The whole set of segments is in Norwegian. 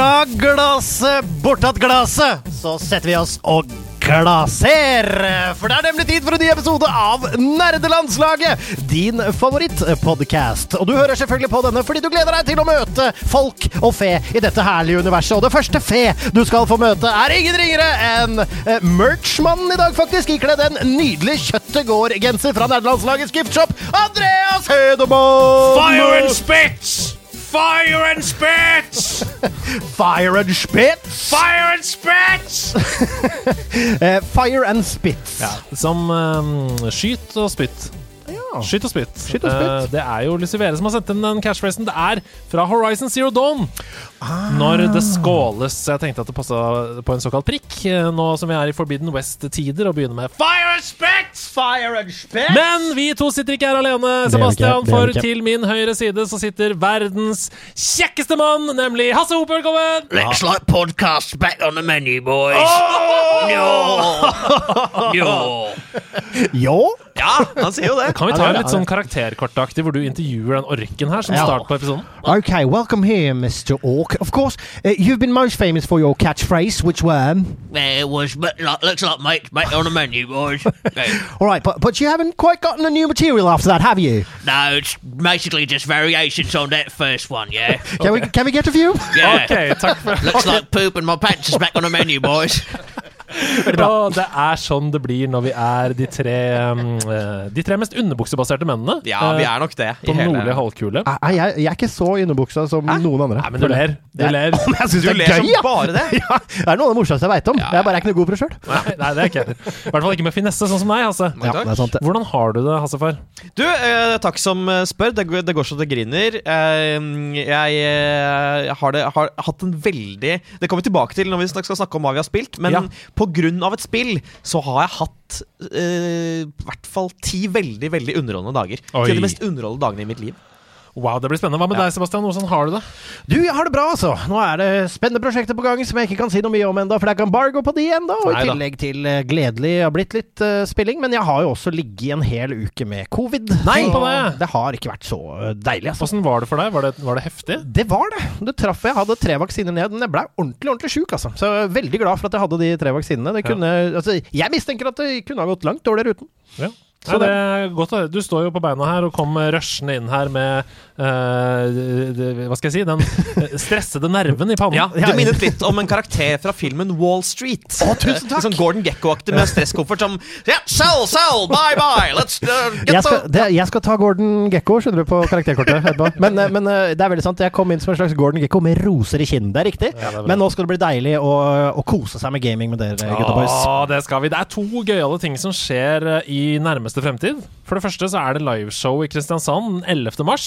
Dra glasset bortatt glasset, så setter vi oss og glaser. For det er nemlig tid for en ny episode av Nerdelandslaget, din favorittpodkast. Og du hører selvfølgelig på denne fordi du gleder deg til å møte folk og fe i dette herlige universet. Og det første fe du skal få møte, er ingen ringere enn eh, merchmannen i dag, faktisk, ikledd en nydelig Kjøttegård-genser fra Nerdelandslagets giftshop, Andreas Hedemann! Fire and spits! Fire and spits! Fire and Spits! Fire and spits! Eh, fire and Spits. Ja, som um, skyt og spytt. Skyt og spytt. Skyt og spytt. Eh, det er jo Lucivere som har sendt inn den catchphrasen. Det er fra Horizon Zero Dawn. Når det skåles. Så jeg tenkte at det passa på en såkalt prikk, eh, nå som vi er i Forbidden West-tider, og begynner med Fire and spits! Fire and Spits! Men vi to sitter ikke her alene, Sebastian. For til min høyre side så sitter verdens kjekkeste mann, nemlig Hasse Hope. Velkommen! Looks like podcast back on the menu, boys. No. no. Jo. Ja, han sier jo det. Kan vi ta en litt sånn karakterkortaktig hvor du intervjuer den orken her, som Ja. start på episoden? Ok, welcome here, Mr. Orc. Of course, uh, you've been most famous for your catchphrase, which were. It was but like, looks like mate back on the menu, boys. Okay. All right, but, but you haven't quite gotten a new material after that, have you? No, it's basically just variations on that first one. Yeah. Can, we, can we get a few? Yeah. Ok, takk for Looks like poop and my pants is back on the menu, boys. Og det er sånn det blir når vi er de tre, um, eh, de tre mest underbuksebaserte mennene Ja, vi er nok det. på nordlige halvkule. Jeg, jeg, jeg er ikke så underbuksa som noen andre. Nei, men du ler. Du Jeg- ler. Jeg syns Du det ler er som gøy, ja! bare det. ja! Det er noe av det morsomste jeg veit om. Jeg bare er ikke noe god på det sjøl. Nei, nei, det er ikke jeg. I hvert fall ikke med finesse, sånn som deg, Hasse. Ja, det er sant. Hvordan har du det, Hassefar? Du, eh, takk som eh, spør. Det, går- det går så det griner. Eh, jeg eh, har, det, har hatt en veldig Det kommer vi tilbake til når vi skal snakke om hva vi har spilt. Men Ja. Av et spill så har jeg hatt eh, i hvert fall ti veldig veldig underholdende dager. Oi. Til de mest underholdende dagene i mitt liv. Wow, det blir spennende. Hva med deg, Sebastian? Hvordan har du det? Du, jeg har det bra, altså. Nå er det spennende prosjekter på gang som jeg ikke kan si noe mye om ennå, for det er ikke embargo på de ennå. Og i tillegg til uh, gledelig har blitt litt uh, spilling. Men jeg har jo også ligget i en hel uke med covid. Nei, på det. det har ikke vært så eh, deilig, altså. Hvordan var det for deg? Var det, var det heftig? Det var det. Det traff jeg. hadde tre vaksiner ned. Men jeg ble ordentlig ordentlig sjuk, altså. Så jeg er veldig glad for at jeg hadde de tre vaksinene. Det kunne, altså, jeg mistenker at det kunne ha gått langt dårligere uten. Ja. Så Nei, det er godt å høre. Du står jo på beina her og kom rushende inn her med uh, Hva skal jeg si? Den eh, stressede nerven i pannen. Ja, Du minnet litt om en karakter fra filmen Wall Street. Å, tusen takk. Sånn Gordon Gekko-aktig med stresskoffert som yeah, Sell, sell, bye, bye! Let's uh, get Jeg skal, det, jeg skal ta Gordon Gekko, skjønner du, på karakterkortet. Men, eh, men det er veldig sant. Jeg kom inn som en slags Gordon Gekko med roser i kinnet. Det er riktig. Ja, det er men nå skal det bli deilig å, å kose seg med gaming med dere, gutta boys. Ja, det skal vi. Det er to gøyale ting som skjer i nærmeste fremtid. For det første så er det liveshow i Kristiansand den 11. mars.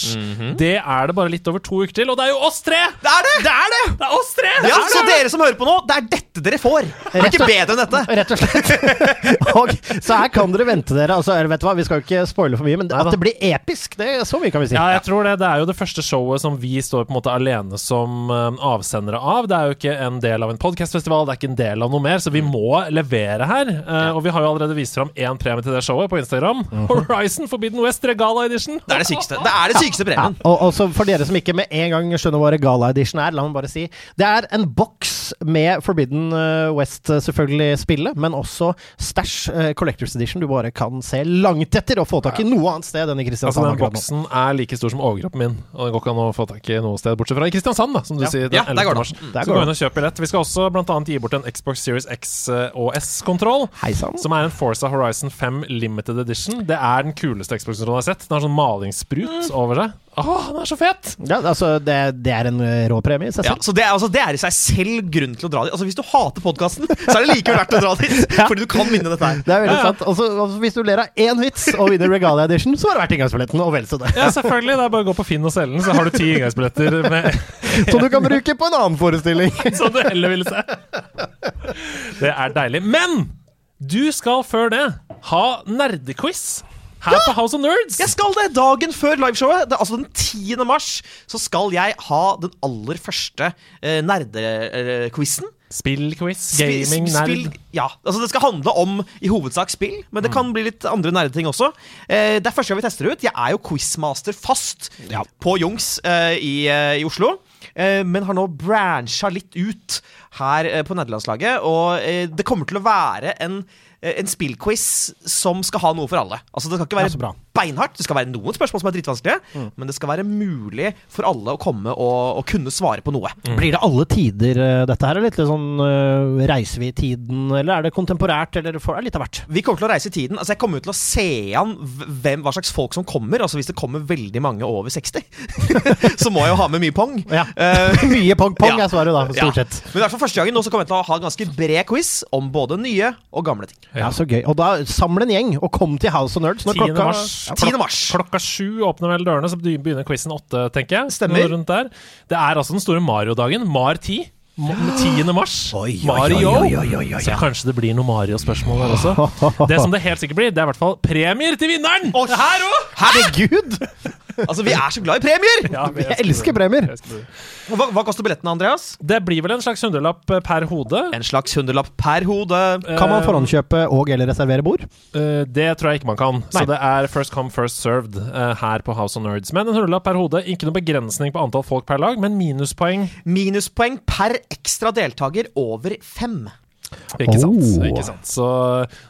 Det er det bare litt over to uker til, og det er jo oss tre! Det er det! Det er det! Det er oss tre! Ja, så dere som hører på nå, det er dette dere får! Det er ikke bedre enn dette. Rett og slett. og, så her kan dere vente dere. Altså, vet du hva, Vi skal jo ikke spoile for mye, men at det blir episk, det er så mye kan vi si. Ja, jeg tror det. Det er jo det første showet som vi står på en måte alene som eh, avsendere av. Det er jo ikke en del av en podcastfestival, det er ikke en del av noe mer, så vi må levere her. Eh, Og vi har jo allerede vist fram én premie til det showet på Instagram. Horizon Forbidden West Regala Edition. Det er det sykeste. Det er det sykeste Ja, premien. og også for dere som ikke med en gang skjønner hva Regala Edition er, la meg bare si Det er en boks med Forbidden eh, West, eh, selvfølgelig, spillet, men også Stash uh, Collectors Edition du bare kan se langt etter og få tak i noe annet sted enn i Altså Kristiansand. Den boksen er like stor som overkroppen min, og den går ikke an å få tak i noe sted bortsett fra i Kristiansand, da, som du Ja. sier. Ja, der går det. Mm. Så går gå inn og kjøp billett. Vi skal også annet gi bort en Xbox Series X og S-kontroll. Som er en Forza Horizon 5 Limited Edition. Det er er den kuleste Xbox-kontrollen jeg har sett. Den har sånn malingssprut over seg. Åh, den er så fet! Ja, altså, det, det er en eh, rå premie i seg Ja, så det altså, det er i seg selv grunn til å dra dit. Altså Hvis du hater podkasten, så er det likevel verdt å dra dit. Ja. Fordi du kan vinne dette her. Det er veldig Ja, sant. Og altså, hvis du ler av én vits og vinner Regalia Edition, så har det vært inngangsbilletten, og vel så det. Ja, selvfølgelig. Det er bare å gå på Finn og selge den, så har du ti inngangsbilletter med Som du kan bruke på en annen forestilling. som du heller ville se. Det er deilig. Men du skal før det ha nerdequiz her på House of Nerds. Jeg skal det! Dagen før liveshowet, det, altså den 10. mars, så skal jeg ha den aller første eh, nerdequizen. Spillquiz, gaming, nerd. spill- Ja, altså Det skal handle om i hovedsak spill, men det kan bli litt andre nerdeting også. Eh, det er første gang vi tester det ut. Jeg er jo quizmaster fast Ja. på Jungs eh, i, eh, i Oslo. Eh, men har nå brancha litt ut her eh, på nederlandslaget. Og eh, det kommer til å være en, eh, en spillquiz som skal ha noe for alle. Altså Det skal ikke være beinhardt. Det skal være noen spørsmål som er dritvanskelige, men det skal være mulig for alle å komme og, og kunne svare på noe. Blir det alle tider, eh, dette her? Er litt sånn uh, Reiser vi i tiden, eller er det kontemporært, eller er det litt av hvert? Vi kommer til å reise i tiden. Altså Jeg kommer til å se an hvem, hva slags folk som kommer. Altså Hvis det kommer veldig mange over 60, så må jeg jo ha med mye pong. Ja. Uh, Mye pong-pong Ja. er svaret, da, stort ja. sett. Men i hvert fall første gangen nå så kommer jeg til å ha en ganske bred quiz om både nye og gamle ting. Ja, så gøy. Og da samle en gjeng, og kom til House of Nerds når 10. klokka mars. Ja, 10. mars. Klokka sju åpner vel dørene, så begynner quizen åtte, tenker jeg. Stemmer. Det er altså den store Mario-dagen. Mar 10. Ma- 10. mars. Oi, oi, Mario. oi, Så kanskje det blir noe Mario-spørsmål der også. Det som det helt sikkert blir, det er i hvert fall premier til vinneren! Her òg! Herregud! Altså Vi er så glad i premier! Jeg elsker premier. Hva, hva koster billettene, Andreas? Det blir vel en slags hundrelapp eh, per hode. En slags hundrelapp per hode. Kan man forhåndskjøpe og eller reservere bord? Eh, det tror jeg ikke man kan. Nei. Så det er first come, first served eh, her på House of Nerds. Men en hundrelapp per hode. Ikke noen begrensning på antall folk per lag, men minuspoeng. Minuspoeng per ekstra deltaker over fem. Ikke sant? Oh. Ikke sant? Så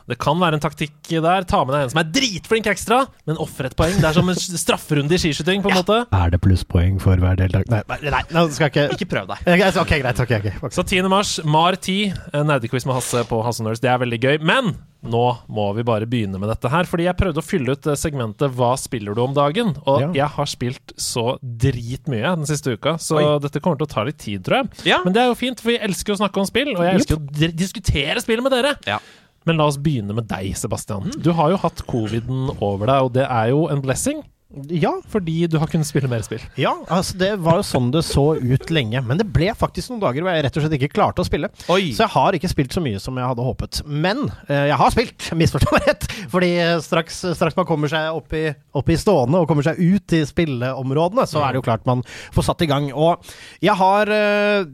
det kan være en taktikk der. Ta med deg en som er dritflink ekstra, men ofre et poeng. Det er som en strafferunde i skiskyting, på en måte. Er det plusspoeng for hver deltaker? Nei, nei, nei, skal ikke Ikke prøv deg. Ok, Ok, greit. ok, ok, okay. Så 10. mars, Mar 10, nerdequiz med Hasse på Hasse Nerds. Det er veldig gøy. Men nå må vi bare begynne med dette her. Fordi jeg prøvde å fylle ut eh, segmentet 'Hva spiller du om dagen?' Og Ja. jeg har spilt så dritmye den siste uka, så Oi. dette kommer til å ta litt tid, tror jeg. Ja. Men det er jo fint, for vi elsker å snakke om spill, og jeg elsker å diskutere spill med dere. Ja. Men la oss begynne med deg, Sebastian. Du har jo hatt coviden over deg, og det er jo en blessing. Ja, Fordi du har kunnet spille mer spill. ja, altså det var jo sånn det så ut lenge. Men det ble faktisk noen dager hvor jeg rett og slett ikke klarte å spille. Oi. Så jeg har ikke spilt så mye som jeg hadde håpet. Men eh, jeg har spilt, misforstå meg rett. Fordi eh, straks, straks man kommer seg opp i, opp i stående og kommer seg ut i spilleområdene, så er det jo klart man får satt i gang. Og jeg har eh,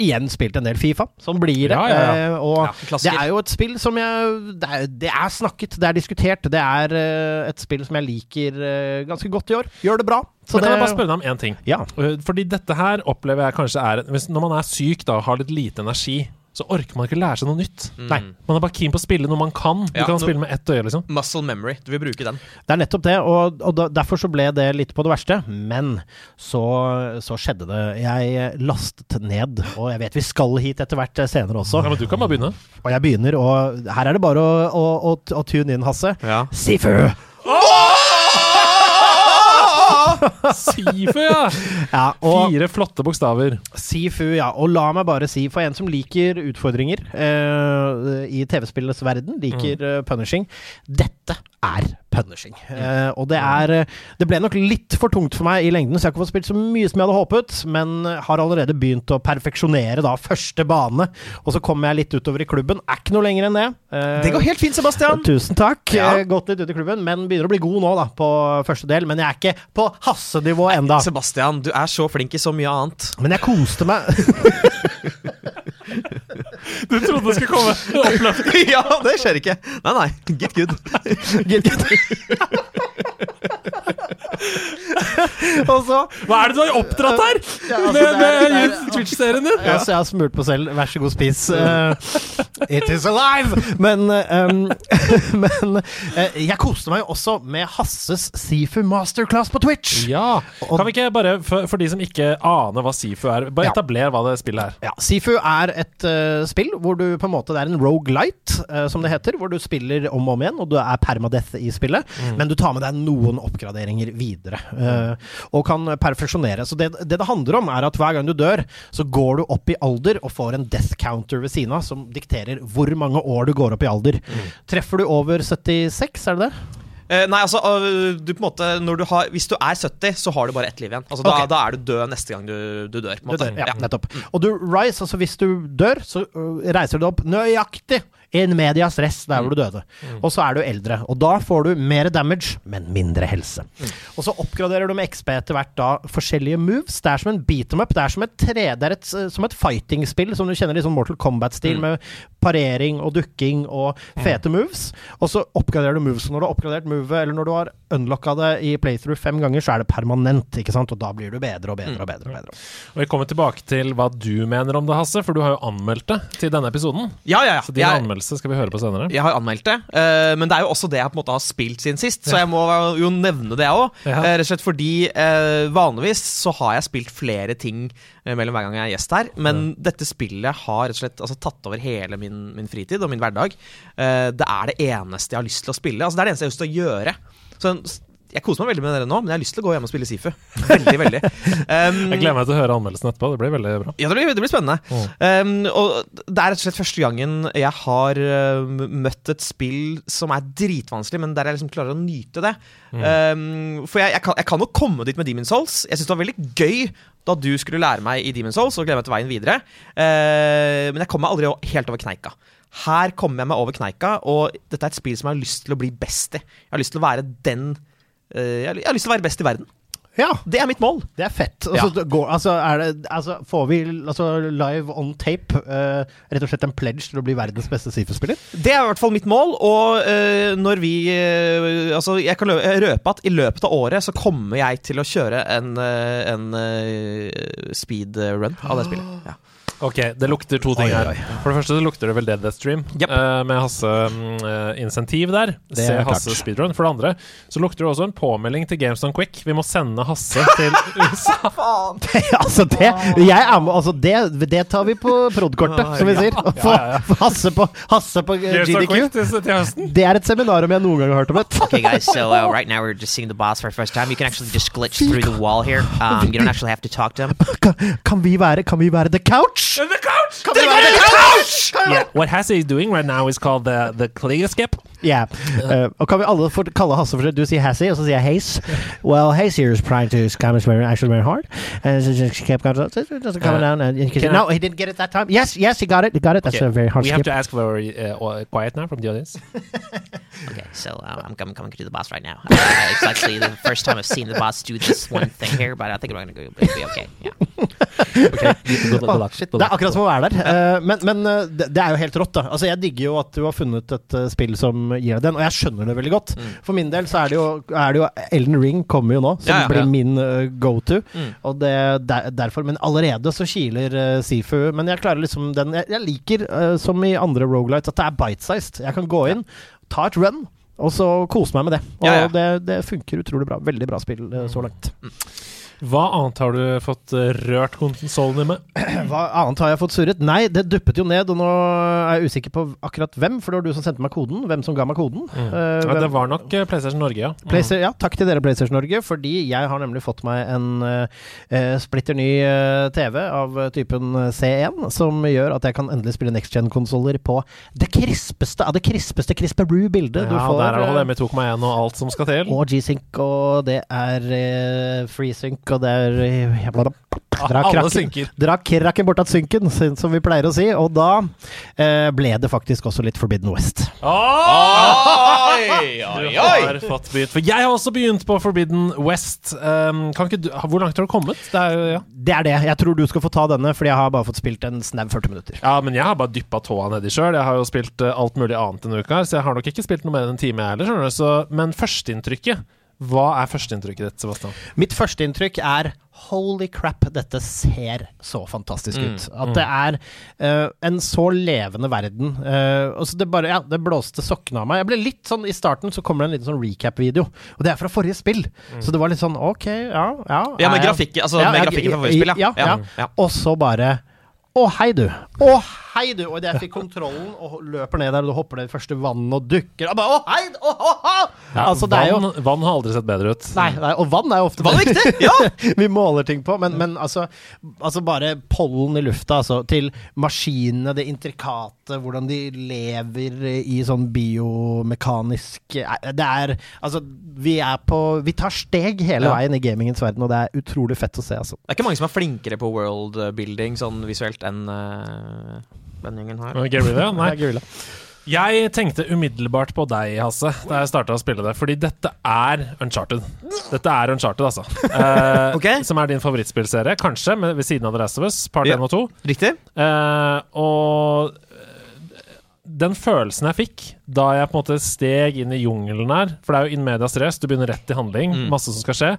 igjen spilt en del Fifa. Sånn blir det. Ja, ja, ja. Eh, og Ja, det er jo et spill som jeg Det er, det er snakket, det er diskutert. Det er eh, et spill som jeg liker eh, ganske godt i år. Gjør det bra. Så Men kan jeg bare spørre deg om én ting? Ja. Uh, Fordi dette her opplever jeg kanskje er hvis, Når man er syk da og har litt lite energi, så orker man ikke lære seg noe nytt. Nei. Man er bare keen på å spille noe man kan. Du Ja, kan spille med ett øye, liksom. Muscle memory. Du vil bruke den. Det er nettopp det, og, og da, derfor så ble det litt på det verste. Men så, så skjedde det. Jeg lastet ned, og jeg vet vi skal hit etter hvert eh, senere også. Ja, men du kan bare begynne. Og jeg begynner, og her er det bare å, å, å, å tune inn, Hasse. Ja. Sifu! Sifu, ja! Ja, og Fire flotte bokstaver. Sifu, ja. Og la meg bare si, for en som liker utfordringer eh, i TV-spillenes verden, liker eh, punishing Dette er punishing. Eh, og det er eh, Det ble nok litt for tungt for meg i lengden, så jeg har ikke fått spilt så mye som jeg hadde håpet, men har allerede begynt å perfeksjonere da første bane. Og så kommer jeg litt utover i klubben. Er ikke noe lenger enn det. Uh, Det går helt fint, Sebastian. Tusen takk. Ja. Gått litt ut i klubben, men begynner å bli god nå da på første del. Men jeg er ikke på Hasse-nivå enda. Sebastian, du er så flink i så mye annet. Men jeg koste meg. Du trodde det skulle komme oppløft. ja, det skjer ikke. Nei, nei. Get good. Get, get. Og så Hva er det du har oppdratt her? Ja, altså, med med er- Twitch-serien din? Ja, så jeg har smurt på selv. Vær så god, spis. Uh, it is alive! Men, um, men uh, jeg koste meg jo også med Hasses Sifu Masterclass på Twitch. Ja. Og- Kan vi ikke bare, for, for de som ikke aner hva Sifu er, bare Ja. etablere hva det spillet er? Ja, Sifu er et uh, spill hvor du på en måte Det er en rogelight, uh, som det heter. Hvor du spiller om og om igjen, og du er permadeath i spillet. Men du tar med deg noen oppgraderinger videre. Eh, og kan perfeksjonere. Så det, det det handler om, er at hver gang du dør, så går du opp i alder og får en death counter ved siden av, som dikterer hvor mange år du går opp i alder. Treffer du over 76, er det det? Uh, nei, altså, uh, du måte når du har, Hvis du er 70, så har du bare ett liv igjen. Altså, da, da er du død neste gang du, du dør. Du dør, ja, Ja. nettopp. Og du rise, altså hvis du dør, så uh, reiser du deg opp nøyaktig in medias res der hvor du døde. Og så er du eldre, og da får du mer damage, men mindre helse. Og så oppgraderer du med XP etter hvert da forskjellige moves. Det er som en beat em up. Det er som et, tre, det er et, som et fighting-spill, som du kjenner i sånn Mortal Kombat-stil, med parering og dukking og fete moves. Og så oppgraderer du moves. Når du har oppgradert movet, eller når du har unlocka det i playthrough fem ganger, så er det permanent, ikke sant? Og da blir du bedre og bedre og bedre. og bedre. Og Vi kommer tilbake til hva du mener om det, Hasse, for du har jo anmeldt det til denne episoden. Ja, ja, ja. Så din Jeg, anmeldelse skal vi høre på senere. jeg har anmeldt det, uh, men det er jo også det jeg på en måte har spilt siden sist, så jeg må jo nevne det òg. Ja. rett og slett fordi uh, vanligvis så har jeg spilt flere ting mellom hver gang jeg er gjest her, men dette spillet har rett og slett altså, tatt over hele min, min fritid og min hverdag. Eh, det er det eneste jeg har lyst til å spille. Altså, det er det eneste jeg har lyst til å gjøre. Så jeg koser meg veldig med dere nå, men jeg har lyst til å gå hjem og spille Sifu. Veldig, veldig. Um, Jeg gleder meg til å høre anmeldelsen etterpå. Det blir veldig bra. Ja, det blir, det blir spennende. Um, og det er rett og slett første gangen jeg har um, møtt et spill som er dritvanskelig, men der jeg liksom klarer å nyte det. Um, for jeg, jeg, kan, jeg kan nok komme dit med Demon's Souls. Jeg syns det var veldig gøy da du skulle lære meg i Demon's Souls, og gleder meg til veien videre. Uh, men jeg kom meg aldri helt over kneika. Her kommer jeg meg over kneika, og dette er et spill som jeg har lyst til å bli best i. Jeg har lyst til å være den uh, jeg har- lyst til å være best i verden. Ja, Det er mitt mål. det er fett. Altså, Ja. går, altså, er det, altså, får vi altså, live on tape uh, rett og slett en pledge til å bli verdens beste Sifu-spiller? Det er i hvert fall mitt mål, og uh, når vi uh, Altså, jeg kan røpe at i løpet av året så kommer jeg til å kjøre en, en speed speedrun av det spillet. Ja. Ok, det lukter to ting Oi, her. For det første så lukter det vel Dead Death Stream, Yep. uh, med Hasse eh, insentiv der. Det Se Hasse klart. speedrun. For det andre så lukter det også en påmelding til Games on Quick. Vi må sende Hasse til USA. altså, det, jeg er med, altså det, det tar vi på prod-kortet, som vi sier. Få Hasse på, Hasse på eh, GDQ. Det er et seminar om jeg noen gang har hørt om et. Okay, guys, so uh, right now we're just seeing the boss for the first time. You can actually just glitch through the wall here. Um, you don't actually have to talk to him. Kan, kan, vi være, kan vi være The Couch? The couch! Kan vi være The Couch? Yeah, what Hasse is doing right now is called the, the Kligaskip. Yeah. Uh, og kan vi alle få kalle Hasse for Du sier Hasse, og så sier jeg Haze. Well, Haze here is trying to scam us very, actually very hard. And so just kept going, it doesn't come Uh, down. And you can, can no, I- he didn't get it that time. Yes, yes, he got it. He got it. That's Okay, a very hard We have skip. to ask for uh, quiet now from the audience. Okay, so uh, I'm, I'm coming to the boss right now. Uh, it's actually the first time I've seen the boss do this one thing here, but I think we're gonna go be be okay. Yeah. Okay, good, good Åh, luck. shit, Good det er luck. akkurat som å være der. Eh, men men det, det er jo helt rått, da. Altså, jeg digger jo at du har funnet et uh, spill som gir deg den, og jeg skjønner det veldig godt. For min del så er det jo, er det jo Elden Ring kommer jo nå, som Ja, ja, blir min uh, go-to. Mm. Og det der, derfor Men allerede så kiler uh, Sifu. Men jeg klarer liksom den Jeg, jeg liker, eh, som i andre Rogalights, at det er bite-sized. Jeg kan gå inn, ta et run. Og så kose meg med det. Og. Det, det funker utrolig bra. Veldig bra spill eh, så langt. Hva annet har du fått uh, rørt konsollen din med? Hva annet har jeg fått surret? Nei, det duppet jo ned, og nå er jeg usikker på akkurat hvem, for det var du som sendte meg koden. Hvem som ga meg koden. Eh, Ja, det var nok uh, PlayStation Norge, ja. Playsta- ja, takk til dere PlayStation Norge, fordi jeg har nemlig fått meg en eh, eh, splitter ny uh, TV av eh, typen eh, C1, som gjør at jeg kan endelig spille next gen-konsoller på det krispeste av det krispeste Crisperoo-bildet du Ja, der er det eh, HDMI 2,1 og alt som skal til. og G-Sync, og det er eh, FreeSync, og det er eh, ja, bla, bla, Dra Alle krakken, synker. dra krakken bort av synken, som vi pleier å si. Og da eh, ble det faktisk også litt Forbidden West. Oi, oi, oi. For jeg har også begynt på Forbidden West. Um, kan ikke du, hvor langt har du kommet? Det er, ja. Det er det. Jeg tror du skal få ta denne, fordi jeg har bare fått spilt en snau 40 minutter. ja, men jeg har bare dyppa tåa nedi sjøl. Jeg har jo spilt uh, alt mulig annet denne uka, så jeg har nok ikke spilt noe mer enn en time, jeg heller. skjønner du. Så, men førsteinntrykket Hva er førsteinntrykket ditt, Sebastian? Mitt førsteinntrykk er holy crap, dette ser så fantastisk Mm, ut. At det er uh, en så levende verden. Uh, det bare, ja, det blåste sokkene av meg. Jeg ble litt sånn, I starten så kommer det en liten sånn recap-video, og det er fra forrige spill. Så det var litt sånn ok, ja, ja. Ja, med grafikk, altså med grafikken fra forrige spill, ja. ja, ja. Ja, ja. Og så bare å, hei du! Å, hei du! Og idet jeg fikk kontrollen og løper ned der, og du hopper ned i første vann og dukker og bare, Å, hei! Å, å, å! altså, det er jo vann, vann har aldri sett bedre ut. Nei, nei, og vann er jo ofte Vann er viktig! Ja! vi måler ting på, men, men altså, altså bare pollen i lufta, altså, til maskinene, det intrikate, hvordan de lever i sånn biomekanisk eh, Det er Altså, vi er på Vi tar steg hele veien i gamingens verden, og det er utrolig fett å se, altså. Det er ikke mange som er flinkere på worldbuilding sånn visuelt enn uh, den gjengen her. Guerrilla? Nei. Det er gulla. Jeg tenkte umiddelbart på deg, Hasse, da jeg starta å spille det. Fordi dette er Uncharted. Dette er Uncharted, altså. Eh, okay. Som er din favorittspillserie, kanskje, med, ved siden av The Last of Us, part Ja. 1 og 2. Riktig? Eh, og den følelsen jeg fikk da jeg på en måte steg inn i jungelen her For det er jo in medias res, du begynner rett i handling, Mm. masse som skal skje.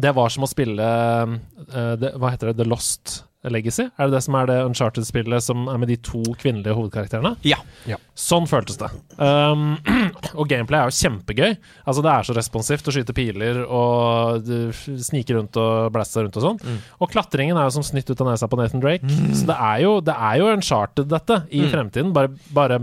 Det var som å spille uh, det, Hva heter det? The Lost Legacy? Er det det som er det Uncharted-spillet som er med de to kvinnelige hovedkarakterene? Ja. Sånn føltes det. Um, og gameplay er jo kjempegøy. Altså Det er så responsivt å skyte piler og snike rundt og blaste rundt og sånn. Mm. Og klatringen er jo som snytt ut av nesa på Nathan Drake. Så det er jo, det er jo Uncharted, dette, i Mm. fremtiden. Bare, bare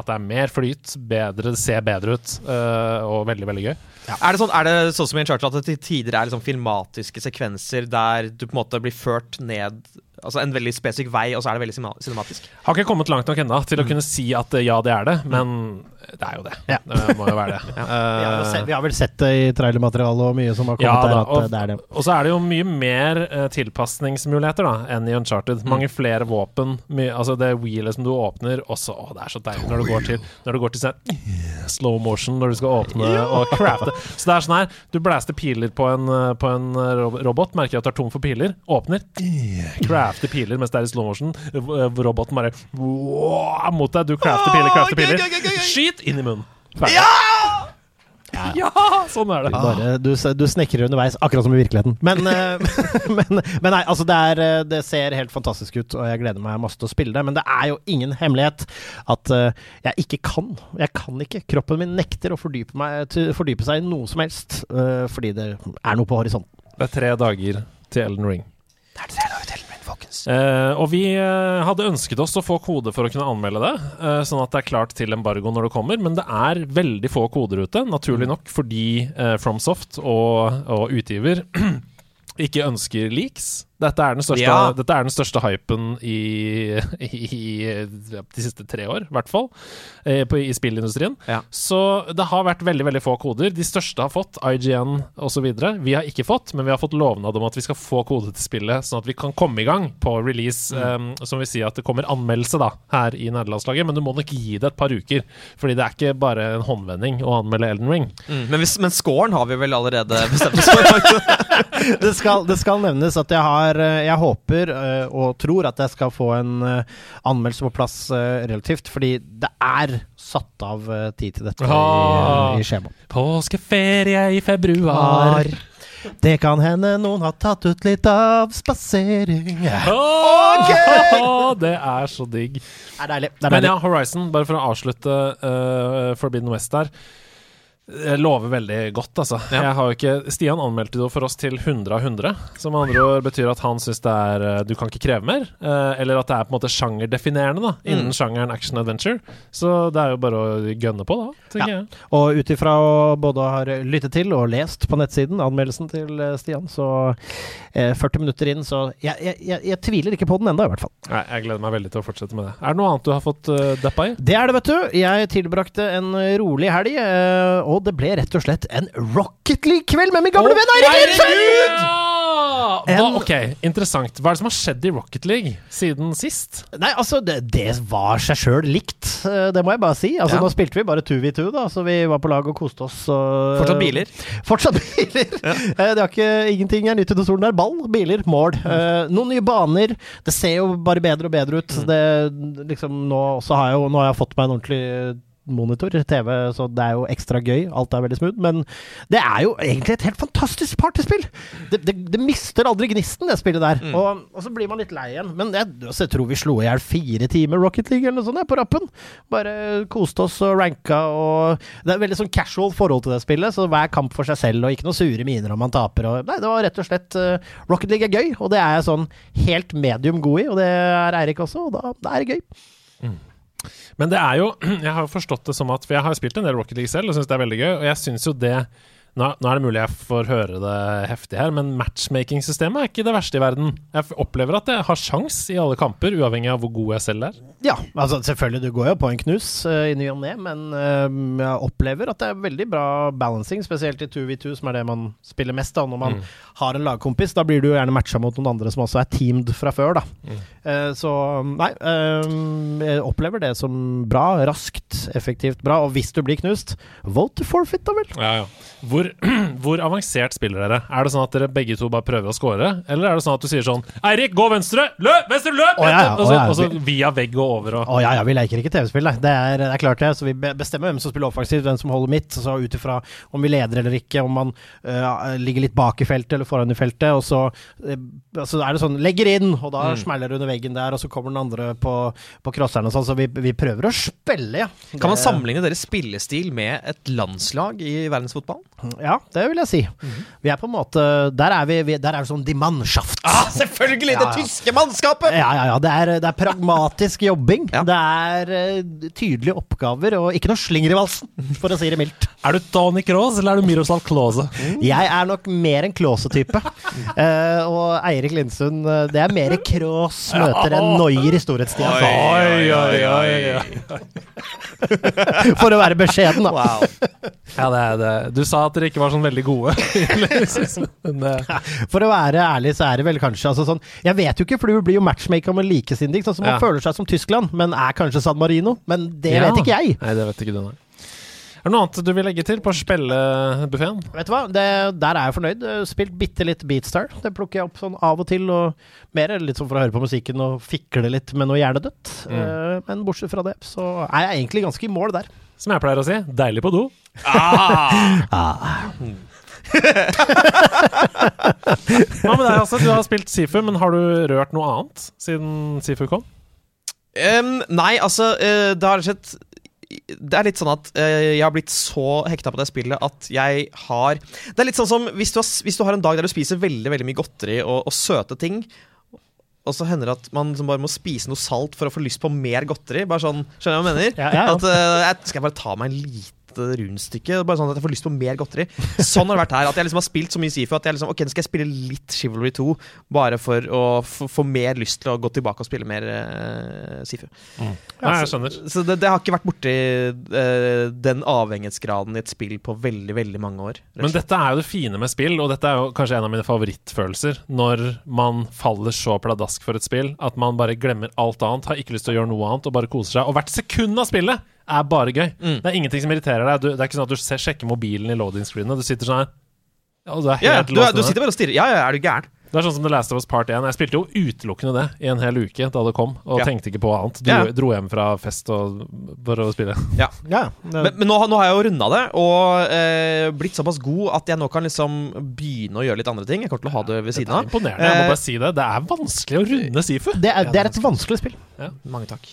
at det er mer flyt, bedre, ser bedre ut, uh, og veldig, veldig gøy. Er, det sånn, er det sånn som i Uncharted at det til tider er liksom filmatiske sekvenser der du på en måte blir ført ned Altså en veldig spesifikk vei, og så er det veldig cinema- cinematisk? Har ikke kommet langt nok ennå Mm. til å kunne si at eh, ja, det er det, men det er jo det. Ja. Det må jo være det. Vi har, sett, vi har vel sett det i trailermaterialet og mye som har kommet Ja, der, at og, eh, det er det. og så er det jo mye mer uh, tilpasningsmuligheter da enn i Uncharted. Mange flere våpen. Mye, altså det wheelet som du åpner også, å, Det er så deilig når du går til Når du går til sånn slow motion når du skal åpne og crafte. Så det er sånn her Du blaster piler på en, på en robot, merker at du er tom for piler, åpner, crafter piler mens det er i slow motion. Eh, Roboten bare wow, mot deg. Du crafter piler, crafter piler. Skyt inn i munnen. Ferdig. Ja! Sånn er det. Bare, du, du snekrer underveis, akkurat som i virkeligheten. Men, eh, men, men nei, altså det, er, eh, det ser helt fantastisk ut, og jeg gleder meg masse til å spille det. Men det er jo ingen hemmelighet at jeg ikke kan. Jeg kan ikke. Kroppen min nekter å fordype, meg, til, fordype seg i noe som helst, fordi det er noe på horisonten. Det er tre dager til Elden Ring. Det er det Eh, og vi uh, hadde ønsket oss å få kode for å kunne anmelde det, uh, sånn at det er klart til embargo når det kommer, men det er veldig få koder ute, naturlig nok fordi FromSoft og, og utgiver ikke ønsker leaks. Dette er den største, Ja. er den største hypen i, i, i de siste tre år, i hvert fall, eh, på, i spillindustrien. Ja. Så det har vært veldig veldig få koder. De største har fått, IGN osv. Vi har ikke fått, men vi har fått lovnad om at vi skal få kode til spillet, sånn at vi kan komme i gang på release. Um, som vil si at det kommer anmeldelse da, her i nederlandslaget, men du må nok gi det et par uker. Fordi det er ikke bare en håndvending å anmelde Elden Ring. Mm. Men, hvis, men scoren har vi vel allerede bestemt oss for? Det skal, det skal nevnes at jeg har eh, Jeg håper og tror at jeg skal få en anmeldelse på plass relativt, fordi det er satt av eh, tid til dette Ah. i, i skjemaet. Påskeferie i februar. Det kan hende noen har tatt ut litt av spasering. Det Åh, Det er så digg. er deilig. Det er Men ja, Horizon, bare for å avslutte uh, Forbidden West der. Jeg lover veldig godt, altså. Ja. Jeg har jo ikke, Stian anmeldte det jo for oss til 100 av 100. Som andre ord betyr at han syns det er eh, Du kan ikke kreve mer. eh, eller at det er på en måte sjangerdefinerende da innen Mm. sjangeren action adventure. Så det er jo bare å gønne på, da, tenker Ja. jeg. Og ut ifra å både ha lyttet til og lest på nettsiden anmeldelsen til eh, Stian, så eh, 40 minutter inn, så jeg, jeg, jeg, jeg tviler ikke på den ennå, i hvert fall. Nei, jeg gleder meg veldig til å fortsette med det. Er det noe annet du har fått uh, deppa i? Det er det, vet du. Jeg tilbrakte en rolig helg, Uh, og det ble rett og slett en Rocket League-kveld med min gamle venn Eirik! Ja! Hva, ok, interessant. Hva er det som har skjedd i Rocket League siden sist? Nei, altså, det, det var seg sjøl likt, eh, det må jeg bare si. Altså, Ja. Nå spilte vi bare 2v2, da, så vi var på lag og koste oss. Og, Fortsatt biler. Fortsatt biler! Ja. Det har ikke, ingenting er nytt under solen der. Ball, biler, mål. Mm. noen nye baner. Det ser jo bare bedre og bedre ut. Det, liksom, nå, har jeg jo, nå har jeg fått meg en ordentlig monitor, TV, så det er jo ekstra gøy. Alt er veldig smooth. Men det er jo egentlig et helt fantastisk partyspill! Det, det, det mister aldri gnisten, det spillet der. Og, og så blir man litt lei igjen. Men jeg, altså, jeg tror vi slo i hjel fire timer Rocket League eller noe sånt der, på rappen. Bare koste oss og ranka og Det er veldig sånn casual forhold til det spillet, så hver kamp for seg selv, og ikke noe sure miner om man taper. Og, nei, det var rett og slett uh, Rocket League er gøy, og det er jeg sånn helt medium god i, og det er Eirik også, og da, da er det gøy. Men det er jo Jeg har forstått det som at For jeg har spilt en del Rocket League selv og syns det er veldig gøy. Og jeg syns jo det nå, nå er det mulig jeg får høre det heftig her, men matchmaking-systemet er ikke det verste i verden. Jeg opplever at jeg har sjans i alle kamper, uavhengig av hvor god jeg selv er. Ja, altså selvfølgelig, du går jo på en knus uh, i ny og ne, men eh, jeg opplever at det er veldig bra balancing, spesielt i 2v2, som er det man spiller mest da, når man har en lagkompis. Da blir du jo gjerne matcha mot noen andre som også er teamed fra før, da. Eh, så nei, jeg opplever det som bra, raskt, effektivt bra. Og hvis du blir knust, vote to forfeit, da vel. Ja, ja. Hvor, hvor avansert spiller dere? Er det sånn at dere begge to bare prøver å score? Eller er det sånn at du sier sånn Eirik, gå venstre! Løp! Venstre, løp! Å, ja, ja, og, så, å, ja. og så via vegg og over og Å ja, ja, vi leker ikke TV-spill, nei. Det er, det er klart det. Så vi bestemmer hvem som spiller offensivt, hvem som holder midt. Så ut ifra om vi leder eller ikke, om man uh, ligger litt bak i feltet eller foran i feltet. Og så, uh, altså er det sånn Legger inn, og da smeller det under veggen der, og så kommer den andre på, på crosseren og sånn. Så vi, vi prøver å spille, ja. Kan man sammenligne deres spillestil med et landslag i verdensfotballen? Ja, det vil jeg si. Vi er på en måte Der er vi, vi Der er vi sånn die Mannschaft. Ah, selvfølgelig! Ja, ja. Det tyske mannskapet! Ja, ja, ja. Det er, det er pragmatisk jobbing. Ja. Det er uh, tydelige oppgaver, og ikke noe slinger i valsen, for å si det mildt. Er du Tony Kroos, eller er du Miroslav Klose? Jeg er nok mer en Klause-type. uh, og Eirik Lindsund, eh, det er mer Kroos møter enn Noyer i storhetstida. Oi, oi, oi. For å være beskjeden, da. Wow. Ja, det er det. Du sa at dere ikke var sånn veldig gode. Men, uh, For å være ærlig, så er det vel kanskje altså sånn Jeg vet jo ikke, for du blir jo matchmaker med likesindig. Sånn som man Ja. føler seg som Tyskland, men er kanskje San Marino. Men det ja. vet ikke jeg. Nei, det vet ikke du, nei. Er det noe annet du vil legge til på spillebuffeen? Vet du hva, det, Der er jeg fornøyd. Spilt bitte litt Beatstar. Det plukker jeg opp sånn av og til. Og mer litt sånn for å høre på musikken og fikle litt med noe hjernedødt. Eh, men bortsett fra det, så er jeg egentlig ganske i mål der. Som jeg pleier å si, deilig på do. Hva med deg, altså? Du har spilt Sifu, men har du rørt noe annet siden Sifu kom? Um, nei, altså uh, Det har skjedd det er litt sånn at uh, jeg har blitt så hekta på det spillet at jeg har Det er litt sånn som hvis du har, hvis du har en dag der du spiser veldig veldig mye godteri og, og søte ting, og så hender det at man liksom bare må spise noe salt for å få lyst på mer godteri. Bare sånn, Skjønner du hva jeg mener? Ja, ja, ja. At uh, jeg, Skal jeg bare ta meg en lite rundstykke? Bare sånn at jeg får lyst på mer godteri. Sånn har det vært her. At jeg liksom har spilt så mye Sifu at jeg liksom Ok, nå skal jeg spille litt Chivalry 2, bare for å få mer lyst til å gå tilbake og spille mer uh, Sifu. Nei, jeg skjønner. Så det, det har ikke vært borti uh, den avhengighetsgraden i et spill på veldig, veldig mange år. rett Men dette er jo det fine med spill, og dette er jo kanskje en av mine favorittfølelser. Når man faller så pladask for et spill at man bare glemmer alt annet, har ikke lyst til å gjøre noe annet og bare koser seg. Og hvert sekund av spillet er bare gøy. Mm. Det er ingenting som irriterer deg. Du, det er ikke sånn at du ser, sjekker mobilen i loading screenene. Du sitter sånn her. Ja, og du er helt ja, ja, du, låst er- du sitter bare og stirrer. Ja, ja, er du gæren? Det er sånn som The Last of Us Part 1. Jeg spilte jo utelukkende det i en hel uke da det kom, og Ja. tenkte ikke på annet. Dro, Ja. dro hjem fra fest og bare å spille. Ja. Ja, det, Men, men nå, har- nå har jeg jo runda det, og eh, blitt såpass god at jeg nå kan liksom begynne å gjøre litt andre ting. Jeg kommer til å ha det ved siden av. Imponerende. Jeg må Eh, bare si det. Det er vanskelig å runde Sifu. det, er, det er et vanskelig spill. Mange takk.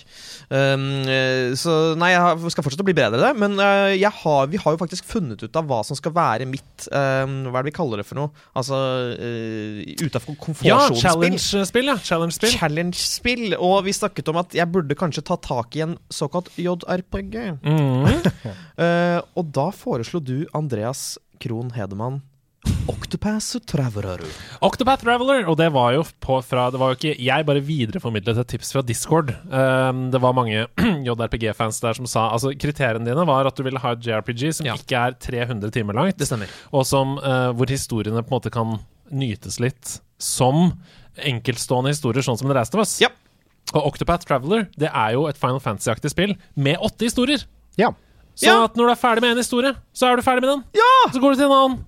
Um, eh, så nei, jeg skal fortsette å bli bedre i det, men eh, jeg har, vi har jo faktisk funnet ut av hva som skal være mitt um, Hva er det vi kaller det for noe? Altså uh, utafor Ja, challenge-spill, ja. Challenge-spill. Challenge-spill. Og vi snakket om at jeg burde kanskje ta tak i en såkalt JRPG. Mm. uh, og da foreslo du, Andreas Krohn Hedemann, Octopath Traveler. Octopath Traveler, og det var jo på fra Det var jo ikke Jeg bare videreformidlet et tips fra Discord. Um, det var mange JRPG-fans der som sa Altså, kriteriene dine var at du ville ha et JRPG som Ja. ikke er 300 timer langt, Det stemmer. og som, uh, hvor historiene på en måte kan nytes litt som enkeltstående historier, sånn som The Last of Us. Ja. Og Octopath Traveler det er jo et Final Fantasy-aktig spill med åtte historier. Ja. Så Ja. at når du er ferdig med en historie, så er du ferdig med den. Ja! Så går du til en annen.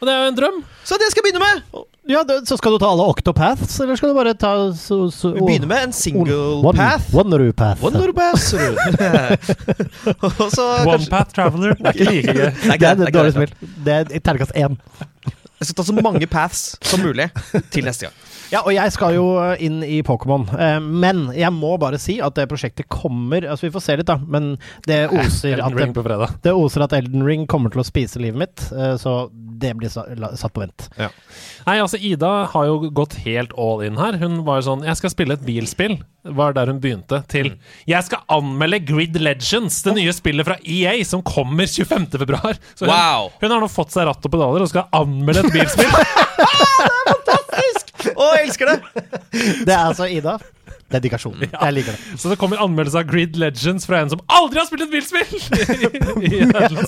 Og det er jo en drøm. Så det skal jeg begynne med! Ja, det, Så skal du ta alle octopaths, eller skal du bare ta så, så, Vi begynner med en single one, path. One path. One path. One-path-traveler. Det er ikke like gøy. Det er Det er et er dårlig smil. spill. Det er terningkast én. Jeg skal ta så mange paths som mulig til neste gang. Ja, og jeg skal jo eh, inn i Pokémon. Eh, men jeg må bare si at det prosjektet kommer Altså, vi får se litt, da. Men det oser at Ring det, på fredag. det oser at Elden Ring kommer til å spise livet mitt. eh, så det blir satt på vent. Nei, altså Ida har jo gått helt all in her. Hun var jo sånn Jeg skal spille et bilspill. Var der hun begynte. Til Jeg skal anmelde Grid Legends, det nye spillet fra EA som kommer 25. februar. Så hun, Wow. hun har nå fått seg ratt og pedaler og skal anmelde et bilspill. Å, jeg elsker det! Det er altså Ida. Dedikasjon. Jeg liker det. Så det kommer anmeldelse av Grid Legends fra en som aldri har spilt et bilspill!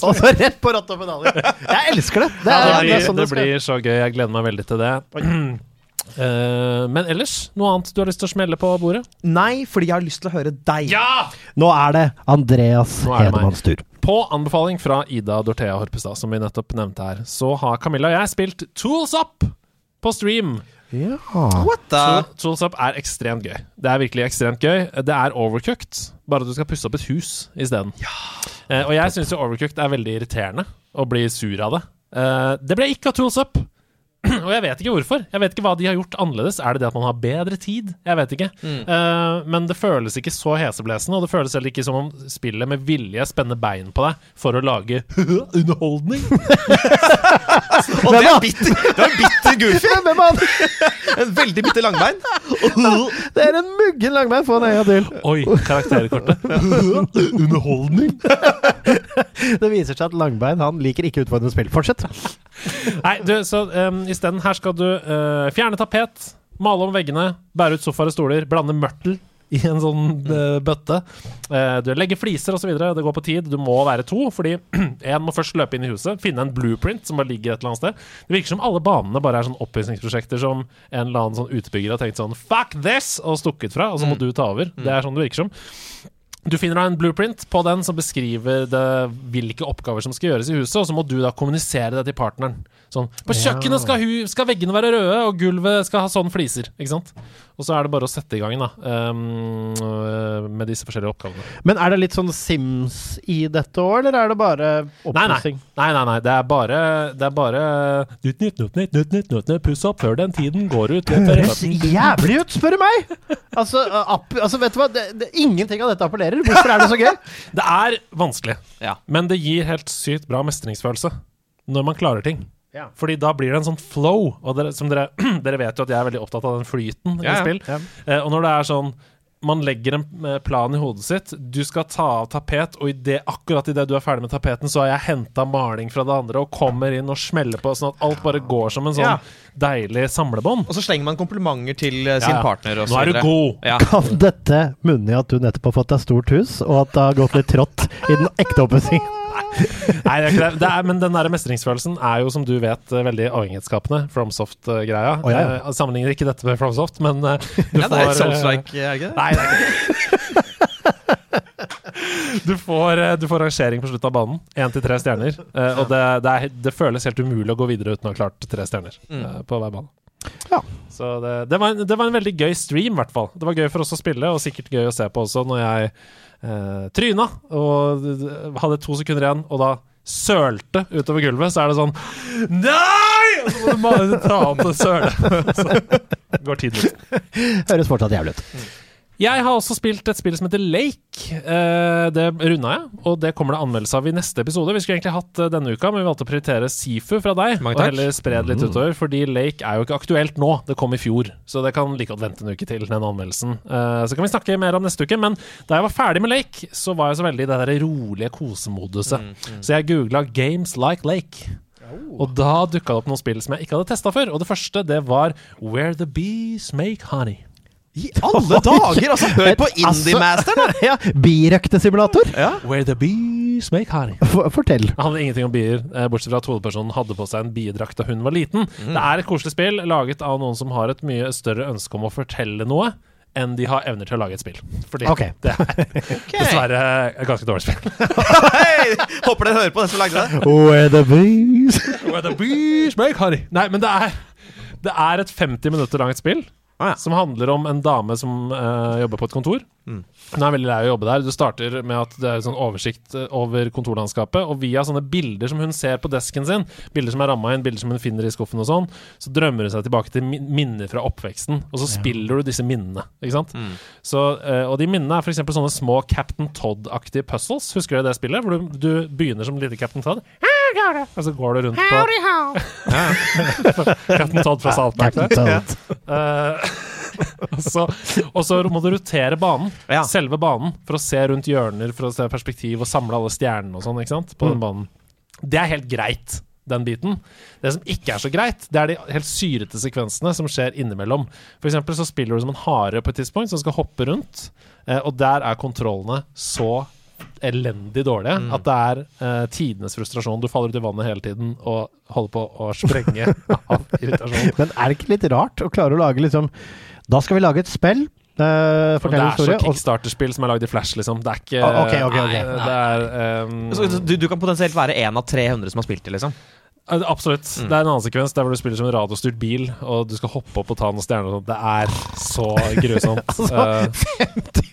Og så rett på rotta pedaler. Jeg elsker det. Det, er, ja, det blir, er sånn det det blir så gøy. Jeg gleder meg veldig til det. Uh, men ellers, noe annet du har lyst til å smelle på bordet? Nei, fordi jeg har lyst til å høre deg. Ja! Nå er det Andreas er det. Hedemanns tur. På anbefaling fra Ida Dorthea Horpestad, som vi nettopp nevnte her, så har Camilla og jeg spilt Tools Up på stream. Ja. What the? Tool- Tools Up er ekstremt gøy. Det er virkelig ekstremt gøy. Det er overcooked, bare at du skal pusse opp et hus isteden. Eh, og jeg syns jo overcooked er veldig irriterende å bli sur av det. Eh, det ble ikke av Tools Up. Og jeg vet ikke hvorfor. Jeg vet ikke hva de har gjort annerledes. Er det det at man har bedre tid? Jeg vet ikke. Eh, men det føles ikke så heseblesende, og det føles heller ikke som om spillet med vilje spenner bein på deg for å lage underholdning. Og det er bitter, det er bitter goofy. Hvem er? En veldig bitter langbein. Det er en muggen langbein. Få en øye til. Oi, karakterkortet. underholdning? Det viser seg at langbein han liker ikke utfordrende spill. Fortsett. Nei, du, så um, isteden her skal du uh, fjerne tapet, male om veggene, bære ut sofaer og stoler, blande mørtel i en sånn uh, bøtte. Uh, du legger fliser osv. Det går på tid. Du må være to, fordi én må først løpe inn i huset, finne en blueprint som bare ligger et eller annet sted. Det virker som alle banene bare er sånn oppussingsprosjekter som en eller annen sånn utbygger har tenkt sånn Fuck this! og stukket fra, og så må du ta over. Det er sånn det virker som. Du finner da en blueprint på den som beskriver det, hvilke oppgaver som skal gjøres i huset, og så må du da kommunisere det til partneren. Sånn På kjøkkenet skal, hu, skal veggene være røde, og gulvet skal ha sånn fliser. Ikke sant? Og så er det bare å sette i gang da ehm, øh, med disse forskjellige oppgavene. Men er det litt sånn Sims i dette òg, eller er det bare Nei, nei. nei, nei, nei. Det er bare Det er bare Nytt, nytt, nytt, nytt, nytt, nytt, nytt, nytt. Puss opp før den tiden går ut. Høres jævlig ut, spør du meg! Altså, app, altså vet du hva? Det, det, ingenting av dette appellerer. Hvorfor er det så gøy? Det er vanskelig, Ja. men det gir helt sykt bra mestringsfølelse når man klarer ting. Ja. Fordi da blir det en sånn flow. Og dere, som dere, dere vet jo at jeg er veldig opptatt av den flyten ja. i spill. Ja. Eh, og når det er sånn man legger en eh, plan i hodet sitt. Du skal ta av tapet, og i det, akkurat idet du er ferdig med tapeten, så har jeg henta maling fra det andre og kommer inn og smeller på, sånn at alt bare går som en sånn Ja. deilig samlebånd. Og så slenger man komplimenter til eh, sin Ja, ja. partner. Og Nå så er du god! Ja. Kan dette munne i at du nettopp har fått deg stort hus, og at det har gått litt trått i den ekte oppussingen? Nei, det er ikke det. det er, men den der mestringsfølelsen er jo, som du vet, eh, veldig avhengighetsskapende. FromSoft-greia. Oh, ja. Eh, sammenligner ikke dette med FromSoft, men eh, du ja, det er får Souls eh, like, er det ikke det? Nei, det er ikke det. Du får, du får rangering på slutten av banen. Én til tre stjerner. Og det, det, er, det føles helt umulig å gå videre uten å ha klart tre stjerner mm. på hver bane. Ja. Så det, det, var en, det var en veldig gøy stream, i hvert fall. Det var gøy for oss å spille, og sikkert gøy å se på også, når jeg eh, tryna og hadde to sekunder igjen, og da sølte utover gulvet, så er det sånn Nei! Og så må du bare ta opp det sølet. Så går tiden ut. Høres fortsatt jævlig ut. Jeg har også spilt et spill som heter Lake. Eh, det runda jeg, og det kommer det anmeldelse av i neste episode. Vi skulle egentlig hatt det denne uka, men vi valgte å prioritere Sifu fra deg. Og heller spre det litt utover, fordi Lake er jo ikke aktuelt nå. Det kom i fjor, så det kan like godt vente en uke til, den anmeldelsen. Eh, så kan vi snakke mer om neste uke, men da jeg var ferdig med Lake, så var jeg så veldig i det der rolige kosemoduset. Så jeg googla 'Games Like Lake'. Og da dukka det opp noen spill som jeg ikke hadde testa før. Og det første, det var 'Where the Bees Make Honey'. I alle dager! Altså, hør på Altså- Indie-masteren! ja, Birøktesimulator. Ja. Where the bees make honey. For, fortell. Det handler ingenting om bier, eh, bortsett fra at hovedpersonen hadde på seg en biedrakt da hun var liten. Det er et koselig spill laget av noen som har et mye større ønske om å fortelle noe enn de har evner til å lage et spill. Fordi okay. det er dessverre et ganske dårlig spill. hey, Håper dere hører på den som lagde det. Where the bees Where the bees make honey. Nei, men det er Det er et 50 minutter langt spill. Ah, ja. Som handler om en dame som uh, jobber på et kontor. Mm. Hun er veldig lei av å jobbe der. Du starter med at det er en sånn oversikt eh, over kontorlandskapet, og via sånne bilder som hun ser på desken sin, bilder som er ramma inn, bilder som hun finner i skuffen og sånn, så drømmer hun seg tilbake til minner fra oppveksten, og så spiller du disse minnene. Ikke sant? Mm. Så, eh, og de minnene er f.eks. sånne små Captain Todd-aktige puzzles. Husker du det spillet? Hvor du, du begynner som lite Captain Todd, og så går du rundt på Captain Todd fra South Og, så, og så må du rotere banen, Ja. selve banen, for å se rundt hjørner, for å se perspektiv og samle alle stjernene og sånn, ikke sant, på den banen. Det er helt greit, den biten. Det som ikke er så greit, det er de helt syrete sekvensene som skjer innimellom. For eksempel så spiller du som en hare på et tidspunkt som skal hoppe rundt, eh, og der er kontrollene så elendig dårlige at det er eh, tidenes frustrasjon. Du faller ut i vannet hele tiden og holder på å sprenge av irritasjon. Men er det ikke litt rart å klare å lage liksom Da skal vi lage et spill, Uh, det er så historie så kickstarter-spill som er lagd i Flash, liksom. Det er ikke okay, okay. ok. Nei, Det er um, du, du kan potensielt være én av 300 som har spilt det, liksom. Ja, Mm. Absolutt. Det er en annen sekvens der hvor du spiller som en radiostyrt bil, og du skal hoppe opp og ta noen stjerner. Det er så grusomt. Altså, 50,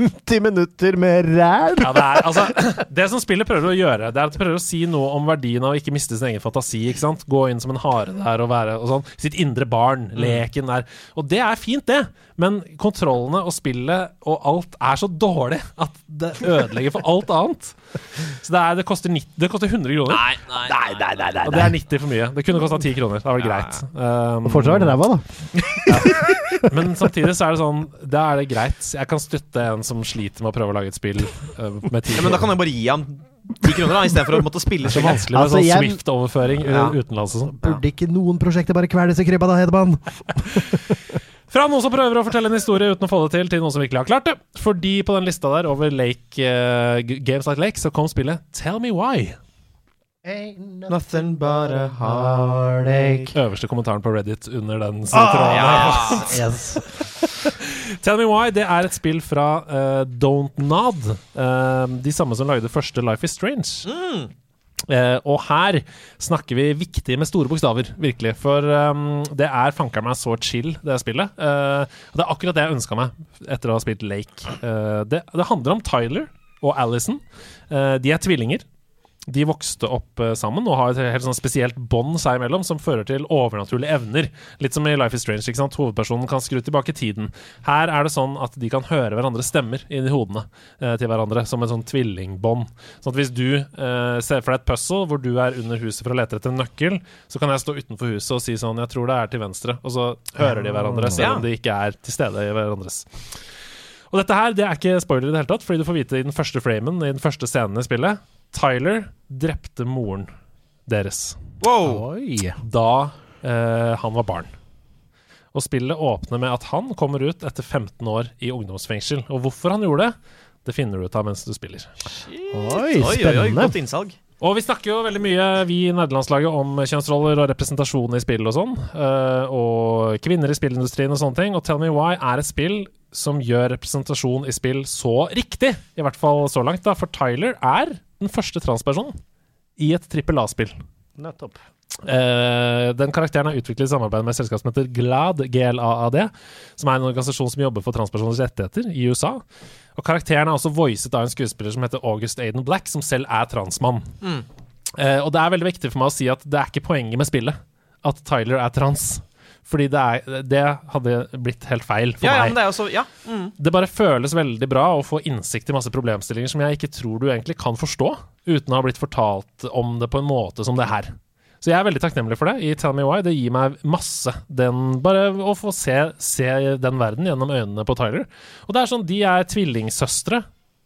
50 minutter med ræl! ja, det, er, altså, det som spillet prøver å gjøre, Det er at det prøver å si noe om verdien av å ikke miste sin egen fantasi. Gå inn som en hare der og være og sånn. Sitt indre barn. Leken der. Og det er fint, det. Men kontrollene og spillet og alt er så dårlig at det ødelegger for alt annet. Så det, er, det, koster 90, det koster 100 kroner. nei, Nei, nei, nei, nei, Og det er 90 for mye. Det kunne kosta 10 kroner. Det var greit. Um, Og fortsatt er det ræva, da. men samtidig så er det sånn Da er det greit. Jeg kan støtte en som sliter med å prøve å lage et spill uh, med 10 Ja, men da kan jeg bare gi han 10 kroner, da, istedenfor å måtte spille spillet. vanskelig med Altså, sånn jeg- Swift-overføring uh, Ja. utenlands og sånn. Burde ikke noen prosjekter bare kveles i krybba, da, Hedemann? Fra noen som prøver å fortelle en historie uten å få det til, til noen som virkelig har klart det. Fordi på den lista der over Lake, uh, Games Like Lake så kom spillet Tell Me Why. Ain't Nothing but a Heartache. Øverste kommentaren på Reddit under den Ah, tråden. Ja. Yes. Tell Me Why det er et spill fra uh, Don't Nod. Uh, de samme som lagde første Life Is Strange. Eh, og her snakker vi viktig med store bokstaver, virkelig. For um, det er fanker meg så chill, det spillet. Eh, og det er akkurat det jeg ønska meg etter å ha spilt Lake. Eh, det, det handler om Tyler og Alison. De er tvillinger. De vokste opp eh, sammen og har et helt sånn spesielt bånd seg imellom som fører til overnaturlige evner. Litt som i Life is Strange. ikke sant? Hovedpersonen kan skru tilbake tiden. Her er det sånn at de kan høre hverandres stemmer inni hodene eh, til hverandre, som et sånn tvillingbånd. Sånn at hvis du eh, ser for deg et puzzle hvor du er under huset for å lete etter en nøkkel, så kan jeg stå utenfor huset og si sånn 'Jeg tror det er til venstre', og så hører de hverandre, selv om de ikke er til stede i hverandres. Og dette her det er ikke spoiler i det hele tatt, fordi du får vite i den første framen, i den første scenen i spillet Tyler drepte moren deres Wow! Da eh, han var barn. Og spillet åpner med at han kommer ut etter 15 år i ungdomsfengsel. Og hvorfor han gjorde det, det finner du ut av mens du spiller. Oi, Oi, oi, oi, spennende. godt innsalg. Og vi snakker jo veldig mye, vi i nederlandslaget, om kjønnsroller og representasjon i spill og sånn. eh, og kvinner i spillindustrien og sånne ting. Og Tell Me Why er et spill som gjør representasjon i spill så riktig. I hvert fall så langt, da. For Tyler er den første transpersonen i et trippel A-spill. Nettopp. Uh, den karakteren er utviklet i samarbeid med et selskap som heter GLAD, GLAAD, som er en organisasjon som jobber for transpersoners rettigheter i USA. Og karakteren er også voicet av en skuespiller som heter August Aiden Black, som selv er transmann. Eh, og det er veldig viktig for meg å si at det er ikke poenget med spillet at Tyler er trans. Fordi det, er, det hadde blitt helt feil for Ja, ja, meg. men det er også, Ja. Mm. Det bare føles veldig bra å få innsikt i masse problemstillinger som jeg ikke tror du egentlig kan forstå, uten å ha blitt fortalt om det på en måte som det her. Så jeg er veldig takknemlig for det i Tell Me Why. Det gir meg masse. Den, bare å få se, se den verden gjennom øynene på Tyler. Og det er sånn, de er tvillingsøstre.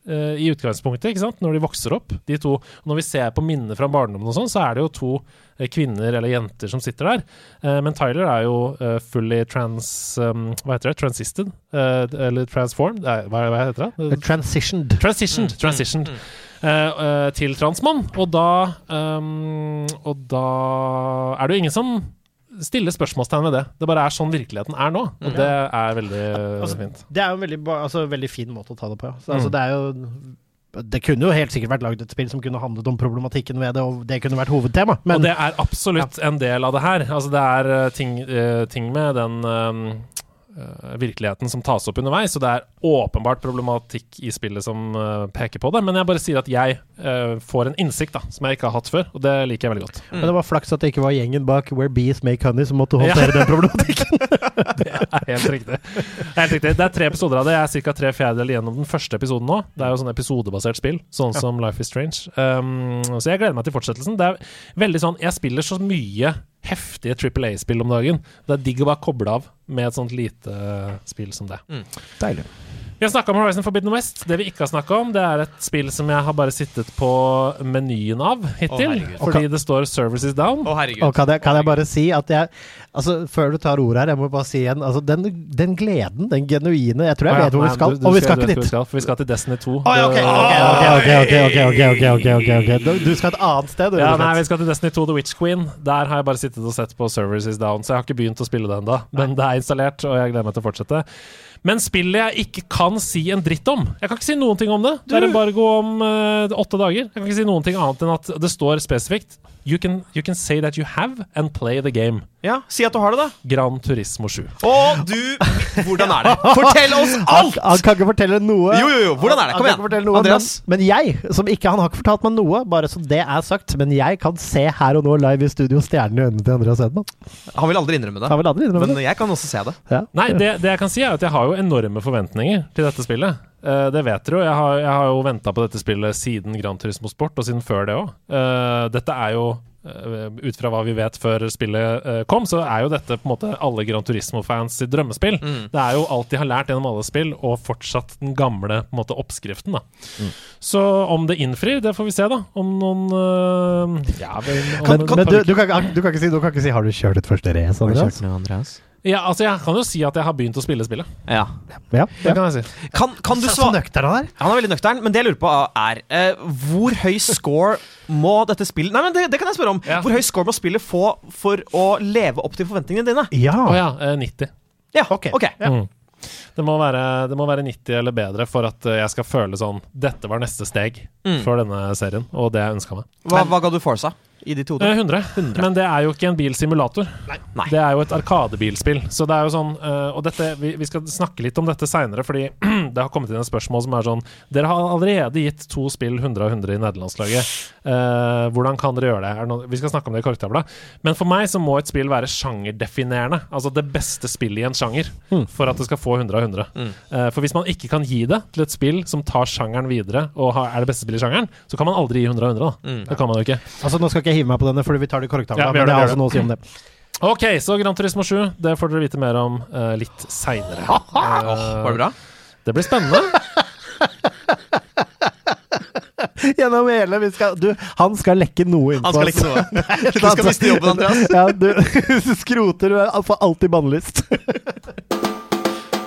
Eh, I utgangspunktet, ikke sant? når de vokser opp. De to, og Når vi ser på minner fra barndommen, og sånn, så er det jo to uh, kvinner eller jenter som sitter der. Uh, men Tyler er jo fully trans... um, hva heter det? Transisted? Eller transformed? Nei, hva, hva heter det? Transitioned. Transitioned, transitioned eh, eh, til transmann. Og da um, Og da er det jo ingen som stiller spørsmålstegn ved det. Det bare er sånn virkeligheten er nå, og det er veldig Altså, fint. Det er jo en veldig, altså, veldig fin måte å ta det på. ja. Så, altså, Mm. det er jo Det kunne jo helt sikkert vært lagd et spill som kunne handlet om problematikken ved det, og det kunne vært hovedtema. Men og det er absolutt en del av det her. Altså, det er eh, ting, eh, ting med den eh, virkeligheten som tas opp underveis, og det er åpenbart problematikk i spillet som uh, peker på det. Men jeg bare sier at jeg uh, får en innsikt da, som jeg ikke har hatt før, og det liker jeg veldig godt. Men det var flaks at det ikke var gjengen bak Where Bees Make Honey som måtte håndtere den problematikken. Det er helt riktig. Det helt riktig. Det er tre episoder av det. Jeg er ca. tre fjerdedeler gjennom den første episoden nå. Det er jo sånn episodebasert spill, sånn som Life is Strange. Um, så jeg gleder meg til fortsettelsen. Det er veldig sånn Jeg spiller så mye heftige Triple A-spill om dagen. Det er digg å bare koble av med et sånt lite eh, spill som det. Deilig. Vi har snakka om Horizon Forbidden West. Det vi ikke har snakka om, det er et spill som jeg har bare sittet på menyen av hittil. Å, fordi det står 'Services Down'. Å, og kan jeg, kan jeg, bare si at jeg Altså, før du tar ordet her, jeg må bare si igjen altså, den, den, gleden, den genuine Jeg tror jeg ja, vet hvor vi skal, og vi skal, ikke dit. Skal, for vi skal til Destiny 2. Du skal et annet sted? Ja, nei, vi skal til Destiny 2 The Witch Queen. Der har jeg bare sittet og sett på 'Services Down', så jeg har ikke begynt å spille det ennå. Men det er installert, og jeg gleder meg til å fortsette. Men spillet jeg ikke kan si en dritt om Jeg kan ikke si noen ting om det. Det er embargo om uh, åtte dager. Jeg kan ikke si noen ting annet enn at det står spesifikt You can, you can say that you have and play the game. Ja, Si at du har det, da. Gran Turismo 7. Og du Hvordan er det? Fortell oss alt! han kan ikke fortelle noe. Jo, jo, jo. Hvordan er det? Kom Han igjen. noe, Andreas. Men, men jeg, som ikke Han har ikke fortalt meg noe, bare så det er sagt. Men jeg kan se her og nå live i studio stjernene i øynene til Andreas Hedman. Han vil aldri innrømme det. Han vil aldri innrømme Men det. jeg kan også se det. Ja. Nei, det, det jeg kan si, er at jeg har jo enorme forventninger til dette spillet. Uh, det vet dere jo. Jeg har, jeg har jo venta på dette spillet siden Gran Turismo Sport, og siden før det òg. dette er jo eh, ut fra hva vi vet før spillet eh, kom, så er jo dette på en måte alle Gran Turismo-fans sitt drømmespill. Det er jo alt de har lært gjennom alle spill, og fortsatt den gamle på en måte, oppskriften. da Så om det innfrir, det får vi se, da. Om noen uh, Ja, vel, om, kan, om- men du, du, kan, du, kan ikke si, du kan ikke si 'har du kjørt et første race', Andreas? noe, Andreas? Ja, altså, jeg kan jo si at jeg har begynt å spille spillet. Ja. Ja. Det kan jeg si. Kan, kan du Så, svare nøktern han er. Han er veldig nøktern, men det jeg lurer på er eh, Hvor høy score må dette spillet Nei, men det, det kan jeg spørre om. Ja. Hvor høy score må spillet få for å leve opp til forventningene dine? Ja. Å ja, eh, 90. Ja, Ok. ok. Mm. Det må, være, det må være 90 eller bedre for at eh, jeg skal føle sånn Dette var neste steg Mm. for denne serien, og det jeg ønska meg. Hva, hva ga du Forsa i ditt hode? 100. 100. Men det er jo ikke en bilsimulator. Nei. Det er jo et arkadebilspill. Så det er jo sånn eh, Og dette, vi, vi skal snakke litt om dette seinere, fordi det har kommet inn et spørsmål som er sånn Dere har allerede gitt to spill 100 av 100 i nederlandslaget. Eh, hvordan kan dere gjøre det? Vi skal snakke om det i korktavla. Men for meg så må et spill være sjangerdefinerende. Altså det beste spillet i en sjanger for at det skal få 100 av 100. Eh, for hvis man ikke kan gi det til et spill som tar sjangeren videre, og er det beste spillet i sjangeren, så kan man aldri gi 100 av 100. Da. Det kan man jo ikke. Altså, nå skal ikke jeg hive meg på denne, fordi vi tar det i korktavla. Ja, men det, har vi altså noe å si om det. Ok, så Gran Turismo 7, det får dere vite mer om uh, litt seinere. Var det bra? det blir spennende. Gjennom hele vi skal, du, Han skal lekke noe inn Han på skal oss. ikke noe. Du skal miste jobben, Andreas. Ja, du skroter du er for alltid bannlyst.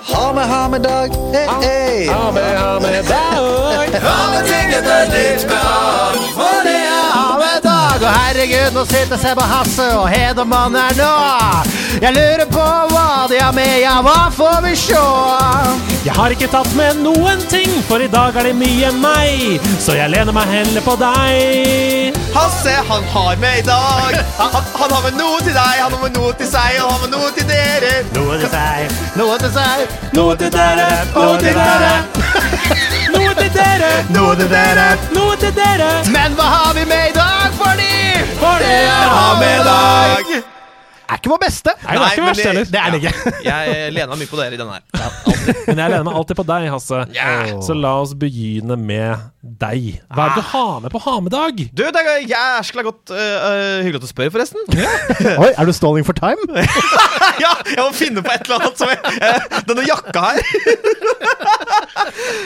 Ha med, ha med dag. Hey, hey. Ha med, ha med dag. Ha med ting etter med av. For det er ha med dag, og herregud, nå sitter Sebbe Hasse og Hedemann her nå. Jeg lurer på hva de har med, ja, hva får vi sjå? Jeg har ikke tatt med noen ting, for i dag er det mye meg. Så jeg lener meg heller på deg. Hasse, han har med i dag. Han, han har med noe til deg, han har med noe til seg, og han har med noe til dere. Noe til seg, noe til seg, Noe til dere, noe til dere, noe til dere, noe til dere. noe til dere. Men hva har vi med i dag, fordi? For det er Ha med i dag. Er ikke vår beste. Nei, det er ikke men verst heller. Det er det ikke. Jeg eh, lener meg mye på dere i denne her. Men jeg lener meg alltid på deg, Hasse. Yeah. Så la oss begynne med deg. Hva er det du har med på ha-med-dag? Du, det er jæskla godt uh, Hyggelig at du spør, forresten. Oi, er du stalling for time? ja, jeg må finne på et eller annet som jeg, Denne jakka her.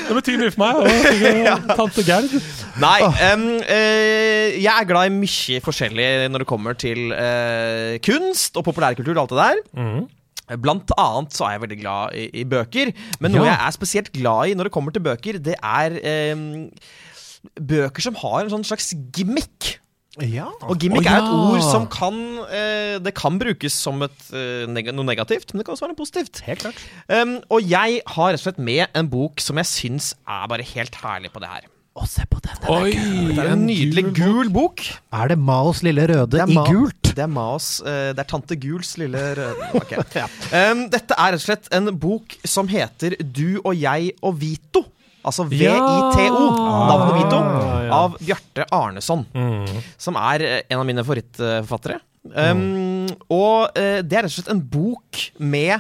Det betyr mye for meg. Og tante Gerd. Nei, um, uh, jeg er glad i mye forskjellig når det kommer til uh, kunst og populærkultur og alt det der. Mm. Blant annet så er jeg veldig glad i, i bøker. Men noe Ja. jeg er spesielt glad i når det kommer til bøker, det er eh, bøker som har en sånn slags gimmick. Ja. Og gimmick Å, er et ord som kan eh, Det kan brukes som et, eh, neg noe negativt, men det kan også være noe positivt. Helt klart. Um, og jeg har rett og slett med en bok som jeg syns er bare helt herlig på det her. Å, se på den! den er Oi, gul. Det er en nydelig gul bok. Er det Maos lille røde i Ma- gult? Det er Maos uh, Det er tante Guls lille røde Ok. um, Dette er rett og slett en bok som heter Du og jeg og Vito. Altså V-I-T-O. Navnet Vito. Ah, ja. Av Bjarte Arneson. Mm. Som er eh, en av mine favorittforfattere. Um, og uh, det er rett og slett en bok med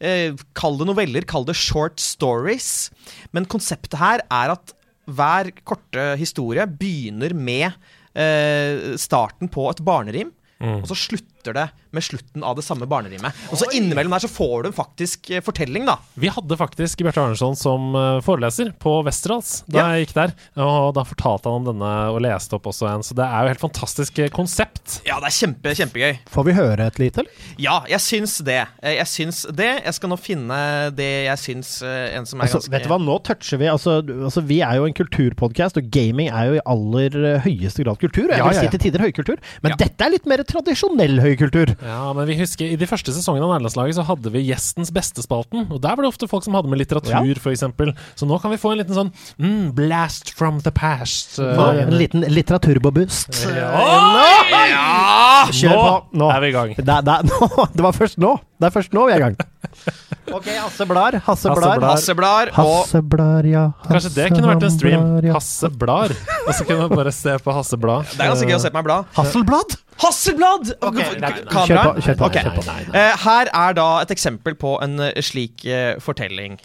eh, Kall det noveller, kall det short stories. Men konseptet her er at hver korte historie begynner med eh, starten på et barnerim. Og så slutter det med slutten av det samme barnerimet. Og så innimellom der så får du en faktisk eh, fortelling, da. Vi hadde faktisk Bjarte Arneson som eh, foreleser på Westerdals da Ja. jeg gikk der. Og da fortalte han om denne og leste opp også en, så det er jo helt fantastisk eh, konsept. Ja, det er kjempe, kjempegøy. Får vi høre et lite, eller? Ja, jeg syns det. Jeg syns det. Jeg skal nå finne det jeg syns en som er Altså, ganske vet du hva, nå toucher vi altså, altså, Vi er jo en kulturpodkast, og gaming er jo i aller høyeste grad kultur. Og jeg Ja, vil ja, ja. si til tider høykultur. Men Ja. dette er litt mer tradisjonell høykultur. Ja, men vi husker I de første sesongene av Nærlandslaget så hadde vi Gjestens beste-spalten. Og der var det ofte folk som hadde med litteratur, Ja. for eksempel Så nå kan vi få en liten sånn mm, blast from the past. eh, en liten litteraturbobust. Ja! Kjør på. Nå. er vi i gang. Da, da, nå. det var først nå. Det er først nå vi er i gang. Ok, Hasse Blar. Hasse Blar. Hasse Hasseblar Hasse Blar, ja. Kanskje det kunne vært en stream. Ja. Hasse Blar. Og så kunne man bare se på Hasse Blad. Det er ganske gøy å se på meg blad. Hasselblad? Hasselblad! Okay, nei, nei, Kamera. kjør på, kjør på, okay. kjør på. Nei, nei. Eh, her er da et eksempel på en eh, slik eh, fortelling,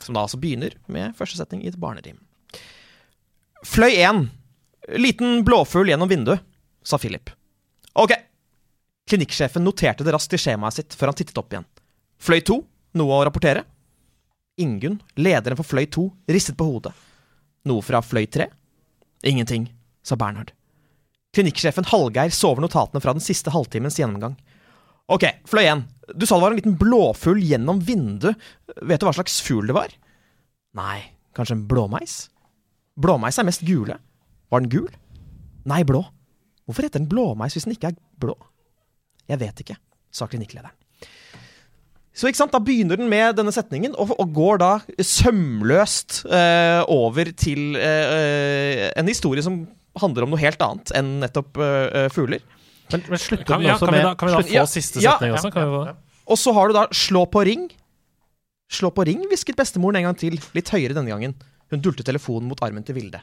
som da altså begynner med første setning i et barnerim. Fløy 1. Liten blåfugl gjennom vinduet, sa Philip. Ok. Klinikksjefen noterte det raskt i skjemaet sitt før han tittet opp igjen. Fløy 2. Noe å rapportere? Ingunn, lederen for Fløy 2, ristet på hodet. Noe fra Fløy 3? Ingenting, sa Bernhard. Klinikksjefen Hallgeir sover notatene fra den siste halvtimens gjennomgang. Ok, Fløy 1. Du sa det var en liten blåfugl gjennom vinduet. Vet du hva slags fugl det var? Nei, kanskje en blåmeis? Blåmeis er mest gule. Var den gul? Nei, blå. Hvorfor heter den blåmeis hvis den ikke er blå? Jeg vet ikke, sa klinikklederen. Så ikke sant, Da begynner den med denne setningen, og, og går da sømløst eh, over til eh, eh, en historie som handler om noe helt annet enn nettopp eh, eh, fugler. Men, men slutter Kan, den ja, kan, med, vi da, kan vi da slutt- få Ja, siste setning ja, også? Kan vi få det? Og så har du da 'slå på ring'. Slå på ring, hvisket bestemoren en gang til, litt høyere denne gangen. Hun dulte telefonen mot armen til Vilde.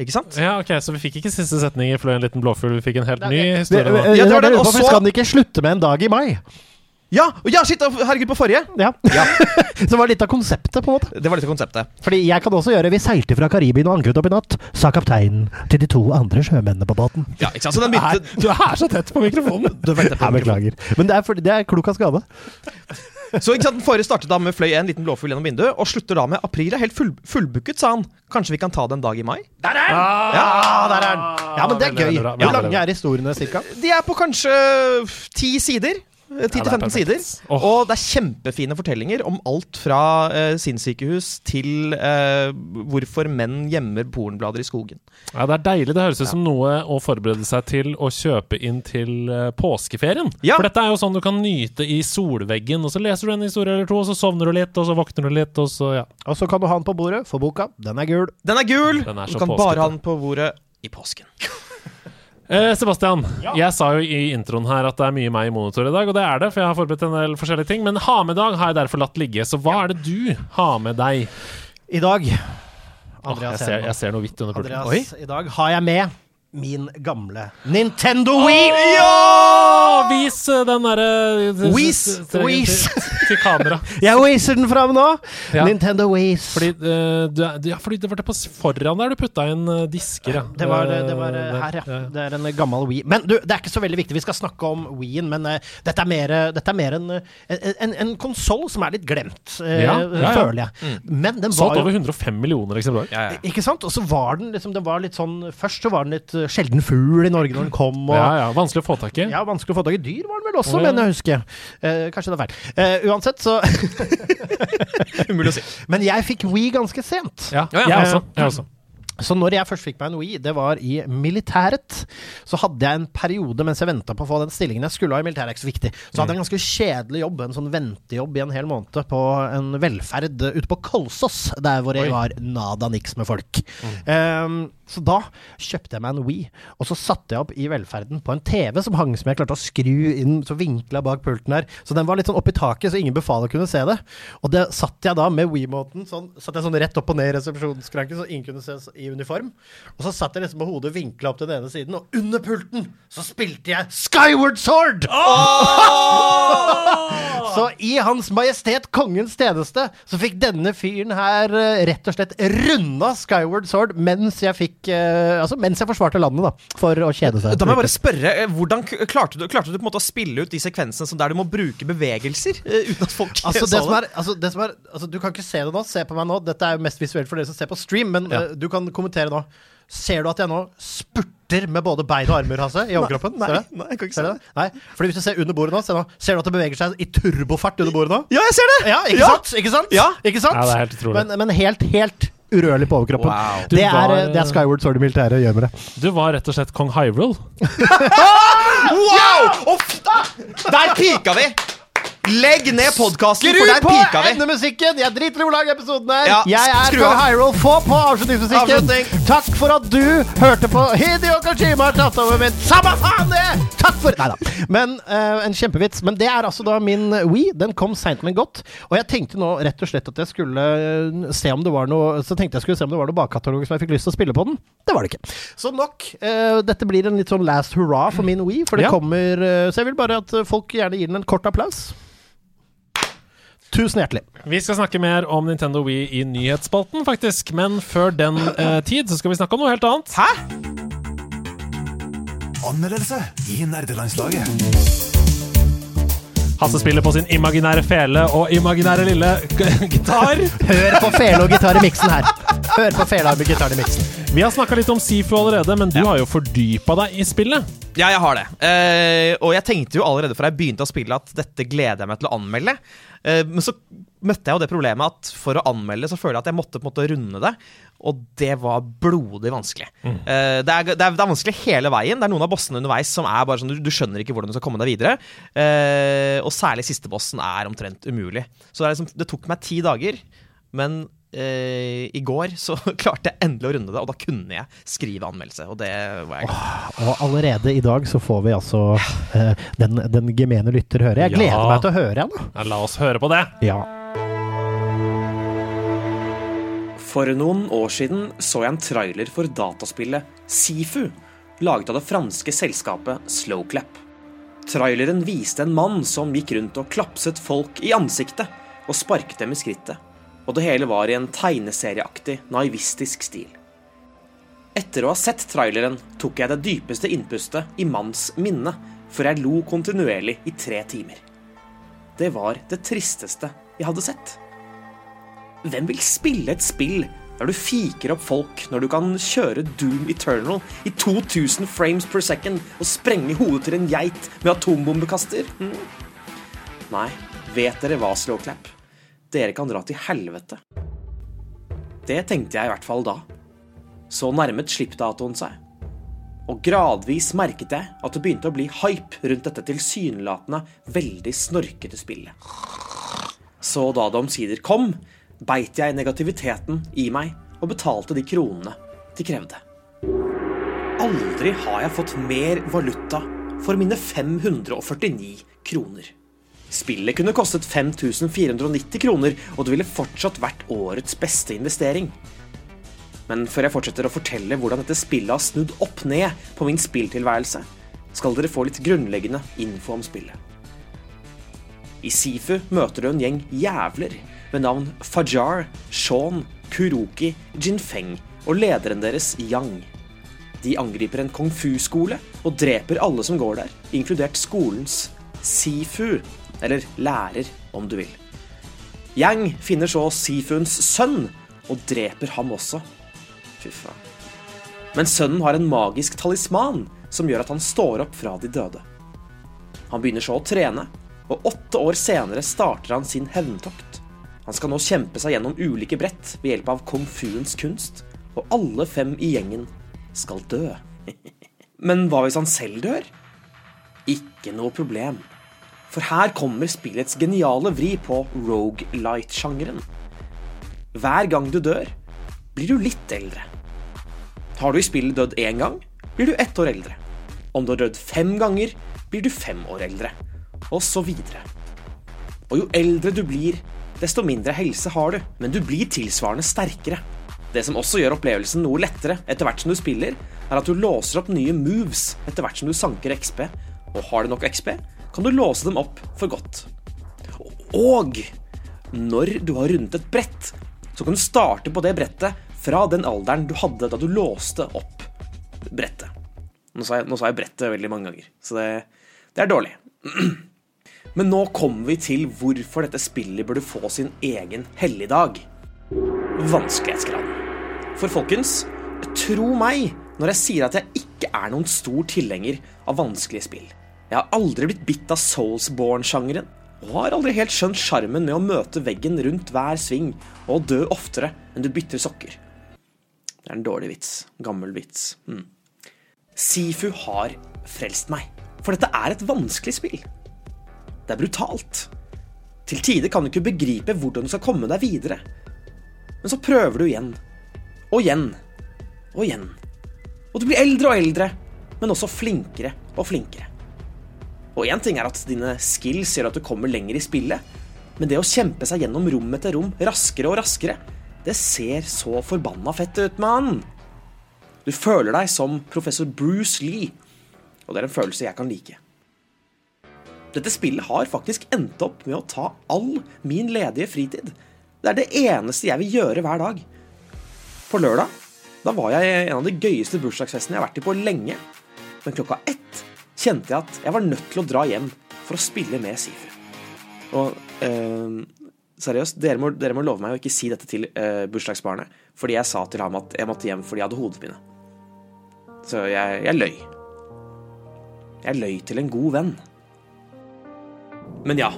Ikke sant? Ja, ok, Så vi fikk ikke siste setning i Fløy en liten blåfugl, vi fikk en helt ny historie. Ja, det var den, og Hvorfor skal den ikke slutte med en dag i mai? Ja! ja, shit! Herregud, på forrige! Ja. Så det var litt av konseptet, på en måte. Det var litt av konseptet. Fordi jeg kan også gjøre Vi seilte fra Karibien og ankret opp i natt, sa kapteinen til de to andre sjømennene på båten. Ja, ikke sant? Så den begynte Du er så tett på mikrofonen! Du vet det på Jeg beklager. Men det er, for, det er klok av skade. Så ikke sant, Den forrige startet da med fløy en liten blåfugl gjennom vinduet, og slutter da med april er helt full, fullbooket, sa han. Kanskje vi kan ta det en dag i mai? Der er han! Ja, der er den! Ja, men det er veldig, gøy. veldig Hvor lange er historiene, cirka? De er på kanskje ti sider. Ja, det er 10-15 ja, sider. Oh. Og det er kjempefine fortellinger om alt fra uh, sinnssykehus til uh, hvorfor menn gjemmer pornblader i skogen. Ja, Det er deilig. Det høres ut som noe å forberede seg til å kjøpe inn til uh, påskeferien. Ja. For dette er jo sånn du kan nyte i solveggen, og så leser du en historie eller to, og så sovner du litt, og så våkner du litt, og så ja. Og så kan du ha den på bordet, for boka, den er gul. Den er gul! Den er du kan påskete. bare ha den på bordet i påsken. Eh, Sebastian, jeg sa jo i introen her at det er mye meg i monitor i dag, og det er det, for jeg har forberedt en del forskjellige ting. Men ha med-dag har jeg derfor latt ligge, så hva er det du har med deg? I dag Andreas, oh, jeg, ser, jeg ser noe hvitt under pulten. Oi! Andreas, i dag har jeg med min gamle Nintendo Wii! Ja! Vis eh, den derre Wees. til, til, til kamera. Jeg whizzer den fram nå! Ja. Nintendo Wees. Fordi, uh, du, ja, fordi det var det på foran der du putta inn eh, disker, ja. Det var, det var uh, her, ja. Det er en gammel Wii. Men du, det er ikke så veldig viktig. Vi skal snakke om Wien, men uh, dette er mer, dette er mer en, en, en, en konsoll som er litt glemt, føler jeg. Men den Solgt over 105 millioner eksemplarer. Ikke sant? Og så var den liksom Den var litt sånn Først så var den litt sjelden fugl i Norge når den kom. Og, Ja, ja, Vanskelig å få tak i. Ja, vanskelig å få tak i dyr var den vel også, oh, ja. mener jeg å huske. Eh, kanskje det er feil. Eh, uansett, så Umulig å si. Men jeg fikk Wii ganske sent. Ja, Ja, ja. jeg også. Jeg også. Så når jeg først fikk meg en Wii, det var i militæret, så hadde jeg en periode mens jeg venta på å få den stillingen jeg skulle ha i militæret, er ikke så viktig, så hadde jeg en ganske kjedelig jobb, en sånn ventejobb i en hel måned på en velferd ute på Kolsås, der hvor jeg var nada niks med folk. Ehm, så da kjøpte jeg meg en Wii, og så satte jeg opp i velferden på en TV som hang som jeg klarte å skru inn, så vinkla bak pulten her. Så den var litt sånn opp i taket, så ingen befaler kunne se det. Og det satt jeg da med Wii-måten, sånn, satt jeg sånn rett opp og ned i resepsjonsskranken, så ingen kunne se i uniform. Og så satt jeg liksom med hodet vinkla opp til den ene siden, og under pulten så spilte jeg Skyward Sword! Så i Hans Majestet Kongens tjeneste så fikk denne fyren her eh, rett og slett runda Skyward Sword mens jeg fikk eh, Altså mens jeg forsvarte landet, da, for å kjede seg. Da må jeg bare spørre, eh, hvordan klarte du, klarte du på en måte å spille ut de sekvensene som der du må bruke bevegelser? eh, uten at folk Altså, så det som er, altså, det som er, altså, du kan ikke se det nå. Se på meg nå. Dette er jo mest visuelt for dere som ser på stream, men Ja. du kan kommentere nå. Ser du at jeg nå spurter med både bein og armer, Hasse, i overkroppen? Nei, nei, nei, jeg kan ikke se du det? Nei, fordi hvis du ser under bordet nå, se nå, ser du at det beveger seg i turbofart under bordet nå? Ja, jeg ser det! Ja, ikke Ja. sant? Ikke sant? Ja. Ikke sant? Ja, det er helt utrolig. Men, men helt, helt urørlig på overkroppen. Wow. Det, er, var- eh, det er Skyward Sword i militæret gjør med det. Du var rett og slett kong Hyrule. Wow! F der pika vi! Legg ned podkasten, Skru for der på pika vi! endemusikken! Jeg driter i hvor lang episoden er. Ja, jeg er skru for av. Hyrule. Få på avslutningsmusikken. Avslutning. Takk for at du hørte på. Hideo Kojima har tatt over min Samme faen det! Takk for Nei da. Men uh, en kjempevits. Men det er altså da min We. Den kom seint, men godt. Og jeg tenkte nå rett og slett at jeg skulle eh, se om det var noe Så tenkte jeg skulle se om det var noe bakkatalog som jeg fikk lyst til å spille på den. Det var det ikke. Så nok. Uh, dette blir en litt sånn last hurra for min We, for det Ja. kommer uh, Så jeg vil bare at folk gjerne gir den en kort applaus. Tusen hjertelig. Vi skal snakke mer om Nintendo Wii i nyhetsspalten, faktisk. Men før den eh, tid så skal vi snakke om noe helt annet. Hæ? Anmeldelse i nerdelandslaget. Hasse spiller på sin imaginære fele og imaginære lille gitar. Hør på fele og gitar i miksen her. Hør på fele og gitar i miksen. Vi har snakka litt om Sifu allerede, men du har jo fordypa deg i spillet. Ja, jeg har det. Uh, og jeg tenkte jo allerede fra jeg begynte å spille at dette gleder jeg meg til å anmelde. Uh, men så møtte jeg jo det problemet at for å anmelde så føler jeg at jeg måtte på en måte runde det. Og det var blodig vanskelig. Eh, det, er, det, er, det er vanskelig hele veien. Det er noen av bossene underveis som er bare sånn du, du skjønner ikke hvordan du skal komme deg videre. Uh, og særlig siste bossen er omtrent umulig. Så det, er liksom, det tok meg ti dager. Men Uh, i går så klarte jeg endelig å runde det, og da kunne jeg skrive anmeldelse. Og det var jeg glad Og allerede i dag så får vi altså uh, den, den gemene lytter høre. Jeg gleder Ja. meg til å høre henne. Ja, la oss høre på det. Ja. For noen år siden så jeg en trailer for dataspillet Sifu, laget av det franske selskapet Slowclap. Traileren viste en mann som gikk rundt og klapset folk i ansiktet og sparket dem i skrittet, og det hele var i en tegneserieaktig, naivistisk stil. Etter å ha sett traileren tok jeg det dypeste innpustet i manns minne, for jeg lo kontinuerlig i tre timer. Det var det tristeste jeg hadde sett. Hvem vil spille et spill der du fiker opp folk når du kan kjøre Doom Eternal i 2000 frames per second og sprenge hodet til en geit med atombombekaster? Hm? Nei, vet dere hva, Slowclap? Dere kan dra til helvete. Det tenkte jeg i hvert fall da. Så nærmet slippdatoen seg. Og gradvis merket jeg at det begynte å bli hype rundt dette tilsynelatende veldig snorkete spillet. Så da det omsider kom, beit jeg negativiteten i meg og betalte de kronene de krevde. Aldri har jeg fått mer valuta for mine 549 kroner. Spillet kunne kostet 5490 kroner, og det ville fortsatt vært årets beste investering. Men før jeg fortsetter å fortelle hvordan dette spillet har snudd opp ned på min spilltilværelse, skal dere få litt grunnleggende info om spillet. I Sifu møter du en gjeng jævler med navn Fajar, Shaun, Kuroki, Jinfeng og lederen deres Yang. De angriper en kung fu-skole og dreper alle som går der, inkludert skolens Sifu, eller lærer om du vil. Yang finner så Sifuens sønn og dreper ham også. Fy faen. Men sønnen har en magisk talisman som gjør at han står opp fra de døde. Han begynner så å trene, og åtte år senere starter han sin hevntokt. Han skal nå kjempe seg gjennom ulike brett ved hjelp av kung fuens kunst, og alle fem i gjengen skal dø. Men hva hvis han selv dør? Ikke noe problem. For her kommer spillets geniale vri på rogelight-sjangeren. Hver gang du dør, blir du litt eldre. Har du i spillet dødd én gang, blir du ett år eldre. Om du har dødd fem ganger, blir du fem år eldre. Og så videre. Og jo eldre du blir, desto mindre helse har du, men du blir tilsvarende sterkere. Det som også gjør opplevelsen noe lettere etter hvert som du spiller, er at du låser opp nye moves etter hvert som du sanker XP, og har du nok XP, kan du låse dem opp for godt. Og når du har rundet et brett, så kan du starte på det brettet fra den alderen du hadde da du låste opp brettet. Nå sa jeg, nå sa jeg brettet veldig mange ganger, så det, det er dårlig. Men nå kommer vi til hvorfor dette spillet burde få sin egen helligdag. Vanskelighetsgraden. For folkens, tro meg når jeg sier at jeg ikke er noen stor tilhenger av vanskelige spill. Jeg har aldri blitt bitt av Soulsborne-sjangeren, og har aldri helt skjønt sjarmen med å møte veggen rundt hver sving og dø oftere enn du bytter sokker. Det er en dårlig vits. Gammel vits. Mm. Sifu har frelst meg, for dette er et vanskelig spill. Det er brutalt. Til tider kan du ikke begripe hvordan du skal komme deg videre. Men så prøver du igjen. Og igjen. Og igjen. Og du blir eldre og eldre, men også flinkere og flinkere. Og én ting er at dine skills gjør at du kommer lenger i spillet, men det å kjempe seg gjennom rom etter rom raskere og raskere, det ser så forbanna fett ut, mann! Du føler deg som professor Bruce Lee, og det er en følelse jeg kan like. Dette spillet har faktisk endt opp med å ta all min ledige fritid. Det er det eneste jeg vil gjøre hver dag. På lørdag da var jeg i en av de gøyeste bursdagsfestene jeg har vært i på lenge. Men klokka ett kjente jeg at jeg var nødt til å dra hjem for å spille med Sifu. Og eh, seriøst, dere må, dere må, love meg å ikke si dette til eh, bursdagsbarnet. Fordi jeg sa til ham at jeg måtte hjem fordi jeg hadde hodepine. Så jeg, jeg løy. Jeg løy til en god venn. Men ja,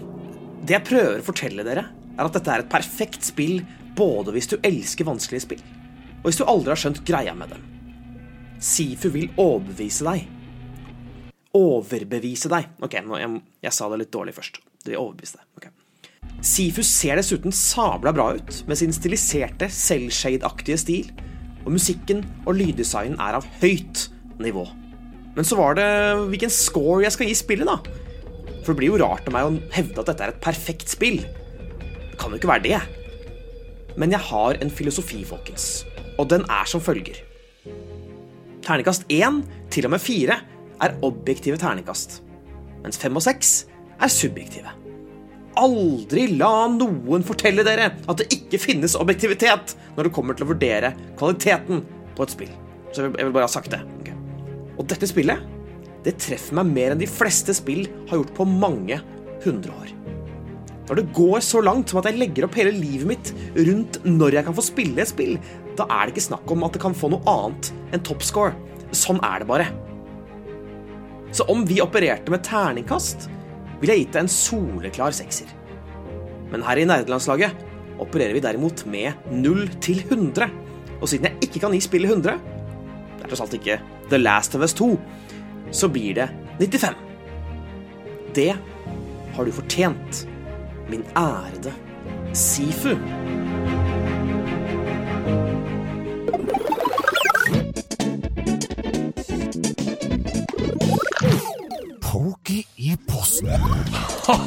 det jeg prøver å fortelle dere, er at dette er et perfekt spill både hvis du elsker vanskelige spill, og hvis du aldri har skjønt greia med dem. Sifu vil overbevise deg. Overbevise deg. Ok, jeg, jeg sa det litt dårlig først. Det vil overbevise deg. Okay. Sifu ser dessuten sabla bra ut, med sin stiliserte, selvshade-aktige stil, og musikken og lyddesignen er av høyt nivå. Men så var det hvilken score jeg skal gi spillet, da. For det blir jo rart av meg å hevde at dette er et perfekt spill. Det kan jo ikke være det. Men jeg har en filosofi, folkens. Og den er som følger. Terningkast 1 til og med 4 er objektive terningkast, mens 5 og 6 er subjektive. Aldri la noen fortelle dere at det ikke finnes objektivitet når det kommer til å vurdere kvaliteten på et spill. Så jeg vil bare ha sagt det. Okay. Og dette spillet det treffer meg mer enn de fleste spill har gjort på mange hundre år. Når det går så langt som at jeg legger opp hele livet mitt rundt når jeg kan få spille et spill, da er det ikke snakk om at det kan få noe annet enn toppscore. Sånn er det bare. Så om vi opererte med terningkast, ville jeg gitt det en soleklar sekser. Men her i nerdelandslaget opererer vi derimot med 0 til 100. Og siden jeg ikke kan gi spillet 100, det er tross alt ikke The Last of Us 2, så blir det 95. Det har du fortjent, min ærede Sifu.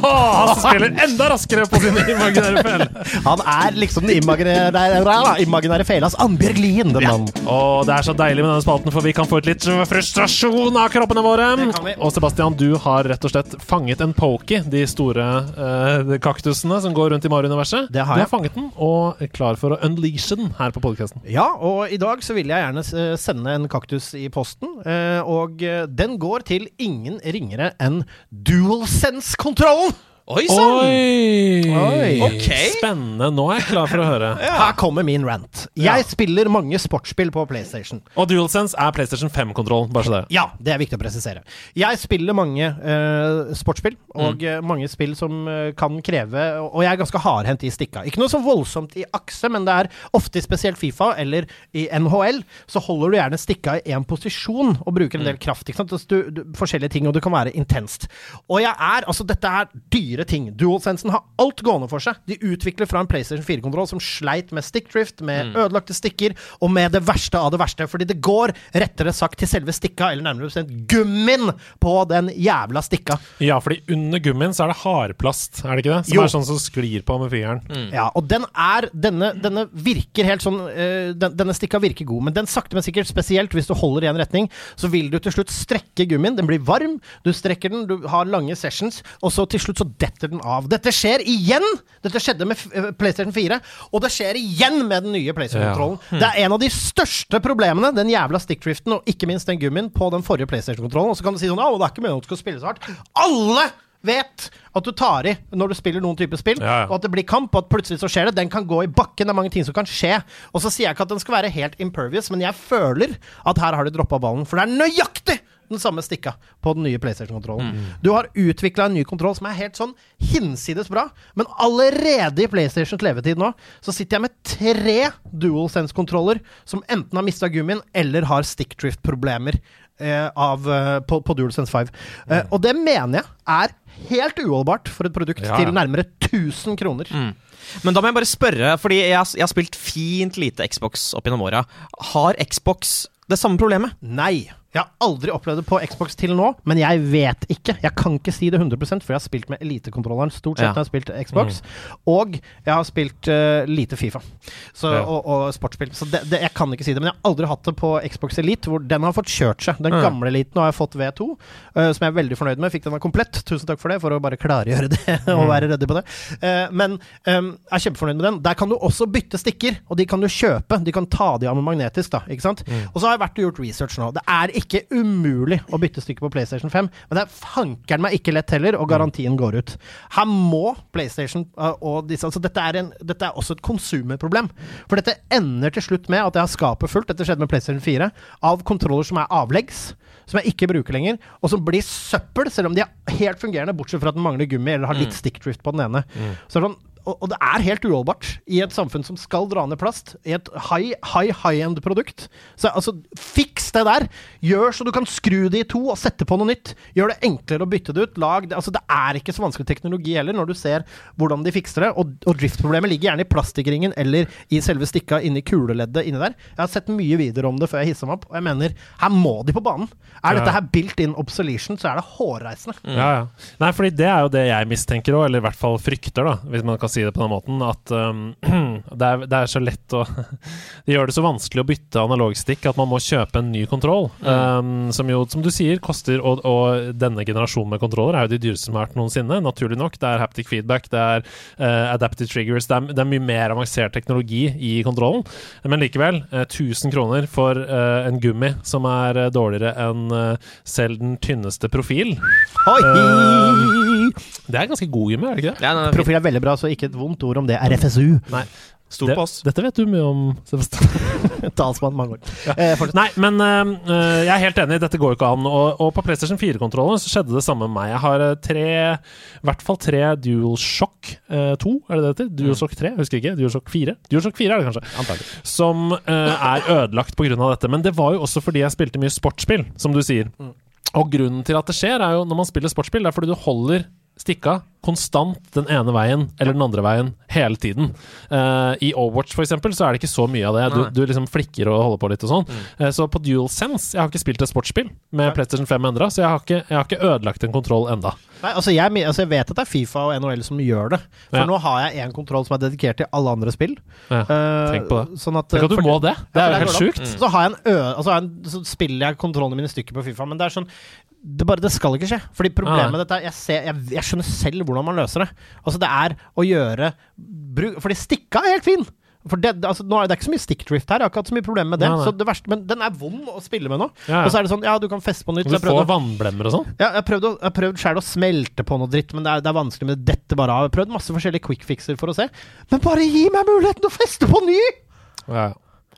Han spiller enda raskere på sin imaginære fele. Han er liksom den imaginære, imaginære felas Annbjørg Lien, den mannen. Og det er så deilig med denne spalten, for vi kan få ut litt frustrasjon av kroppene våre. Og Sebastian, du har rett og slett fanget en pokey, de store uh, kaktusene som går rundt i Mario-universet. Det har Du har fanget den, og er klar for å unleashe den her på podkasten. Ja, og i dag så vil jeg gjerne eh, sende en kaktus i posten. uh, Og eh, den går til ingen ringere enn DualSense-kontrollen! Oi sann! Oi! Oi. Ok. Spennende. Nå er jeg klar for å høre. Her kommer min rant. Jeg spiller mange sportsspill på PlayStation. Og DualSense er PlayStation 5-kontroll, bare så det. Ja, det er viktig å presisere. Jeg spiller mange uh, sportsspill, og mm. mange spill som uh, kan kreve Og jeg er ganske hardhendt i stikka. Ikke noe så voldsomt i akse, men det er ofte spesielt Fifa eller i NHL, så holder du gjerne stikka i én posisjon og bruker en del kraft. Ikke sant? Altså, Du, du, forskjellige ting, og det kan være intenst. Og jeg er Altså, dette er dyre ting. DualSensen har alt gående for seg. De utvikler fra en PlayStation 4-kontroll som sleit med stickdrift, med ødelagte stikker, og med det verste av det verste. Fordi det går, rettere sagt, til selve stikka, eller nærmere bestemt gummien på den jævla stikka. Ja, fordi under gummien så er det hardplast, er det ikke det? Som Jo. er sånn som sklir på med fingeren. Ja, og den er Denne, denne virker helt sånn øh, den, Denne stikka virker god, men den sakte, men sikkert, spesielt hvis du holder i en retning, så vil du til slutt strekke gummien. Den blir varm, du strekker den, du har lange sessions, og så til slutt så detter den av. Dette skjer igjen! Dette skjedde med eh, PlayStation 4, og det skjer igjen med den nye PlayStation-kontrollen. Det er en av de største problemene, den jævla stickdriften, og ikke minst den gummien, på den forrige PlayStation-kontrollen. Og så kan du si sånn Å, det er ikke meningen at du skal spille så hardt. Alle vet at du tar i når du spiller noen type spill, Ja, ja. og at det blir kamp, og at plutselig så skjer det. Den kan gå i bakken, det er mange ting som kan skje. Og så sier jeg ikke at den skal være helt impervious, men jeg føler at her har de droppa ballen. For det er nøyaktig den samme stikka på den nye PlayStation-kontrollen. Du har utvikla en ny kontroll som er helt sånn hinsides bra, men allerede i PlayStations levetid nå så sitter jeg med tre DualSense-kontroller som enten har mista gummien eller har stickdrift-problemer. Eh, av, eh, på, på DualSense 5. Eh, og det mener jeg er helt uholdbart for et produkt Ja, til nærmere 1000 kroner. Men da må jeg bare spørre, fordi jeg, jeg har spilt fint lite Xbox opp gjennom åra. Har Xbox det samme problemet? Nei. Jeg har aldri opplevd det på Xbox til nå, men jeg vet ikke. Jeg kan ikke si det 100 for jeg har spilt med elitekontrolleren stort sett Ja. når jeg har spilt Xbox. Og jeg har spilt uh, lite Fifa så, Ja. og, og sportsspill. Så det, det, jeg kan ikke si det. Men jeg har aldri hatt det på Xbox Elite, hvor den har fått kjørt seg. Den Ja. gamle eliten har jeg fått V2, uh, som jeg er veldig fornøyd med. Fikk den av komplett. Tusen takk for det, for å bare klargjøre det og være ryddig på det. Uh, men um, jeg er kjempefornøyd med den. Der kan du også bytte stikker, og de kan du kjøpe. De kan ta de av med magnetisk, da. Ikke sant? Og så har jeg vært og gjort research nå. Det er ikke umulig å bytte stykker på PlayStation 5, men det er fankeren meg ikke lett heller, og garantien går ut. Her må PlayStation uh, og disse Altså, dette er, en, dette er også et konsumerproblem. For dette ender til slutt med at jeg har skapet fullt, dette skjedde med PlayStation 4, av kontroller som er avleggs. Som jeg ikke bruker lenger, og som blir søppel, selv om de er helt fungerende, bortsett fra at den mangler gummi eller har litt stickdrift på den ene. Så det er sånn, og, og det er helt uholdbart i et samfunn som skal dra ned plast, i et high, high, high-end-produkt. Så altså, fiks det der! Gjør så du kan skru det i to og sette på noe nytt. Gjør det enklere å bytte det ut. Lag det. Altså, det er ikke så vanskelig teknologi heller, når du ser hvordan de fikser det. Og, og driftproblemet ligger gjerne i plastikkringen eller i selve stikka inni kuleleddet inni der. Jeg har sett mye videoer om det før jeg hissa meg opp, og jeg mener, her må de på banen. Er Ja. dette her built in obsolution, så er det hårreisende. Ja, ja. Nei, fordi det er jo det jeg mistenker òg, eller i hvert fall frykter, da, hvis man kan si det på den måten, at um, det, er, det er så lett å Det gjør det så vanskelig å bytte analogstikk at man må kjøpe en ny kontroll. Um, som jo, som du sier, koster Og, og denne generasjonen med kontroller er jo de dyreste som har vært noensinne, naturlig nok. Det er haptic feedback, det er uh, adaptive triggers, det er, det er mye mer avansert teknologi i kontrollen. Men likevel, uh, 1000 kroner for uh, en gummi som er eh, dårligere enn eh, selv den tynneste profil. Oi! Det er ganske god gummi, er det ikke det? Ja, nei, Profil er veldig bra, så ikke et vondt ord om det. RFSU. Nei. Stort Det, på oss. dette vet du mye om, Sebastian. Talsmann mange år. Eh. Nei, men øh, jeg er helt enig, dette går jo ikke an. Og, og på PlayStation 4-kontrollen så skjedde det samme med meg. Jeg har øh, tre, i hvert fall tre DualShock øh, 2, er det det heter? DualShock 3, jeg husker ikke. DualShock 4. DualShock 4 er det kanskje. Antagelig. Som øh, er ødelagt pga. dette. Men det var jo også fordi jeg spilte mye sportsspill, som du sier. Og grunnen til at det skjer, er jo når man spiller sportsspill, det er fordi du holder stikka konstant den ene veien eller den andre veien hele tiden. Uh, I Overwatch for eksempel, så er det ikke så mye av det. Du, du liksom flikker og holder på litt og sånn. Eh, så på DualSense Jeg har ikke spilt et sportsspill med PlayStation 5 enda, så jeg har, ikke, jeg har ikke ødelagt en kontroll enda. Nei, altså jeg, altså jeg vet at det er Fifa og NHL som gjør det. For Ja. nå har jeg en kontroll som er dedikert til alle andre spill. Ja, Eh, tenk på det. Sånn at, Tenk at du må det! Det er jo helt sjukt. Så har jeg en ø... Altså en, så spiller jeg kontrollene mine i stykker på Fifa, men det er sånn det, bare, det skal ikke skje. Fordi problemet med dette er jeg, ser, jeg, jeg skjønner selv hvordan man løser det. Altså Det er å gjøre bruk, Fordi stikka er helt fin! For det, altså, nå er det ikke så mye stickdrift her, jeg har ikke hatt så mye problemer med det. Nei, nei. Så det verste, men den er vond å spille med nå. Ja, ja. Og så er det sånn, ja, du kan feste på nytt. Du får å- vannblemmer og sånn. ja, jeg har prøvd, å- jeg prøvd selv å smelte på noe dritt, men det er, det er vanskelig. med det detter bare av. Jeg har prøvd masse forskjellige quick fixer for å se. Men bare gi meg muligheten å feste på ny! Ja.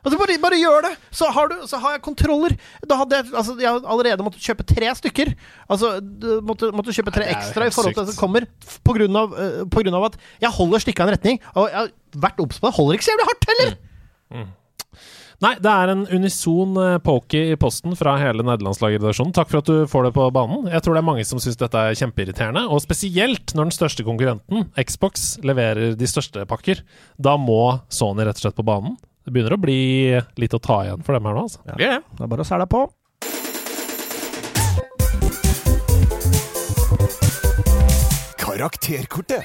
Altså bare, bare gjør det! Så har, du, så har jeg kontroller. Da hadde jeg, altså, jeg allerede måttet kjøpe tre stykker. Altså, du måtte, måtte kjøpe tre Nei, ekstra i forhold til det som kommer. På grunn, av, eh, på grunn av at jeg holder stikka i en retning. Og jeg har vært obs på det. Holder ikke så jævlig hardt heller! Nei, det er en unison uh, pokey i posten fra hele nederlandslagredaksjonen. Takk for at du får det på banen. Jeg tror det er mange som syns dette er kjempeirriterende. Og spesielt når den største konkurrenten, Xbox, leverer de største pakker. Da må Sony rett og slett på banen. Det begynner å bli litt å ta igjen for dem her nå, altså. Ja. det? Det er bare å sæle på. Karakterkortet.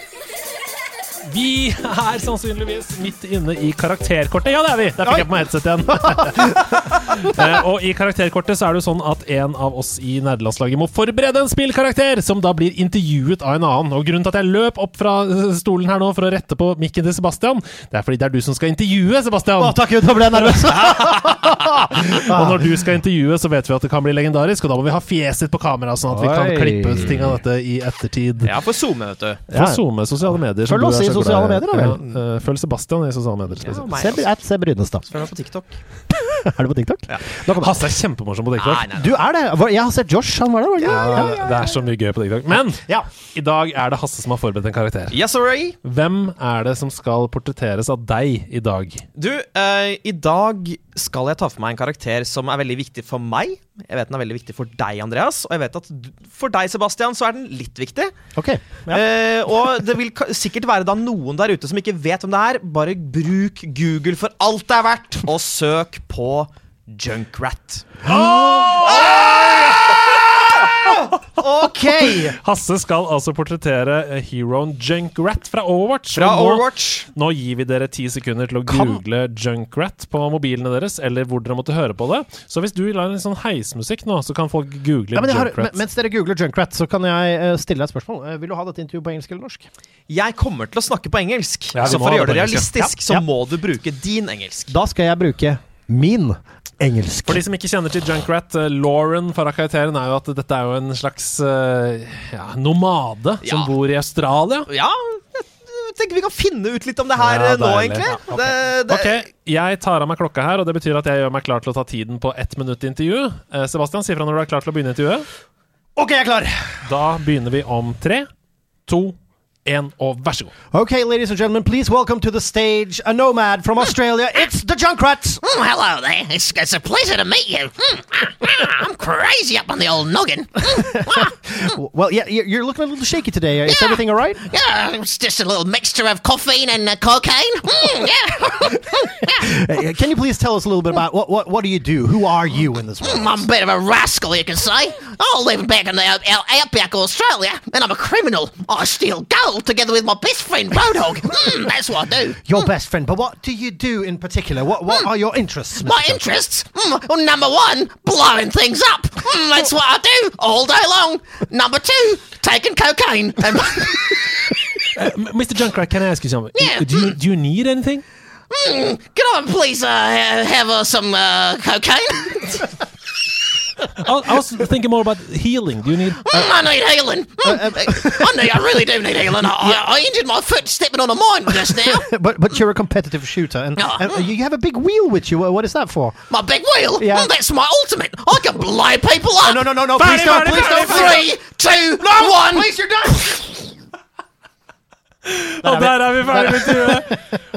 Vi er sannsynligvis midt inne i karakterkortet. Ja, det er vi! Der fikk jeg på meg headset igjen. Eh, og i karakterkortet så er det jo sånn at en av oss i nederlandslaget må forberede en spillkarakter som da blir intervjuet av en annen. Og grunnen til at jeg løp opp fra stolen her nå for å rette på mikken til Sebastian, det er fordi det er du som skal intervjue, Sebastian. Å, takk Gud, nå ble jeg nervøs! Og når du skal intervjue, så vet vi at det kan bli legendarisk, og da må vi ha fjeset på kamera, sånn at vi kan klippe ut ting av dette i ettertid. Ja, for SoMe, vet du. For SoMe sosiale medier. som Følg du oss er i sosiale medier, da vel. Ja, eh, følg Sebastian i sosiale medier. Ja, meg Se, at se Brynestad. Følg meg på TikTok. Er du på TikTok? Ja. Hasse er kjempemorsom på TikTok. Nei, nei, nei. Du er det! Jeg har sett Josh, han var der, var det Ja, Ja, det er så mye gøy på TikTok. Men Ja. i dag er det Hasse som har forberedt en karakter. Yes, sorry. Hvem er det som skal portretteres av deg i dag? Du, uh, i dag skal jeg ta for meg en karakter som er veldig viktig for meg. Jeg vet den er veldig viktig for deg, Andreas. Og jeg vet at du, for deg, Sebastian, så er den litt viktig. Ok. Ja. Eh, og det vil sikkert være da noen der ute som ikke vet hvem det er. Bare bruk Google for alt det er verdt, og søk på Junkrat. Ok! Hasse skal altså portrettere eh, heroen Junkrat fra Overwatch. Fra nå, Overwatch. Nå gir vi dere ti sekunder til å Kan- google Junkrat på mobilene deres, eller hvor dere måtte høre på det. Så hvis du lar en sånn heismusikk nå, så kan folk google Ja, men jeg har, Junkrat. mens dere googler Junkrat, så kan jeg eh, stille deg et spørsmål. Eh, vil du ha dette intervjuet på engelsk eller norsk? Jeg kommer til å snakke på engelsk, Ja, så for å gjøre det realistisk, ja. Ja. så må du bruke din engelsk. Da skal jeg bruke min engelsk. For de som ikke kjenner til Junkrat, uh, Lauren fra karakteren er jo at dette er jo en slags eh, ja, nomade som bor i Australia. Ja, jeg tenker vi kan finne ut litt om det her Ja, eh, nå, deilig. egentlig. Ja, ok. det, det, Ok, jeg tar av meg klokka her, og det betyr at jeg gjør meg klar til å ta tiden på ett minutt intervju. Eh, Sebastian, si fra når du er klar til å begynne intervjuet. Ok, jeg er klar! Da begynner vi om tre, to, én, og vær så god. Okay, ladies and gentlemen, please welcome to the stage a nomad from Australia. It's the Junkrats! Mm, hello there. It's, it's a pleasure to meet you. Mm, I'm crazy up on the old noggin. Mm, Well, yeah, you're you're looking a little shaky today. Is Yeah. everything all right? yeah, it's just a little mixture of caffeine and uh, cocaine. Mm, yeah. Can you please tell us a little bit about what, what, what do you do? Who are you in this world? Mm, I'm a bit of a rascal, you can say. I live back in the out, out, outback of Australia, and I'm a criminal. I steal gold together with my best friend Roadhog. Mm, that's what I do. Your best friend, but what do you do in particular? What what are your interests? My Mr. interests? Mm, well, number one, blowing things up. Mm, that's what I do all day long. Number two, taking cocaine. And M- Mr. Junkrat, can I ask you something? Yeah. Do you, do you need anything? mm, can I please uh, have uh, some uh, cocaine? I, I was thinking more about healing. Do you need... Mm, I need healing. Mm, I need. I really do need healing. I, I, I injured my foot stepping on a mine just now. But but you're a competitive shooter, and, Oh. and you have a big wheel with you. What is that for? My big wheel. Yeah. Mm, that's my ultimate. I can blow people up. no, no, no, no! Fine, Please don't! Please fine, don't! Three, two, one. Please, you're done. Og der er vi ferdig med intervjuet!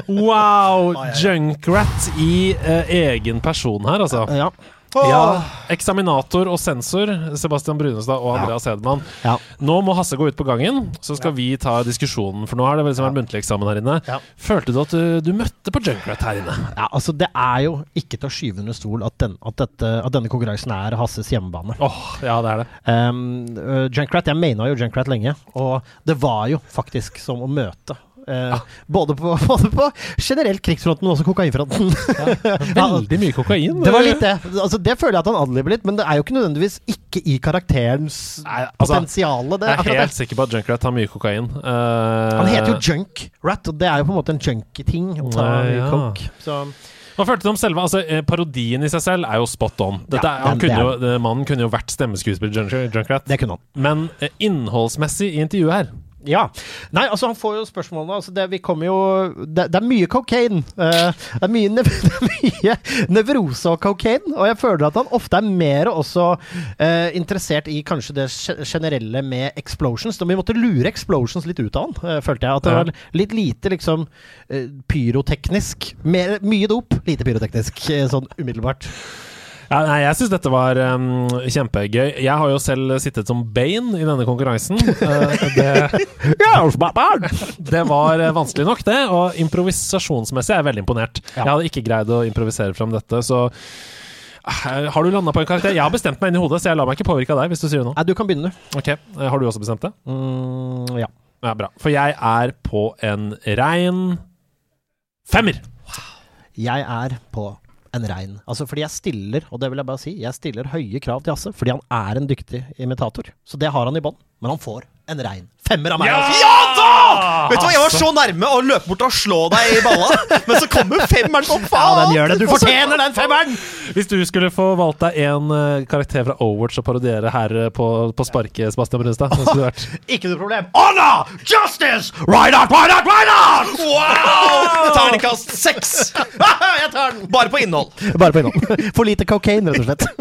Wow! Junkrat i eh, egen person her, altså. Ja. Ja, Eksaminator og sensor, Sebastian Brunestad og Andreas Hedman. Ja. Nå må Hasse gå ut på gangen, så skal vi ta diskusjonen. For nå har det liksom vært muntlig eksamen her inne. Følte du at du, du møtte på Junkrat her inne? Ja, altså Det er jo ikke til å skyve under stol at, den, at, dette, at denne konkurransen er Hasses hjemmebane. Oh, ja, det er det. Um, Junkrat, Jeg mena jo Junkrat lenge, og det var jo faktisk som å møte Eh, både, på, både på generelt krigsfronten, og også kokainfronten. Veldig mye kokain. Det var litt det. Altså, det føler jeg at han adlyver litt, men det er jo ikke nødvendigvis ikke i karakterens Nei, altså, potensialet. Det, Jeg er helt det. sikker på at Junkrat har mye kokain. Uh, Han heter jo Junkrat, og det er jo på en måte en junkie-ting. å ta ja. coke. Så Hva følte du om selve altså, eh, Parodien i seg selv er jo spot on. Dette, Ja, han den- kunne jo, mannen kunne jo vært stemmeskuespiller Junkrat. det kunne han. Men innholdsmessig i intervjuet her Ja. Nei, altså, han får jo spørsmålene altså, det, vi kommer jo, det, det er mye cocaine. Uh, det er mye, nev mye nevrose og cocaine. Og jeg føler at han ofte er mer også uh, interessert i kanskje det generelle med explosions. Da vi måtte lure explosions litt ut av han, uh, følte jeg. At det var litt lite liksom eh, pyroteknisk. Mer, mye dop, lite pyroteknisk, eh, sånn umiddelbart. Ja, Nei, jeg syns dette var um, kjempegøy. Jeg har jo selv sittet som Bane i denne konkurransen. Uh, det, det var eh, vanskelig nok, det. Og improvisasjonsmessig er jeg veldig imponert. Jeg hadde ikke greid å improvisere fram dette, så eh, Har du landa på en karakter? Jeg har bestemt meg inn i hodet, så jeg lar meg ikke påvirke av deg hvis du sier noe. Nei, du kan begynne. Ok, Har du også bestemt det? Mm, ja. Ja, bra. For jeg er på en rein femmer. Jeg er på en rein. Altså fordi jeg stiller, og det vil jeg bare si, jeg stiller høye krav til Hasse fordi han er en dyktig imitator. Så det har han i bånn. Men han får en rein femmer av meg. altså. Ja Vet du hva, Jeg var så nærme å løpe bort og slå deg i balla, men så kommer femmeren som Ja, den gjør det. Du fortjener den femmeren! Hvis du skulle få valgt deg en eh, karakter fra Overwatch å parodiere her eh, på, på sparket, Sebastian Brunstad hvem skulle det vært? Ikke noe problem. Honor! Justice! Right out, right out, right out! Wow! Terningkast seks! jeg tar den! Bare på innhold. Bare på innhold. For lite cocaine, rett og slett.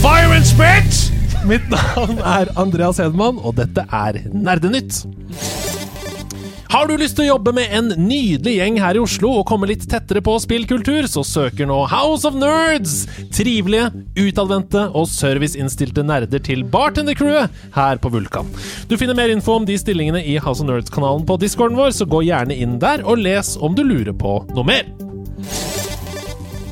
Fire and Spit! Mitt navn er Andreas Hedman, og dette er Nerdenytt. Har du lyst til å jobbe med en nydelig gjeng her i Oslo og komme litt tettere på spillkultur, så søker nå House of Nerds trivelige, utadvendte og serviceinnstilte nerder til bartendercrewet her på Vulkan. Du finner mer info om de stillingene i House of Nerds-kanalen på discorden vår, så gå gjerne inn der og les om du lurer på noe mer.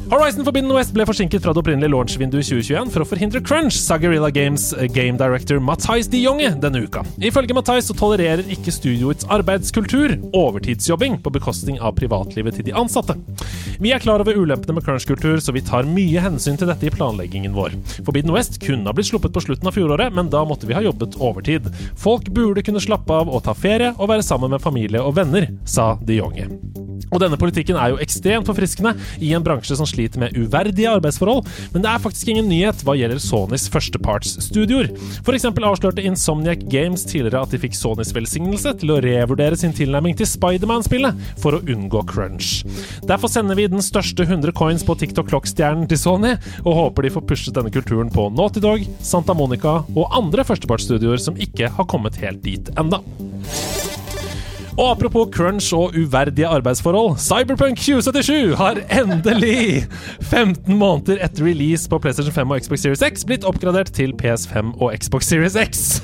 Horizon Forbidden West ble forsinket fra det opprinnelige launchvinduet 2021 for å forhindre crunch, sa Guerrilla Games game director Mathais de Jonge denne uka. Ifølge Mathais så tolererer ikke studioets arbeidskultur overtidsjobbing på bekostning av privatlivet til de ansatte. Vi er klar over ulempene med crunch-kultur, så vi tar mye hensyn til dette i planleggingen vår. Forbidden West kunne ha blitt sluppet på slutten av fjoråret, men da måtte vi ha jobbet overtid. Folk burde kunne slappe av og ta ferie og være sammen med familie og venner, sa de Jonge. Og denne politikken er jo ekstremt forfriskende i en bransje som sliter med uverdige arbeidsforhold, men det er faktisk ingen nyhet hva gjelder Sonys førstepartsstudioer. F.eks. avslørte Insomniac Games tidligere at de fikk Sonys velsignelse til å revurdere sin tilnærming til Spiderman-spillet for å unngå crunch. Derfor sender vi den største 100 coins på TikTok Clock-stjernen til Sony, og håper de får pushet denne kulturen på Naughty Dog, Santa Monica og andre førstepartsstudioer som ikke har kommet helt dit enda. Og apropos crunch og uverdige arbeidsforhold. Cyberpunk 2077 har endelig, 15 måneder etter release på PlayStation 5 og Xbox Series X, blitt oppgradert til PS5 og Xbox Series X.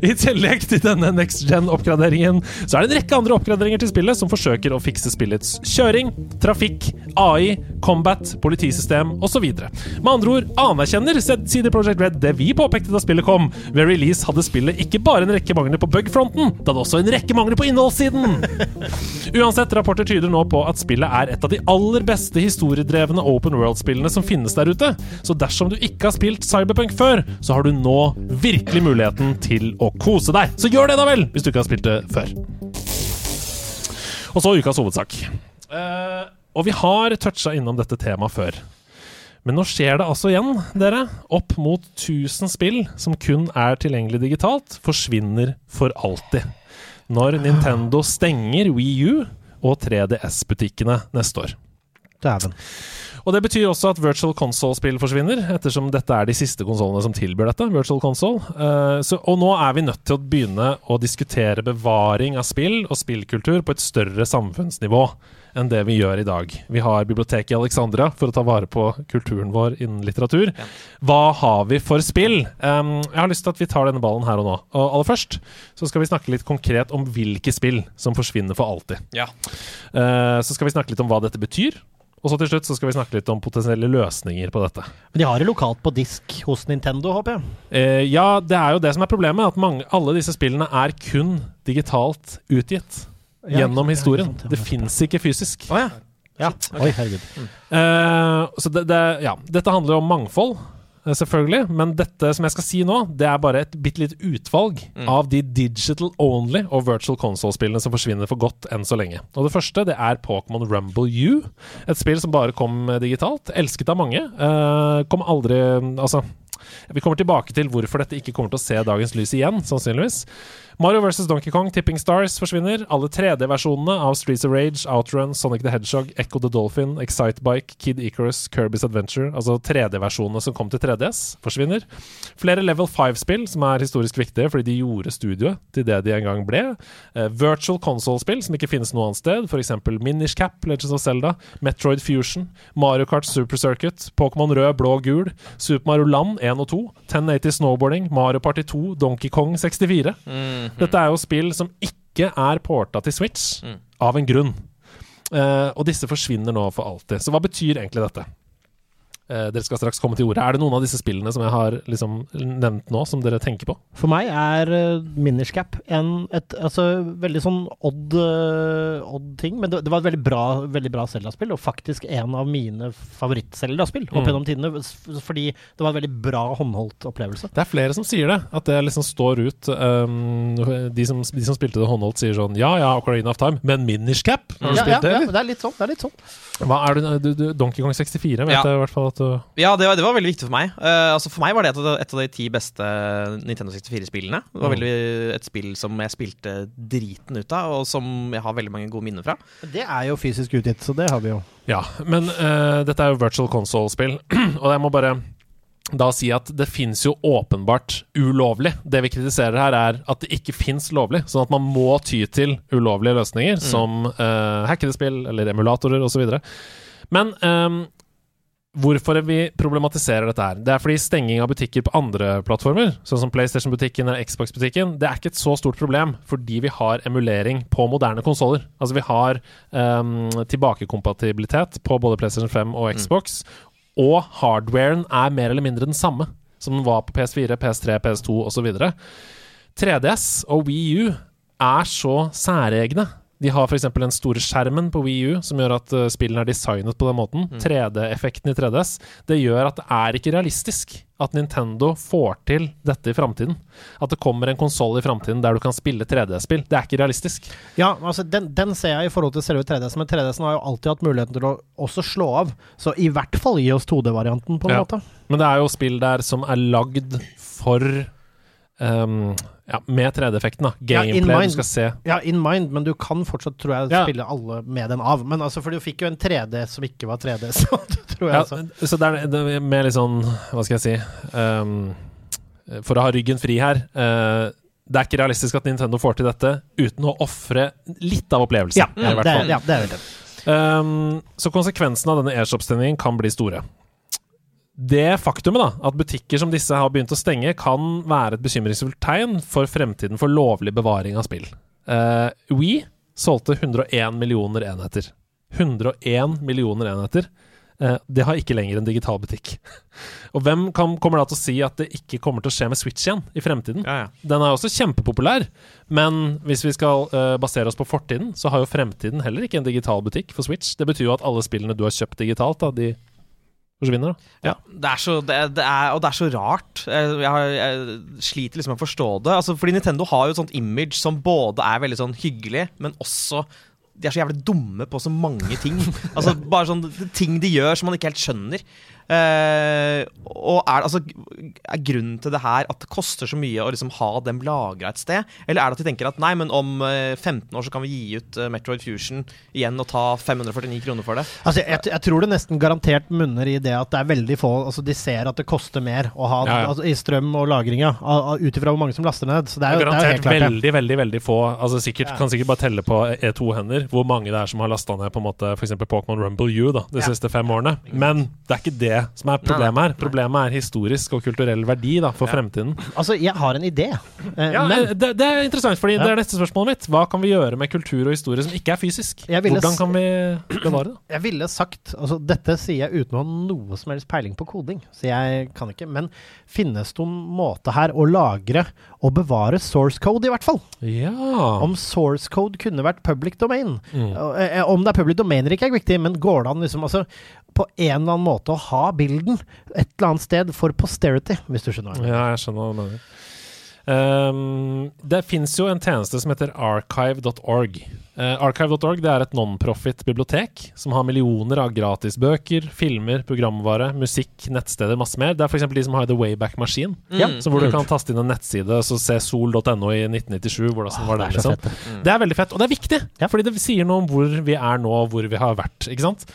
I tillegg til denne next gen-oppgraderingen, så er det en rekke andre oppgraderinger til spillet som forsøker å fikse spillets kjøring, trafikk, AI, combat, politisystem osv. Med andre ord anerkjenner CD Projekt Red det vi påpekte da spillet kom. Ved release hadde spillet ikke bare en rekke mangler på bug-fronten, det hadde også en rekke mangler på innholdssiden. Uansett, rapporter tyder nå på at spillet er et av de aller beste historiedrevne open world-spillene som finnes der ute. Så dersom du ikke har spilt Cyberpunk før, så har du nå virkelig muligheten til å kose deg. Så gjør det, da vel, hvis du ikke har spilt det før. Og så ukas hovedsak. Uh, og vi har toucha innom dette temaet før. Men nå skjer det altså igjen, dere. Opp mot 1000 spill som kun er tilgjengelig digitalt, forsvinner for alltid. Når Nintendo stenger Wii U og 3DS-butikkene neste år. Dæven. Og det betyr også at Virtual Console-spill forsvinner, ettersom dette er de siste konsollene som tilbyr dette. Virtual Console. Uh, så, og nå er vi nødt til å begynne å diskutere bevaring av spill og spillkultur på et større samfunnsnivå enn det vi gjør i dag. Vi har biblioteket i Alexandra for å ta vare på kulturen vår innen litteratur. Hva har vi for spill? Um, jeg har lyst til at vi tar denne ballen her og nå. Og aller først så skal vi snakke litt konkret om hvilke spill som forsvinner for alltid. Ja. Uh, så skal vi snakke litt om hva dette betyr, Og så til slutt så skal vi snakke litt om potensielle løsninger på dette. Men de har det lokalt på disk hos Nintendo, håper jeg. Eh, ja, det er jo det som er problemet, at mange, alle disse spillene er kun digitalt utgitt. Ja, gjennom historien. ja, ikke. Det fins ikke fysisk. Å ja. Ja. Oi, herregud. Eh, så det, det, ja, dette handler jo om mangfold, selvfølgelig. Men dette som jeg skal si nå, det er bare et bitte lite utvalg av de digital only og virtual console-spillene som forsvinner for godt enn så lenge. Og det første det er Pokémon Rumble U. Et spill som bare kom eh, digitalt. Elsket av mange. Uh, kom aldri Altså, vi kommer tilbake til hvorfor dette ikke kommer til å se dagens lys igjen, sannsynligvis. Mario vs. Donkey Kong, Tipping Stars forsvinner. Alle 3D-versjonene av Streets of Rage, Outrun, Sonic the Hedgehog, Echo the Dolphin, Excitebike, Kid Icarus, Kirby's Adventure, altså 3D-versjonene som kom til 3DS, forsvinner. Flere Level 5-spill som er historisk viktige fordi de gjorde studioet til det de en gang ble. Uh, virtual console-spill som ikke finnes noe annet sted, f.eks. Minish Cap, Legends of Zelda, Metroid Fusion, Mario Kart Super Circuit, Pokémon rød, blå, gul, Super Mario Land 1 og 2, 1080 Snowboarding, Mario Party 2, Donkey Kong 64. Dette er jo spill som ikke er porta til Switch, av en grunn. Uh, og disse forsvinner nå for alltid. Så hva betyr egentlig dette? Eh, dere skal straks komme til ordet. Er det noen av disse spillene som jeg har liksom nevnt nå, som dere tenker på? For meg er uh, Minish Cap en et, altså, veldig sånn odd, uh, odd ting. Men det, det var et veldig bra, veldig bra Zelda-spill, og faktisk en av mine favoritt-Zelda-spill opp Mm. gjennom tidene. Fordi det var en veldig bra håndholdt opplevelse. Det er flere som sier det, at det liksom står ut. Um, de, som, de som spilte det håndholdt, sier sånn Ja ja, Ocarina of Time, men Minish Cap? Har du Ja, ja, det, det, ja, det er litt sånn. Det er litt sånn. Hva er du, du, du, Donkey Kong 64 vet Ja. jeg i hvert fall at du Ja, det var, det var veldig viktig for meg. Uh, altså For meg var det et et av de ti beste Nintendo 64-spillene. Det var Mm. veldig et spill som jeg spilte driten ut av, og som jeg har veldig mange gode minner fra. Det er jo fysisk utgitt, så det har vi jo. Ja, men uh, dette er jo virtual console-spill, og jeg må bare da si at det fins jo åpenbart ulovlig. Det vi kritiserer her, er at det ikke fins lovlig. Sånn at man må ty til ulovlige løsninger, som uh, hackede spill eller emulatorer osv. Men ehm, hvorfor vi problematiserer dette her, det er fordi stenging av butikker på andre plattformer, sånn som PlayStation-butikken eller Xbox-butikken, det er ikke et så stort problem fordi vi har emulering på moderne konsoller. Altså vi har um, tilbakekompatibilitet på både PlayStation 5 og Xbox, og hardwaren er mer eller mindre den samme som den var på PS4, PS3, PS2 osv. 3DS og Wii U er så særegne. De har f.eks. den store skjermen på Wii U som gjør at uh, spillene er designet på den måten. 3D-effekten i 3DS. Det gjør at det er ikke realistisk at Nintendo får til dette i framtiden. At det kommer en konsoll i framtiden der du kan spille 3D-spill. Det er ikke realistisk. Ja, altså den, den ser jeg i forhold til selve 3DS, men 3DS-en har jo alltid hatt muligheten til å også slå av. Så i hvert fall gi oss 2D-varianten, på en Ja. måte. Men det er jo spill der som er lagd for um, Ja, med 3D-effekten, da. Gameplay du skal se. Ja, in mind, men du kan fortsatt, tror jeg, spille alle med den av. Men altså, for du fikk jo en 3D som ikke var 3D, så tror jeg Ja, altså. så det er, det er mer litt sånn Hva skal jeg si um, For å ha ryggen fri her uh, Det er ikke realistisk at Nintendo får til dette uten å ofre litt av opplevelsen. Ja, ja, det, ja, det er det. Um, så konsekvensen av denne e-shop-stengningen kan bli store. Det faktumet da, at butikker som disse har begynt å stenge, kan være et bekymringsfullt tegn for fremtiden for lovlig bevaring av spill. Uh, We solgte 101 millioner enheter. 101 millioner enheter. Uh, det har ikke lenger en digital butikk. Og hvem kan, kommer da til å si at det ikke kommer til å skje med Switch igjen i fremtiden? Ja, ja. Den er også kjempepopulær, men hvis vi skal uh, basere oss på fortiden, så har jo fremtiden heller ikke en digital butikk for Switch. Det betyr jo at alle spillene du har kjøpt digitalt, da, de forsvinner. da. Ja, det er så, det, det er, og det er så rart. Jeg, jeg, jeg sliter liksom med å forstå det. Altså, fordi Nintendo har jo et sånt image som både er veldig sånn hyggelig, men også De er så jævlig dumme på så mange ting. altså Bare sånn ting de gjør som man ikke helt skjønner. Eh, og er, altså, er grunnen til det her at det koster så mye å liksom ha dem lagra et sted? Eller er det at de tenker at nei, men om eh, 15 år så kan vi gi ut eh, Metroid Fusion igjen og ta 549 kroner for det? Altså, jeg, jeg tror det nesten garantert munner i det at det er veldig få Altså, de ser at det koster mer å ha Ja, ja. Altså, i strøm og lagring, ja. av- av- Ut ifra hvor mange som laster ned. Så det er jo, det er Garantert helt klart det. veldig, veldig veldig få. Altså sikkert, Ja. Kan sikkert bare telle på E2-hender hvor mange det er som har lasta ned på en måte f.eks. Pokémon Rumble U da, de Ja. siste fem årene. Men det er ikke det det som er problemet her. Problemet er historisk og kulturell verdi da, for fremtiden. Altså, jeg har en idé. Eh, Ja, men eh, det, det er interessant, fordi Ja. det er neste spørsmålet mitt. Hva kan vi gjøre med kultur og historie som ikke er fysisk? Hvordan kan vi bevare det? jeg ville sagt altså Dette sier jeg uten å ha noe som helst peiling på koding, så jeg kan ikke. Men finnes det noen måte her å lagre og bevare source code, i hvert fall? Ja. Om source code kunne vært public domain. Mm. Eh, eh, Om det er public domain eller ikke er viktig, men går det an liksom, altså, på en eller annen måte å ha bilden et eller annet sted for posterity, hvis du skjønner hva? Ja, jeg skjønner hva du mener. Um, det fins jo en tjeneste som heter archive.org. Uh, archive.org det er et non-profit bibliotek som har millioner av gratisbøker, filmer, programvare, musikk, nettsteder, masse mer. Det er f.eks. de som har The Wayback Machine, mm. så hvor du kan taste inn en nettside og se sol.no i 1997. Hvordan var det, er liksom. Det er veldig fett, og det er viktig, fordi det sier noe om hvor vi er nå, og hvor vi har vært. Ikke sant?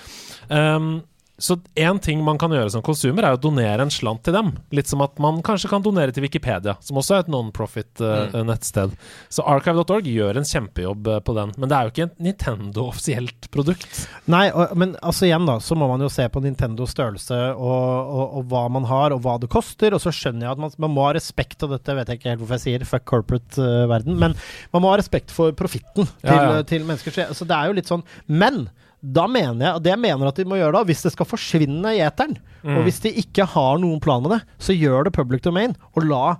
Um, så én ting man kan gjøre som konsumer, er å donere en slant til dem. Litt som at man kanskje kan donere til Wikipedia, som også er et non-profit uh, nettsted. Så archive.org gjør en kjempejobb uh, på den, men det er jo ikke et Nintendo-offisielt produkt. Nei, og, men altså igjen da, så må man jo se på Nintendos størrelse og, og, og hva man har, og hva det koster. Og så skjønner jeg at man, man må ha respekt, og dette vet jeg ikke helt hvorfor jeg sier, fuck corporate-verden, men man må ha respekt for profitten til, Ja, ja. til mennesker. Så- Så det er jo litt sånn Men da mener jeg, det jeg mener at de må gjøre da, hvis det skal forsvinne i eteren, Mm. og hvis de ikke har noen plan med det, så gjør det public domain, og la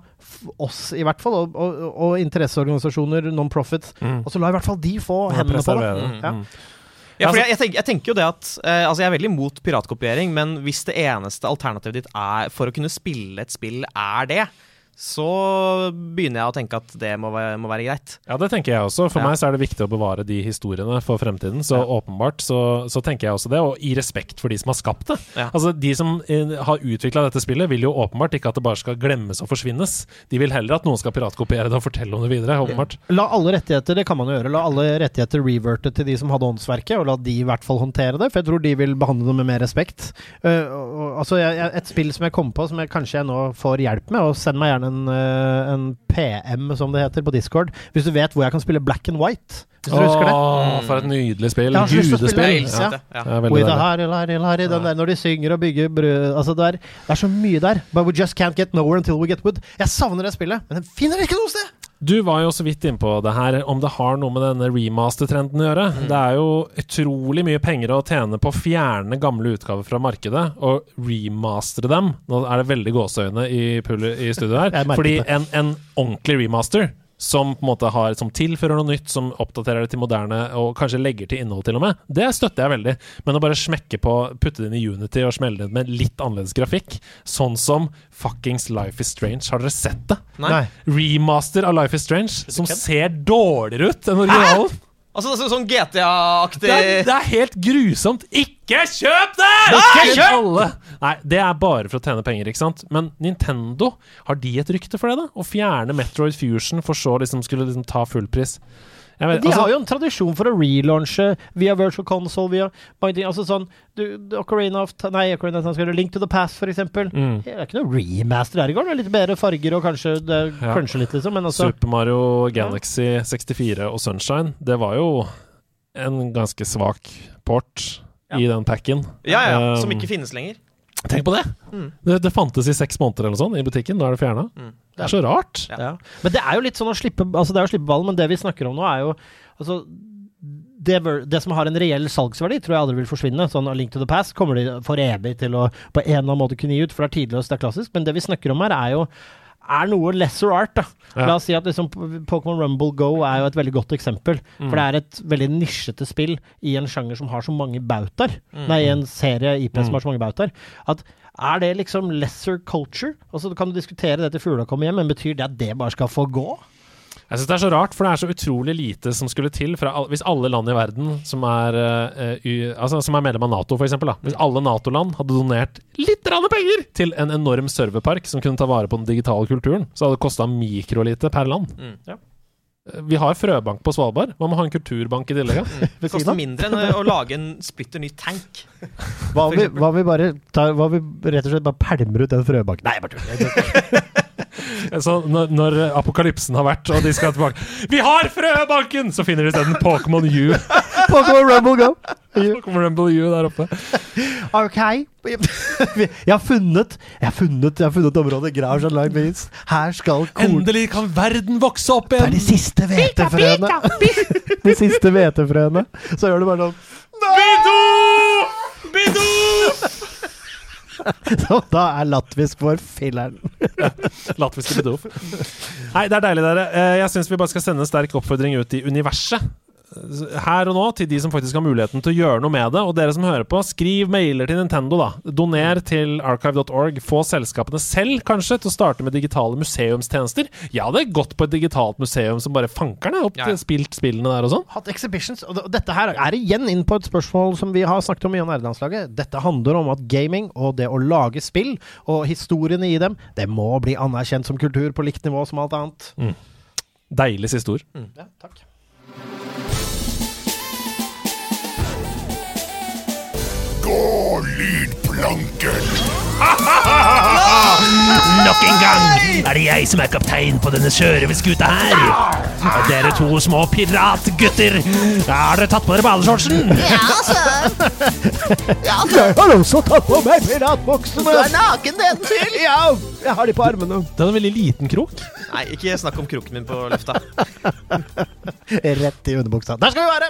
oss i hvert fall, og, og, og interesseorganisasjoner, non-profit, Mm. og så la i hvert fall de få hendene på det. Ja. Mm. Ja, for Altså- jeg, jeg, tenker, jeg tenker jo det at eh, Altså, jeg er veldig imot piratkopiering, men hvis det eneste alternativet ditt er for å kunne spille et spill, er det, så begynner jeg å tenke at det må være, må være greit. Ja, det tenker jeg også. For Ja. meg så er det viktig å bevare de historiene for fremtiden. Så åpenbart så, så tenker jeg også det, og i respekt for de som har skapt det. Ja. Altså, De som eh, har utvikla dette spillet, vil jo åpenbart ikke at det bare skal glemmes og forsvinnes. De vil heller at noen skal piratkopiere det og fortelle om det videre. åpenbart. La alle rettigheter, det kan man jo gjøre, la alle rettigheter reverte til de som hadde åndsverket, og la de i hvert fall håndtere det, for jeg tror de vil behandle det med mer respekt. Uh, og, og, altså, jeg, jeg, et spill som jeg kom på, som jeg kanskje jeg nå får hjelp med, og send meg gjerne en, eh, en PM, som det heter, på Discord, hvis du vet hvor jeg kan spille black and white. Hvis du husker det. For et nydelig spill. Spille Gudespill. det. Ja. Ja. Ja, der når de synger og bygger brød altså det, er, det er så mye der. But we just can't get nowhere until we get wood. Jeg savner det spillet, men jeg finner det ikke noe sted! Du var jo så vidt innpå det her, om det har noe med denne remaster-trenden å gjøre. Det er jo utrolig mye penger å tjene på å fjerne gamle utgaver fra markedet og remastere dem. Nå er det veldig gåseøyne i, i studio her. Fordi en, en ordentlig remaster som på en måte har, som tilfører noe nytt, som oppdaterer det til moderne, og kanskje legger til innhold til og med, det støtter jeg veldig. Men å bare smekke på, putte det inn i Unity og smelle det med litt annerledes grafikk, sånn som fuckings Life is Strange, har dere sett det? Nei. remaster av Life is Strange som ser dårligere ut enn originalen. Altså, det er sånn GTA-aktig Det, det er helt grusomt. Ikke kjøp det! Nei, Ikke kjøp! alle. Nei, det er bare for å tjene penger, ikke sant? Men Nintendo, har de et rykte for det, da? Å fjerne Metroid Fusion for så liksom skulle liksom ta fullpris? Jeg vet, De altså, har jo en tradisjon for å relaunche via virtual console, via ting. Altså sånn du, Ocarina of Nei, Ocarina of Time, Link to the Past, for eksempel. Mm. Det er ikke noe remaster der i går. Det er litt bedre farger og kanskje det Ja. litt, liksom. Men altså Super Mario Galaxy 64 og Sunshine, det var jo en ganske svak port i den packen. Ja, ja, Um, som ikke finnes lenger. Tenk på det! Mm. det! Det fantes i seks måneder eller sånn i butikken. Da er det fjerna. Mm. Det er så rart. Ja. ja. Men det er jo litt sånn å slippe Altså det er å slippe ballen, men det vi snakker om nå, er jo Altså det, det som har en reell salgsverdi, tror jeg aldri vil forsvinne. Sånn A Link to the Past kommer de for evig til å på en eller annen måte kunne gi ut, for det er tidløst, det er klassisk. Men det vi snakker om her, er jo er noe lesser art. da. Ja. La oss si at liksom Pokémon Rumble Go er jo et veldig godt eksempel. Mm. For det er et veldig nisjete spill i en sjanger som har så mange bautaer. Mm. Nei, i en serie IP som Mm. har så mange bautaer. At er det liksom lesser culture? Og så kan du diskutere det til fugla kommer hjem, men betyr det at det bare skal få gå? Jeg synes det er så rart, for det er så utrolig lite som skulle til fra all, Hvis alle land i verden som er, uh, altså, som er medlem av Nato, for eksempel, da. Hvis alle Nato-land hadde donert litt penger til en enorm serverpark som kunne ta vare på den digitale kulturen, så hadde det kosta mikrolite per land. Mm. Ja. Vi har frøbank på Svalbard. Man må ha en kulturbank i tillegg? da? Det koster mindre enn å lage en splitter ny tank. Hva om vi, hva om vi bare tar, hva om vi rett og slett bare pælmer ut den frøbanken? Nei, jeg bare tuller. Så når, når apokalypsen har vært, og de skal tilbake Vi har frøbanken! Så finner de isteden Pokémon U. Pokémon Rumble Go. Pokémon Rumble U der oppe. Ok. Jeg har funnet Jeg har funnet, jeg har funnet området Garage Online Beans. Her skal korn... Endelig kan verden vokse opp igjen! Det er de siste hvetefrøene. De siste hvetefrøene. Så gjør du bare sånn Bidoo! Bidoo! Så da er latvisk vår filleren. Latviske Bidoo. Nei, det er deilig, dere. Eh, Jeg syns vi bare skal sende en sterk oppfordring ut i universet. Her og nå, til de som faktisk har muligheten til å gjøre noe med det. Og dere som hører på, skriv mailer til Nintendo, da. Doner til archive.org. Få selskapene selv, kanskje, til å starte med digitale museumstjenester. Jeg hadde gått på et digitalt museum som bare fankerne opp Ja, ja. spilt spillene der og sånn. Hatt exhibitions, og dette her er igjen inn på et spørsmål som vi har snakket om i nerdelandslaget. Dette handler om at gaming og det å lage spill, og historiene i dem, det må bli anerkjent som kultur på likt nivå som alt annet. Deilig siste ord. Ja, takk. Gå lydplanken! Nok en gang er det jeg som er kaptein på denne sjørøverskuta her. Og dere to små piratgutter, har dere tatt på dere badeshortsen? Ja, altså. Ja, altså. Jeg har også tatt på meg Du er naken nedentil. Ja, jeg har de på armene. Det er en veldig liten krok. Nei, ikke snakk om kroken min på lufta. Rett i underbuksa. Der skal vi være!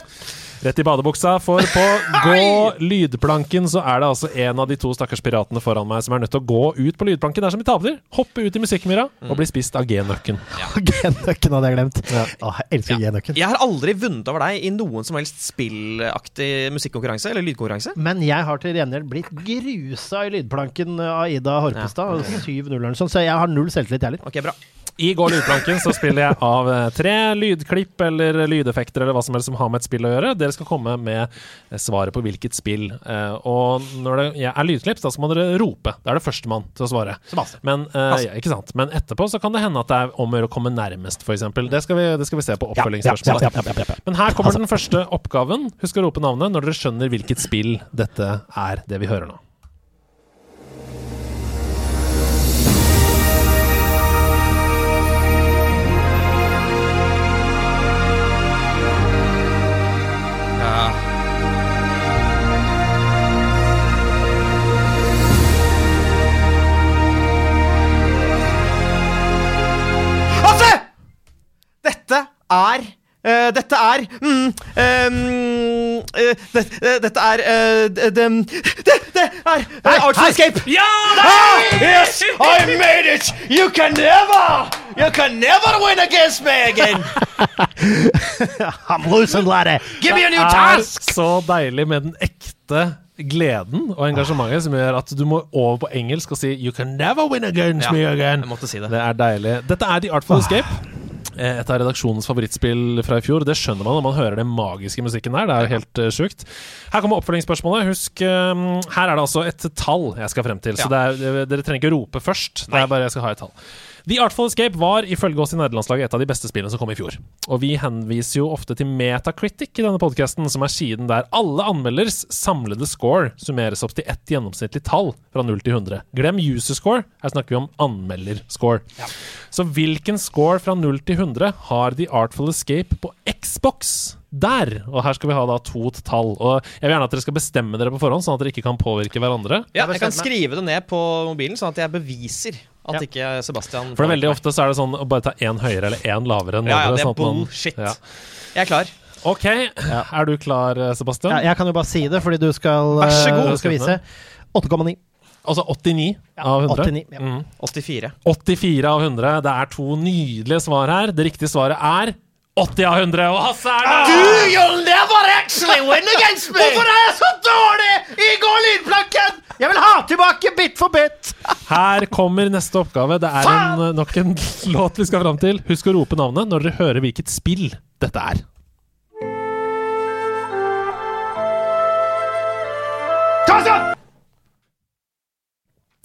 Rett i badebuksa, for på gå lydplanken så er det altså en av de to stakkars piratene foran meg som er nødt til å gå ut på lydplanken dersom i taper. Hoppe ut i musikkmyra og bli spist av G-nøkken. G-nøkken hadde jeg glemt. Åh, jeg elsker G-nøkken. Jeg har aldri vunnet over deg i noen som helst spillaktig musikkonkurranse eller lydkonkurranse. Men jeg har til gjengjeld blitt grusa i lydplanken av Ida Horpestad. 7-0 eller noe sånt, så jeg har null selvtillit, jeg heller. Ok, bra. I Gå lydplanken så spiller jeg av eh, tre lydklipp eller lydeffekter eller hva som helst som har med et spill å gjøre. Dere skal komme med eh, svaret på hvilket spill. Eh, og når det er lydklipp, da må dere rope. Det er det førstemann til å svare. Men, ikke sant? Men etterpå så kan det hende at det er om å gjøre å komme nærmest, f.eks. Det, skal vi- det skal vi se på oppfølgingsspørsmålet. Men her kommer den første oppgaven. Husk å rope navnet når dere skjønner hvilket spill dette er, det vi hører nå. Dette er uh, Dette er mm, um, uh, det, uh, Dette er det, det, det, er uh, Artful Escape! Ja! Ah, yes! I made it! You can never! You can never win against me again! I'm losing, laddie! Give me a new Det er task! så deilig med den ekte gleden og engasjementet som gjør at du må over på engelsk og si You can never win against Ja, me again. jeg måtte si det. Det er deilig. Dette er The Artful Escape. Eh, Et av redaksjonens favorittspill fra i fjor. Det skjønner man når man hører den magiske musikken der. Det er jo helt uh, sjukt. Her kommer oppfølgingsspørsmålet. Husk, um, her er det altså et tall jeg skal frem til. Så det er, dere trenger ikke rope først. Det er bare jeg skal ha et tall. The Artful Escape var ifølge oss i nederlandslaget et av de beste spillene som kom i fjor. Og vi henviser jo ofte til Metacritic i denne podkasten, som er siden der alle anmelders samlede score summeres opp til ett gjennomsnittlig tall fra 0 til 100. Glem user score, her snakker vi om anmelderscore. Så hvilken score fra 0 til 100 har The Artful Escape på Xbox? Der! Og her skal vi ha da to tall. Og jeg vil gjerne at dere skal bestemme dere på forhånd, sånn at dere ikke kan påvirke hverandre. Ja, jeg kan skrive det ned på mobilen, sånn at jeg beviser at Ja. ikke Sebastian For det er veldig ofte så er det sånn å bare ta én høyere eller én lavere enn Ja, ja, det er sånn bullshit. Ja. Jeg er klar. Ok, er du klar, Sebastian? Ja, jeg kan jo bare si det, fordi du skal, Vær så god. eh, du skal vise. 8,9. Altså 89 av 100? 89. Ja. Mm. 84. 84 av 100. Det er to nydelige svar her. Det riktige svaret er 80 av 100. Og Hasse er der! You'll never actually win against me! Hvorfor er jeg så dårlig i Gå lydplanken?! Jeg vil ha tilbake bit for bit! Her kommer neste oppgave. Det er en, nok en låt vi skal fram til. Husk å rope navnet når dere hører hvilket spill dette er.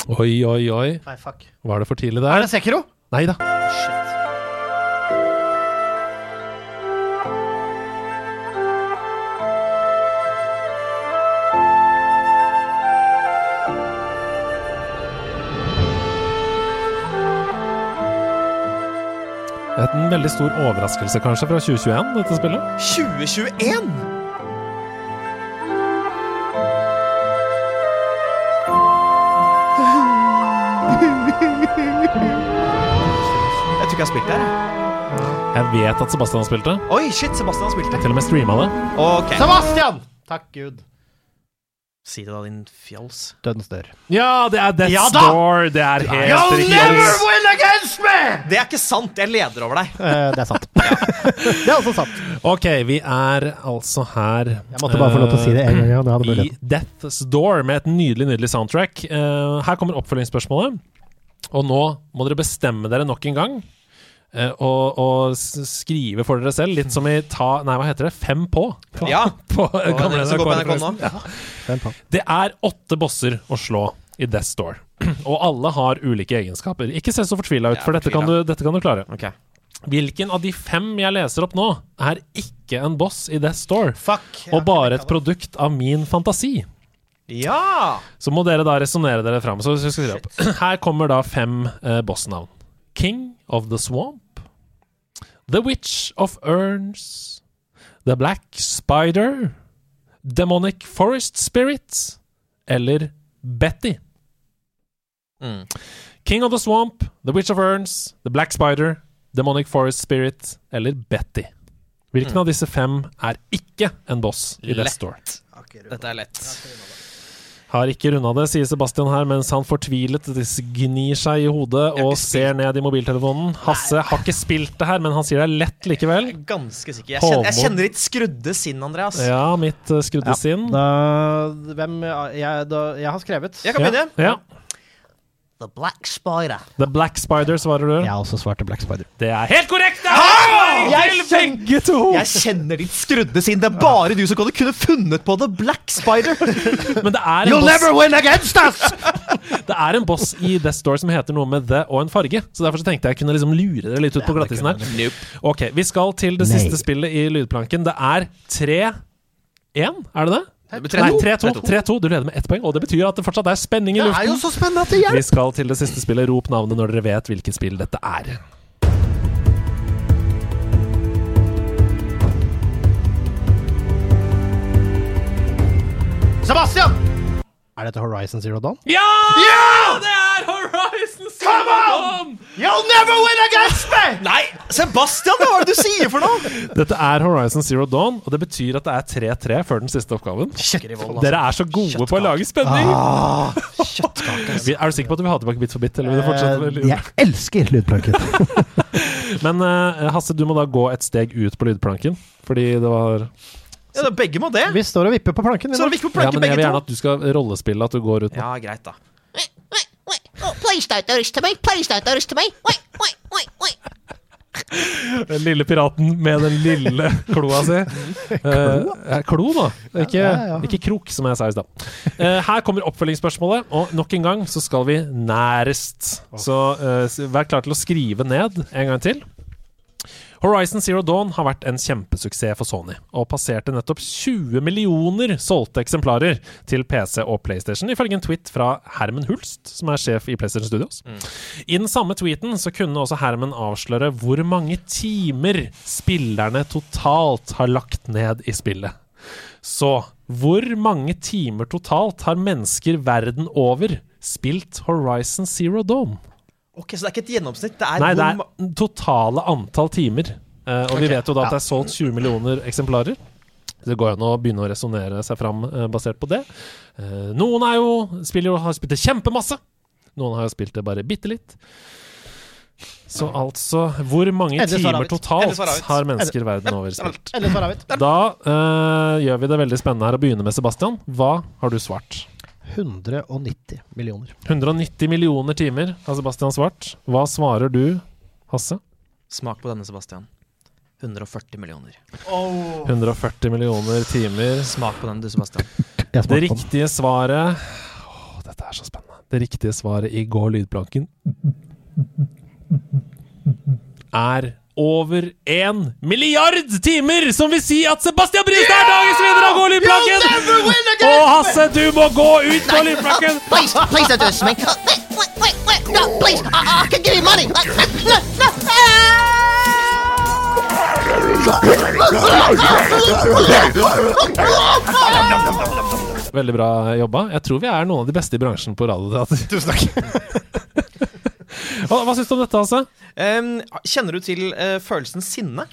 Oi, oi, oi. Nei, fuck. Var det for tidlig Er det Sekiro? Nei da. liten, veldig stor overraskelse kanskje fra 2021, dette spillet? 2021?! Jeg tror ikke jeg har spilt det. Jeg vet at Sebastian har spilt det. Oi, shit, Sebastian har spilt det. Til og med streama det. Ok Sebastian! Takk Gud. Si det da, din fjols. Dødens dør. Ja, det er Death's Ja! Door! Det er helt You'll riktig. never win against me! Det er ikke sant. Jeg leder over deg. Eh, det er sant. det er også sant. Ok, vi er altså her Jeg måtte bare få lov til å si det en gang. Ja, det hadde eh, i. Death's Door med et nydelig, nydelig soundtrack. Uh, her kommer oppfølgingsspørsmålet. Og nå må dere bestemme dere nok en gang. Eh, og, og skrive for dere selv, litt som i ta Nei, hva heter det? Fem på? på Ja. på på, gamle dere på NRK NRK. Ja. Det er åtte bosser å slå i Death's Door. Og alle har ulike egenskaper. Ikke se så fortvila ut, for dette kan, du, dette kan du klare. Okay. Hvilken av de fem jeg leser opp nå, er ikke en boss i Death's Door, Fuck. og bare et produkt av min fantasi? Ja! Så må dere da resonnere dere fram. Her kommer da fem eh, bossnavn. King of the Swamp. The Witch of Urns. The Black Spider. Demonic Forest Spirit. Eller Betty. Mm. King of the Swamp, The Witch of Urns, The Black Spider, Demonic Forest Spirit eller Betty. Hvilken av disse fem er ikke en boss i Death Lett. Store? Dette er lett. Har ikke runda det, sier Sebastian her, mens han fortvilet gnir seg i hodet og ser ned i mobiltelefonen. Hasse har ikke spilt det her, men han sier det er lett likevel. Jeg er ganske sikker. Jeg kjenner, jeg kjenner litt skrudde sinn, Andreas. Ja, mitt uh, skrudde Ja, sinn. Da, hvem jeg, da, jeg har skrevet. Jeg kan begynne. Ja. The Black Spider. The Black Spider, svarer du. Jeg har også svarte Black Spider. Det er helt korrekt! Det er Jeg kjenner- Jeg kjenner ditt skrudde sinn. Det er bare du som kunne kunne funnet på The Black Spider. Men det er, en You'll boss, never win against us! det er en boss i Death Store som heter noe med The og en farge. Så derfor så tenkte jeg kunne liksom lure dere litt ut på glattisen her. Ok, Vi skal til det Nei. siste spillet i lydplanken. Det er 3-1, er det det? Det Nei, 3-2. 3-2. Du leder med ett poeng, og det betyr at det fortsatt er spenning i Det er jo luften. så spennende at det hjelper! Vi skal til det siste spillet. Rop navnet når dere vet hvilket spill dette er. Sebastian! Er dette Horizon Zero Dawn? Ja! ja! Det er Horizon Zero Dawn! You'll never win against me! Nei, Sebastian, hva er det du sier for noe? Dette er Horizon Zero Dawn, og det betyr at det er 3-3 før den siste oppgaven. Dere er så gode på å lage spenning! Kjøttkake. Er du sikker på at du vil ha tilbake Bit for bit? Eller vil du fortsette med Eh, lyd? jeg elsker lydplanken. Men eh, Hasse, du må da gå et steg ut på lydplanken. Fordi det var Ja, det- Begge må det. Vi står og vipper på planken. vi Så nå. er det viktig Ja, men jeg vil gjerne at du skal rollespille at du går ut nå. Ja, greit, da. Please don't do this to me. Please don't do this to me. Wait, wait, wait, wait. Den lille piraten med den lille kloa si. Eh, klo, da. Ikke, Ja, ja. ikke krok, som jeg sa i stad. Eh, her kommer oppfølgingsspørsmålet, og nok en gang så skal vi nærest. Så eh, vær klar til å skrive ned en gang til. Horizon Zero Dawn har vært en kjempesuksess for Sony, og passerte nettopp 20 millioner solgte eksemplarer til PC og PlayStation, ifølge en tweet fra Herman Hulst, som er sjef i PlayStation Studios. I den samme tweeten så kunne også Herman avsløre hvor mange timer spillerne totalt har lagt ned i spillet. Så hvor mange timer totalt har mennesker verden over spilt Horizon Zero Dawn? Ok, Så det er ikke et gjennomsnitt? Det er Nei, det er totale antall timer. Uh, og vi vet jo da at det er solgt 20 millioner eksemplarer. Så Det går an å begynne å resonnere seg fram uh, basert på det. Uh, noen er jo, spiller jo, har spilt det kjempemasse. Noen har jo spilt det bare bitte litt. Så altså Hvor mange Endelig timer totalt har mennesker verden over spilt? Da gjør vi det veldig spennende her å begynne med Sebastian. Hva har du svart? 190 millioner. 190 millioner timer har Sebastian svart. Hva svarer du, Hasse? Smak på denne, Sebastian. 140 millioner. 140 millioner timer. Smak på den, du, Sebastian. Det riktige svaret Åh, Dette er så spennende. Det riktige svaret i går lydplanken er over én milliard timer! Som vil si at Sebastian Bristad er dagens vinner av Gå lydplanken! Og Hasse, du må gå ut på lydplanken! Please, please don't do me. Uh, wait, wait, wait, wait. No, please. I, I can give you money. Uh, no, no. Veldig bra jobba. Jeg tror vi er noen av de beste i bransjen på radioteater. Tusen takk. Hva, hva syns du om dette, altså? Um, kjenner du til uh, følelsen sinne?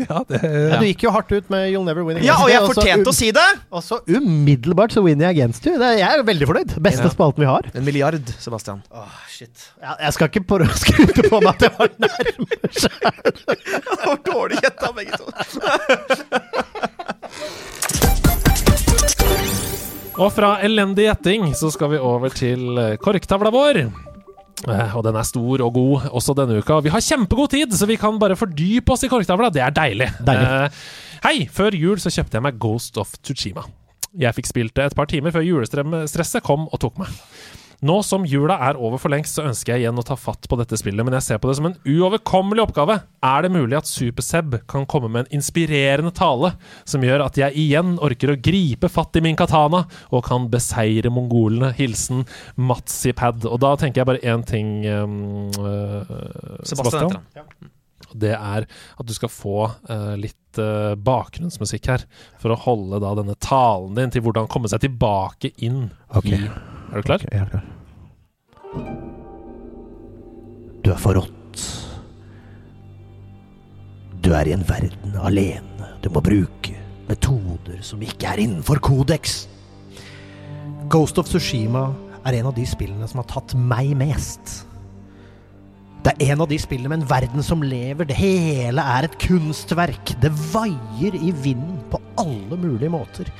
Ja, det Ja, du gikk jo hardt ut med 'You'll Never Win Against You'. Ja, og jeg fortjente um- å si det! Og så umiddelbart så winner jeg against you. Det, jeg er veldig fornøyd. Beste Ja. spalten vi har. En milliard, Sebastian. Åh, shit. Ja, jeg skal ikke på- skryte på meg at jeg var nærmere sjøl. Det var dårlig gjetta, begge to. Og fra elendig gjetting så skal vi over til korktavla vår. Eh, Og den er stor og god også denne uka. Vi har kjempegod tid, så vi kan bare fordype oss i korktavla. Det er deilig. Deilig. Eh, hei! Før jul så kjøpte jeg meg Ghost of Tsushima. Jeg fikk spilt det et par timer før julestresset kom og tok meg. Nå som jula er over for lengst, så ønsker jeg igjen å ta fatt på dette spillet, men jeg ser på det som en uoverkommelig oppgave. Er det mulig at Super-Seb kan komme med en inspirerende tale som gjør at jeg igjen orker å gripe fatt i min katana og kan beseire mongolene? Hilsen Matsipad. Og da tenker jeg bare én ting, um, uh, Sebastian det er at du skal få uh, litt uh, bakgrunnsmusikk her, for å holde da denne talen din til hvordan komme seg tilbake inn Ok. i Er du klar? Jeg er klar. Du er forrådt. Du er i en verden alene. Du må bruke metoder som ikke er innenfor kodeks. Ghost of Tsushima er en av de spillene som har tatt meg mest. Det er en av de spillene med en verden som lever. Det hele er et kunstverk. Det vaier i vinden på alle mulige måter.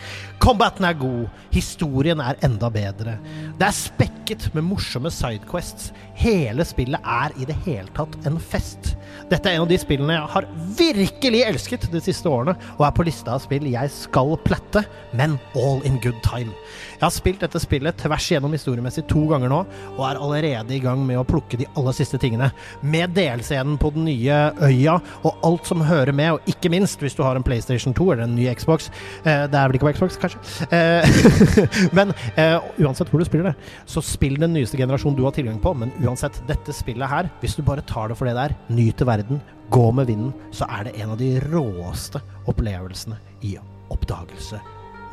Combaten er god, historien er enda bedre. Det er spekket med morsomme sidequests. Hele spillet er i det hele tatt en fest. Dette er en av de spillene jeg har virkelig elsket de siste årene, og er på lista av spill jeg skal plette, men all in good time. Jeg har spilt dette spillet tvers igjennom historiemessig to ganger nå, og er allerede i gang med å plukke de aller siste tingene. Med DLC-en på den nye øya, og alt som hører med, og ikke minst hvis du har en PlayStation 2 eller en ny Xbox. Eh, det er vel ikke på Xbox, kanskje? Eh, men eh, uansett hvor du spiller det, så spill den nyeste generasjonen du har tilgang på. Men uansett, dette spillet her, hvis du bare tar det for det det er, nyter verden, gå med vinden, så er det en av de råeste opplevelsene i oppdagelse.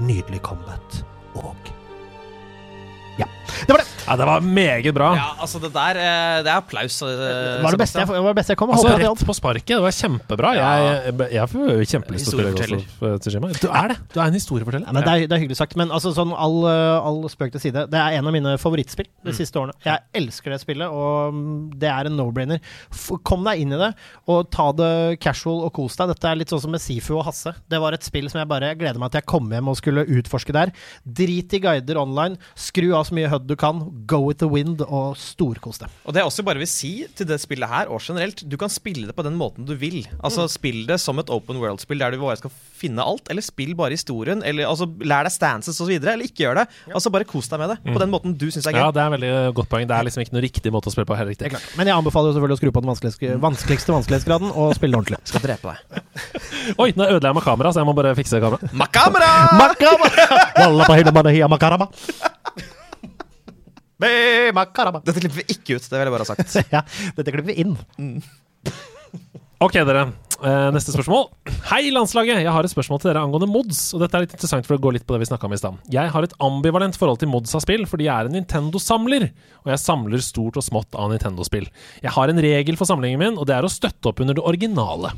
Nydelig combat og Ja. Det var det! Ja, det var meget bra. Ja, altså, det der eh, Det er applaus. eh, Det var det beste jeg, det var det beste jeg kom. Altså, rett på sparket. Det var kjempebra. Jeg, jeg får kjempelyst til å spille også, eh, Tsushima. Du er det! Du er en historieforteller. Ja, men det, er, det er hyggelig sagt. Men altså, sånn all, uh, all spøk til side, det er en av mine favorittspill de siste årene. Jeg elsker det spillet, og mm, det er en no-brainer. Kom deg inn i det, og ta det casual og kos deg. Dette er litt sånn som med Sifu og Hasse. Det var et spill som jeg bare gleder meg til jeg kom hjem og skulle utforske der. Drit i guider online, skru av så mye HUD du kan, go with the wind, og storkos deg. Og det jeg også bare vil si til det spillet her, og generelt, du kan spille det på den måten du vil. Altså Spill det som et open world-spill der du bare skal finne alt, eller spill bare historien, eller altså lær deg stances osv., eller ikke gjør det. Altså Bare kos deg med det, på den måten du syns er gøy. Ja, det er veldig godt poeng. Det er liksom ikke noe riktig måte å spille på. Helt riktig. Men jeg anbefaler jo selvfølgelig å skru på den vanskeligste, vanskeligste vanskelighetsgraden og spille ordentlig. Skal drepe deg. Oi, nå ødela jeg meg kameraet, så jeg må bare fikse kameraet. Makamera! Makarama! Dette klipper vi ikke ut, det vil jeg bare ha sagt. Ja, dette klipper vi inn. Ok, dere. Eh, neste spørsmål. Hei, landslaget! Jeg har et spørsmål til dere angående mods. Og dette er litt interessant for å gå litt på det vi snakka om i stad. Jeg har et ambivalent forhold til mods av spill, fordi jeg er en Nintendo-samler. Og jeg samler stort og smått av Nintendo-spill. Jeg har en regel for samlingen min, og det er å støtte opp under det originale.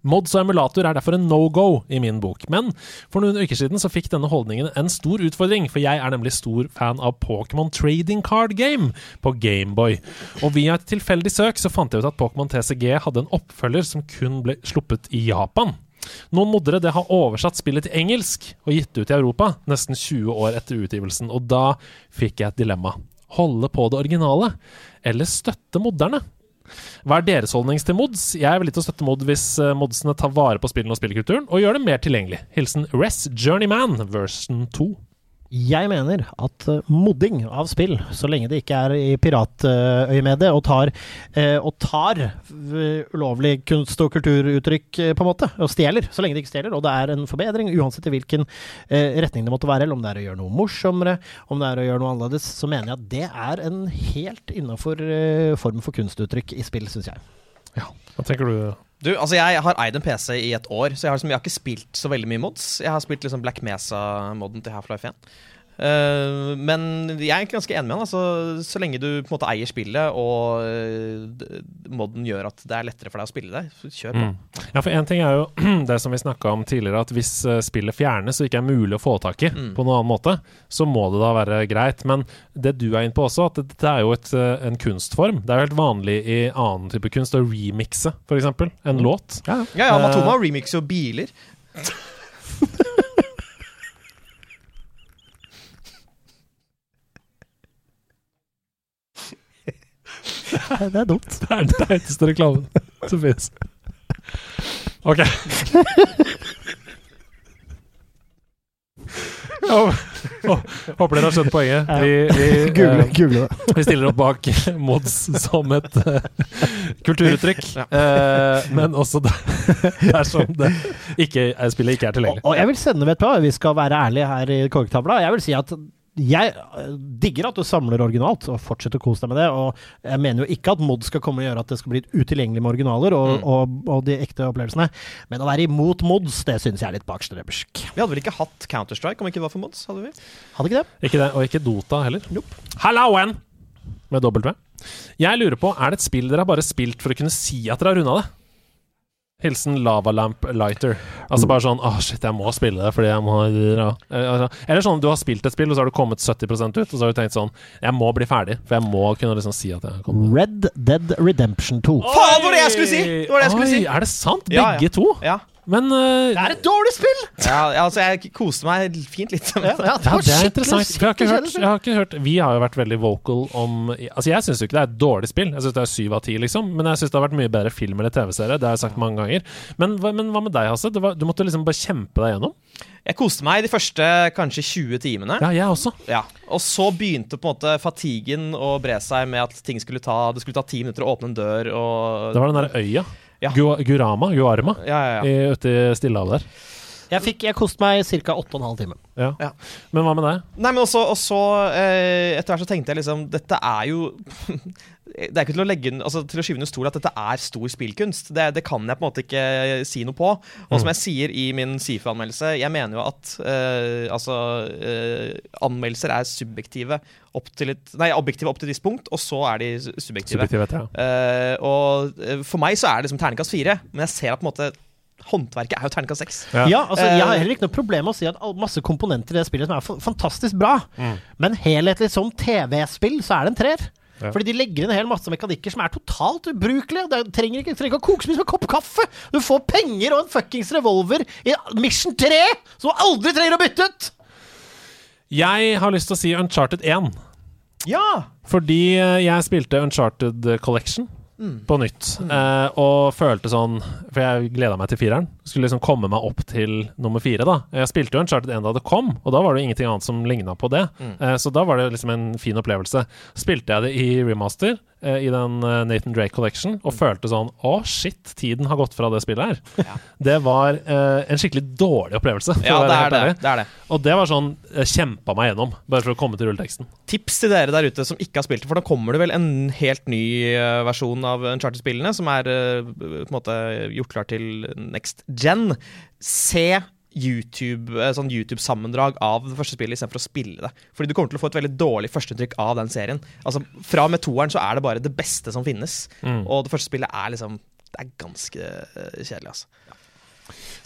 Mods og emulator er derfor en no-go i min bok, men for noen uker siden så fikk denne holdningen en stor utfordring, for jeg er nemlig stor fan av Pokémon Trading Card Game på Gameboy. Og via et tilfeldig søk så fant jeg ut at Pokémon TCG hadde en oppfølger som kun ble sluppet i Japan. Noen moddere det har oversatt spillet til engelsk og gitt det ut i Europa nesten 20 år etter utgivelsen, og da fikk jeg et dilemma. Holde på det originale, eller støtte modderne? Hva er deres holdning til mods? Jeg er villig til å støtte mod hvis eh, modsene tar vare på spillene og spillkulturen, og gjør det mer tilgjengelig. Hilsen Res Journeyman version 2. Jeg mener at eh, modding av spill, så lenge det ikke er i piratøyemedet og tar, eh, og tar eh, ulovlig kunst- og kulturuttrykk, eh, på en måte, og stjeler, så lenge det ikke stjeler, og det er en forbedring, uansett i hvilken eh, retning det måtte være, eller om det er å gjøre noe morsommere, om det er å gjøre noe annerledes, så mener jeg at det er en helt innafor eh, form for kunstuttrykk i spill, syns jeg. Ja, Hva tenker du? Du, altså Jeg har eid en PC i et år, så jeg har, liksom, jeg har ikke spilt så veldig mye mods. Jeg har spilt liksom Black Mesa-moden til Half-Life 1. Eh, men jeg er ganske enig med han. Altså, så lenge du på en måte eier spillet, og eh, modden gjør at det er lettere for deg å spille det, så kjør på. Mm. Ja, for én ting er jo det som vi snakka om tidligere, at hvis eh, spillet fjernes og ikke er mulig å få tak i Mm. på noen annen måte, så må det da være greit. Men det du er inne på også, at dette er jo et, en kunstform. Det er jo helt vanlig i annen type kunst å remixe, f.eks., en låt. Ja, ja, Matoma Eh, remixer jo biler. Det er dumt. Det er den teiteste reklamen som finnes. OK. Oh, oh, håper dere har skjønt poenget. Vi, vi, Google, eh, google det. vi stiller opp bak mods som et uh, kulturuttrykk, eh, men også der- dersom det ikke, er- spillet ikke er tilgjengelig. Og jeg vil sende, med et hva, vi skal være ærlige her i Korktavla. Jeg vil si at jeg øh, digger at du samler originalt, og fortsetter å kose deg med det. Og jeg mener jo ikke at mod skal komme og gjøre at det skal bli utilgjengelig med originaler og, Mm. og, og de ekte opplevelsene. Men å være imot mods, det syns jeg er litt bakstrebersk. Vi hadde vel ikke hatt Counter-Strike om ikke det var for mods? hadde vi? Hadde ikke det? Ikke det, og ikke Dota heller. Hallauen! Med W. Jeg lurer på, er det et spill dere har bare spilt for å kunne si at dere har runda det? Hilsen Lavalamp Lighter. Altså bare sånn Åh, shit, jeg må spille det fordi jeg må ja. Eh, altså, Eller sånn du har spilt et spill, og så har du kommet 70% ut, og så har du tenkt sånn Jeg må bli ferdig, for jeg må kunne liksom si at jeg har kommet Red Dead Redemption 2. Faen, det var det jeg skulle si! Det var det jeg skulle Oi, si. Er det sant? Ja, Begge ja. to? Ja. Men uh, Det er et dårlig spill! Ja, altså, jeg koste meg fint litt. Ja, det, Ja, det er interessant. Jeg har ikke hørt, jeg har ikke hørt Vi har jo vært veldig vocal om Altså Jeg syns jo ikke det er et dårlig spill. Jeg syns det er syv av ti, liksom. Men jeg syns det har vært mye bedre film eller TV-serie. Det har jeg sagt mange ganger. Men, men hva med deg, Hasse? Du, var, du måtte liksom bare kjempe deg gjennom? Jeg koste meg de første kanskje 20 timene. Ja, jeg også. Ja. Og så begynte på en måte fatigen å bre seg med at ting skulle ta Det skulle ta ti minutter å åpne en dør og Det var den der øya. Gurama, Guarma, Ja, ja, ja. ute i Stillehavet der. Jeg, fikk, jeg koste meg ca. 8,5 timer. Ja. Ja. Men hva med deg? Nei, men også, også eh, Etter hvert så tenkte jeg liksom Dette er jo Det er ikke til å legge altså, Til å skyve under stol at dette er stor spillkunst. Det, det kan jeg på en måte ikke si noe på. Og som jeg sier i min SIFU-anmeldelse, jeg mener jo at eh, altså eh, Anmeldelser er subjektive opp til et Nei, objektive opp til et visst punkt, og så er de subjektive. subjektive. Ja. Eh, og eh, for meg så er det liksom terningkast fire, men jeg ser at på en måte håndverket er jo terningkast seks. Ja. Ja, altså Jeg har Eh, heller ikke noe problem med å si at masse komponenter i det spillet som er fantastisk bra, Mm. men helhetlig som TV-spill så er det en treer. Ja. Fordi de legger inn en hel masse mekanikker som er totalt ubrukelige. Det er- trenger ikke, trenger ikke å koke så mye som en kopp kaffe! Du får penger og en fuckings revolver i Mission 3 som du aldri trenger å bytte ut! Jeg har lyst til å si Uncharted 1. Ja! Fordi eh, jeg spilte Uncharted Collection på nytt, eh, og følte sånn For jeg gleda meg til fireren. Skulle liksom komme meg opp til nummer fire, da. Jeg spilte jo Uncharted 1 da det kom, og da var det jo ingenting annet som ligna på det. Eh, så da var det liksom en fin opplevelse. Spilte jeg det i remaster, i den eh, Nathan Drake Collection, og følte sånn Å, shit, tiden har gått fra det spillet her. Det var eh, en skikkelig dårlig opplevelse. Ja, det er det. det, er det. Og det var sånn jeg kjempa meg gjennom, bare for å komme til rulleteksten. Tips til dere der ute som ikke har spilt det, for da kommer det vel en helt ny eh, versjon av Uncharted-spillene, som er eh, på en måte gjort klar til next gen. Se YouTube, eh, sånn YouTube-sammendrag av det første spillet istedenfor å spille det. Fordi du kommer til å få et veldig dårlig førsteinntrykk av den serien. Altså, Fra og med toeren så er det bare det beste som finnes. Mm. Og det første spillet er liksom Det er ganske eh, kjedelig, altså.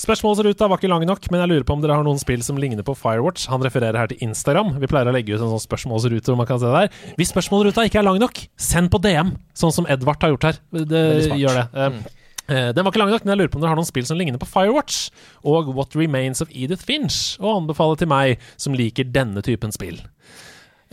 Spørsmålsruta var ikke lang nok, men jeg lurer på om dere har noen spill som ligner på Firewatch. Han refererer her til Instagram. Vi pleier å legge ut en sånn spørsmålsrute hvor man kan se det der. Hvis spørsmålsruta ikke er lang nok, send på DM, sånn som Edvard har gjort her. Det, gjør det. Eh, eh, den var ikke lang nok, men jeg lurer på om dere har noen spill som ligner på Firewatch og What Remains of Edith Finch, og anbefaler til meg som liker denne typen spill.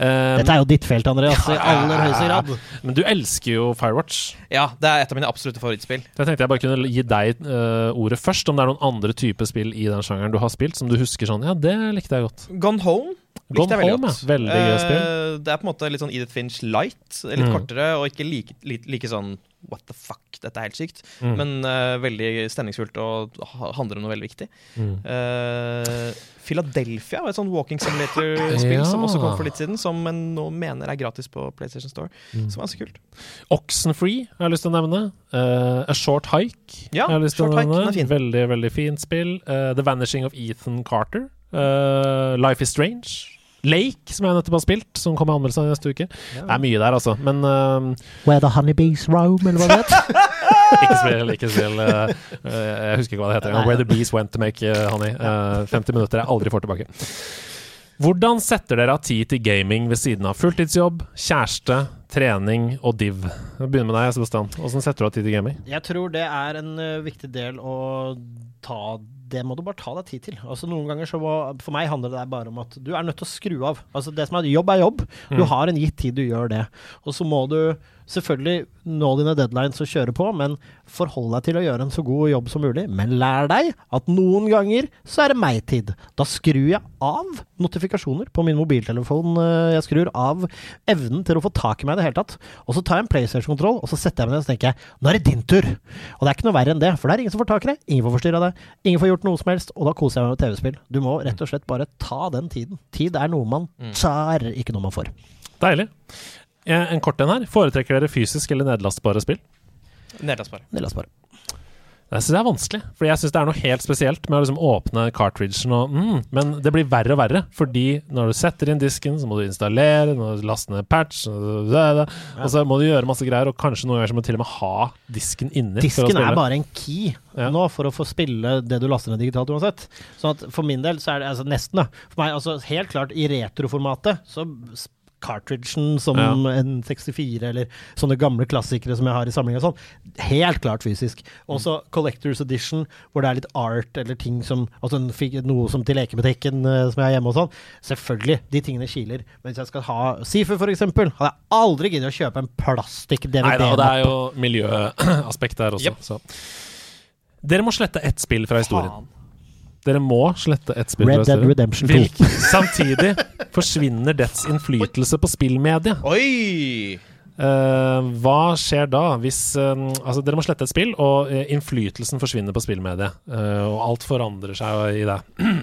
Um, Dette er jo ditt felt, Andreas, i aller høyeste grad. men du elsker jo Firewatch. Ja, det er et av mine absolutte favorittspill. Så jeg tenkte jeg bare kunne gi deg uh, ordet først, om det er noen andre typer spill i den sjangeren du har spilt, som du husker sånn Ja, det likte jeg godt. Gone Home likte Gone jeg veldig Home, godt. ja. Veldig gøy Eh, spill. Det er på en måte litt sånn Edith Finch light. Litt Mm. kortere, og ikke like, like, like sånn what the fuck, dette er helt sykt. Mm. Men uh, veldig stemningsfullt og handler om noe veldig viktig. Mm. Uh, Philadelphia var et sånt walking simulator-spill Ja. som også kom for litt siden, som en nå mener er gratis på PlayStation Store. Mm. Som var så kult. Oxenfree har jeg lyst til å nevne. Uh, A Short Hike Ja, har jeg lyst til å nevne. er. Veldig, veldig fint spill. The Vanishing of Ethan Carter. Life is Strange. Lake, som jeg nettopp har spilt, som kommer i anmeldelse neste uke. Det er mye der, altså. Men uh, Where the honeybees roam, eller hva det heter. ikke spill, ikke spill eh, Jeg husker ikke hva det heter. Where the bees went to make eh, honey. Uh, 50 minutter jeg aldri får tilbake. Hvordan setter dere av tid til gaming ved siden av fulltidsjobb, kjæreste, trening og div? Vi begynner med deg, Sebastian. Hvordan setter du av tid til gaming? Jeg tror det er en viktig del å ta det må du bare ta deg tid til. Altså Noen ganger så må, For meg handler det bare om at du er nødt til å skru av. Altså Det som er jobb, er jobb. Du Mm. har en gitt tid du gjør det. Og så må du selvfølgelig nå dine deadlines og kjøre på, men forhold deg til å gjøre en så god jobb som mulig. Men lær deg at noen ganger så er det meg-tid. Da skrur jeg av notifikasjoner på min mobiltelefon. øh, Jeg skrur av evnen til å få tak i meg i det hele tatt. Og så tar jeg en PlayStation-kontroll, og så setter jeg meg ned og så tenker jeg nå er det din tur. Og det er ikke noe verre enn det, for det er ingen som får tak i deg. Ingen får forstyrra deg. Ingen får gjort noe som helst, og da koser jeg meg med TV-spill. Du må rett og slett bare ta den tiden. Tid er noe man tar, ikke noe man får. Deilig. Eh, En kort en her. Foretrekker dere fysisk eller nedlastbare spill? Nedlastbare. Nedlastbare. Jeg syns det er vanskelig, for jeg syns det er noe helt spesielt med å liksom åpne cartridgen og mm, Men det blir verre og verre, fordi når du setter inn disken, så må du installere, må du laste ned patch, og så- og så må du gjøre masse greier, og kanskje noen ganger så må du til og med ha disken inni. for å Disken er bare en key Ja. nå for å få spille det du laster ned digitalt uansett. Så at for min del så er det altså nesten, da. For meg, altså helt klart i retroformatet så s- cartridgen som Ja. en 64 eller sånne gamle klassikere som jeg har i samling og sånn, helt klart fysisk. Også Collectors Edition, hvor det er litt art eller ting som Altså noe som til lekebutikken eh, som jeg har hjemme og sånn. Selvfølgelig, de tingene kiler. Men hvis jeg skal ha Sifu, eksempel, hadde jeg aldri giddet å kjøpe en plastikk-DVD. Nei da, det er jo miljøaspekt der også. Yep. Så. Dere må slette ett spill fra historien. Dere må slette ett spill Red Dead. Redemption 2. Hvilk- Samtidig forsvinner dets innflytelse på spillmediet. Oi! Uh, hva skjer da hvis uh, Altså, dere må slette et spill, og uh, innflytelsen forsvinner på spillmediet. Eh, og alt forandrer seg i det.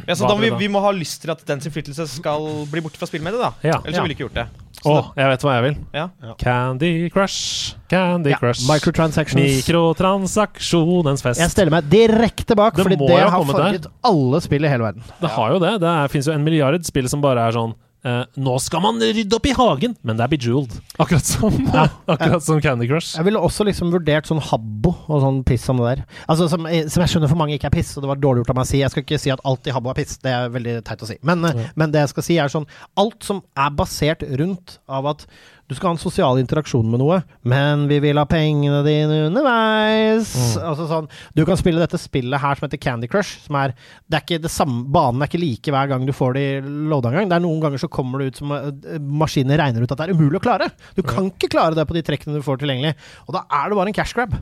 Ja, så da må vi, da? vi må ha lyst til at dens innflytelse skal bli borte fra spillmediet, da. Ja. Ellers så ville vi ikke gjort det. Å, oh, jeg vet hva jeg vil. Ja. Candy Crush. Candy Ja, Crush. microtransactions. Mikrotransaksjonens fest. Jeg steller meg direkte bak, Det fordi det har farget alle spill i hele verden. Det har jo det. Det fins jo en milliard spill som bare er sånn eh, Nå skal man rydde opp i hagen, men det er bejeweled. Akkurat som, akkurat som Candy Crush. Jeg ville også liksom vurdert sånn Habbo og sånn piss som det der. Altså som, eh, som jeg skjønner for mange ikke er piss, og det var dårlig gjort av meg å si. Jeg skal ikke si at alt i Habbo er piss, det er veldig teit å si. Men, ja. men det jeg skal si, er sånn Alt som er basert rundt av at du skal ha en sosial interaksjon med noe, men vi vil ha pengene dine underveis. Altså sånn, Du kan spille dette spillet her som heter Candy Crush. Som er, det er ikke det samme, banen er ikke like hver gang du får det i loada en gang. Det er Noen ganger så kommer det ut som uh, maskinen regner ut at det er umulig å klare. Du kan ikke klare det på de trekkene du får tilgjengelig. Og da er det bare en cash grab.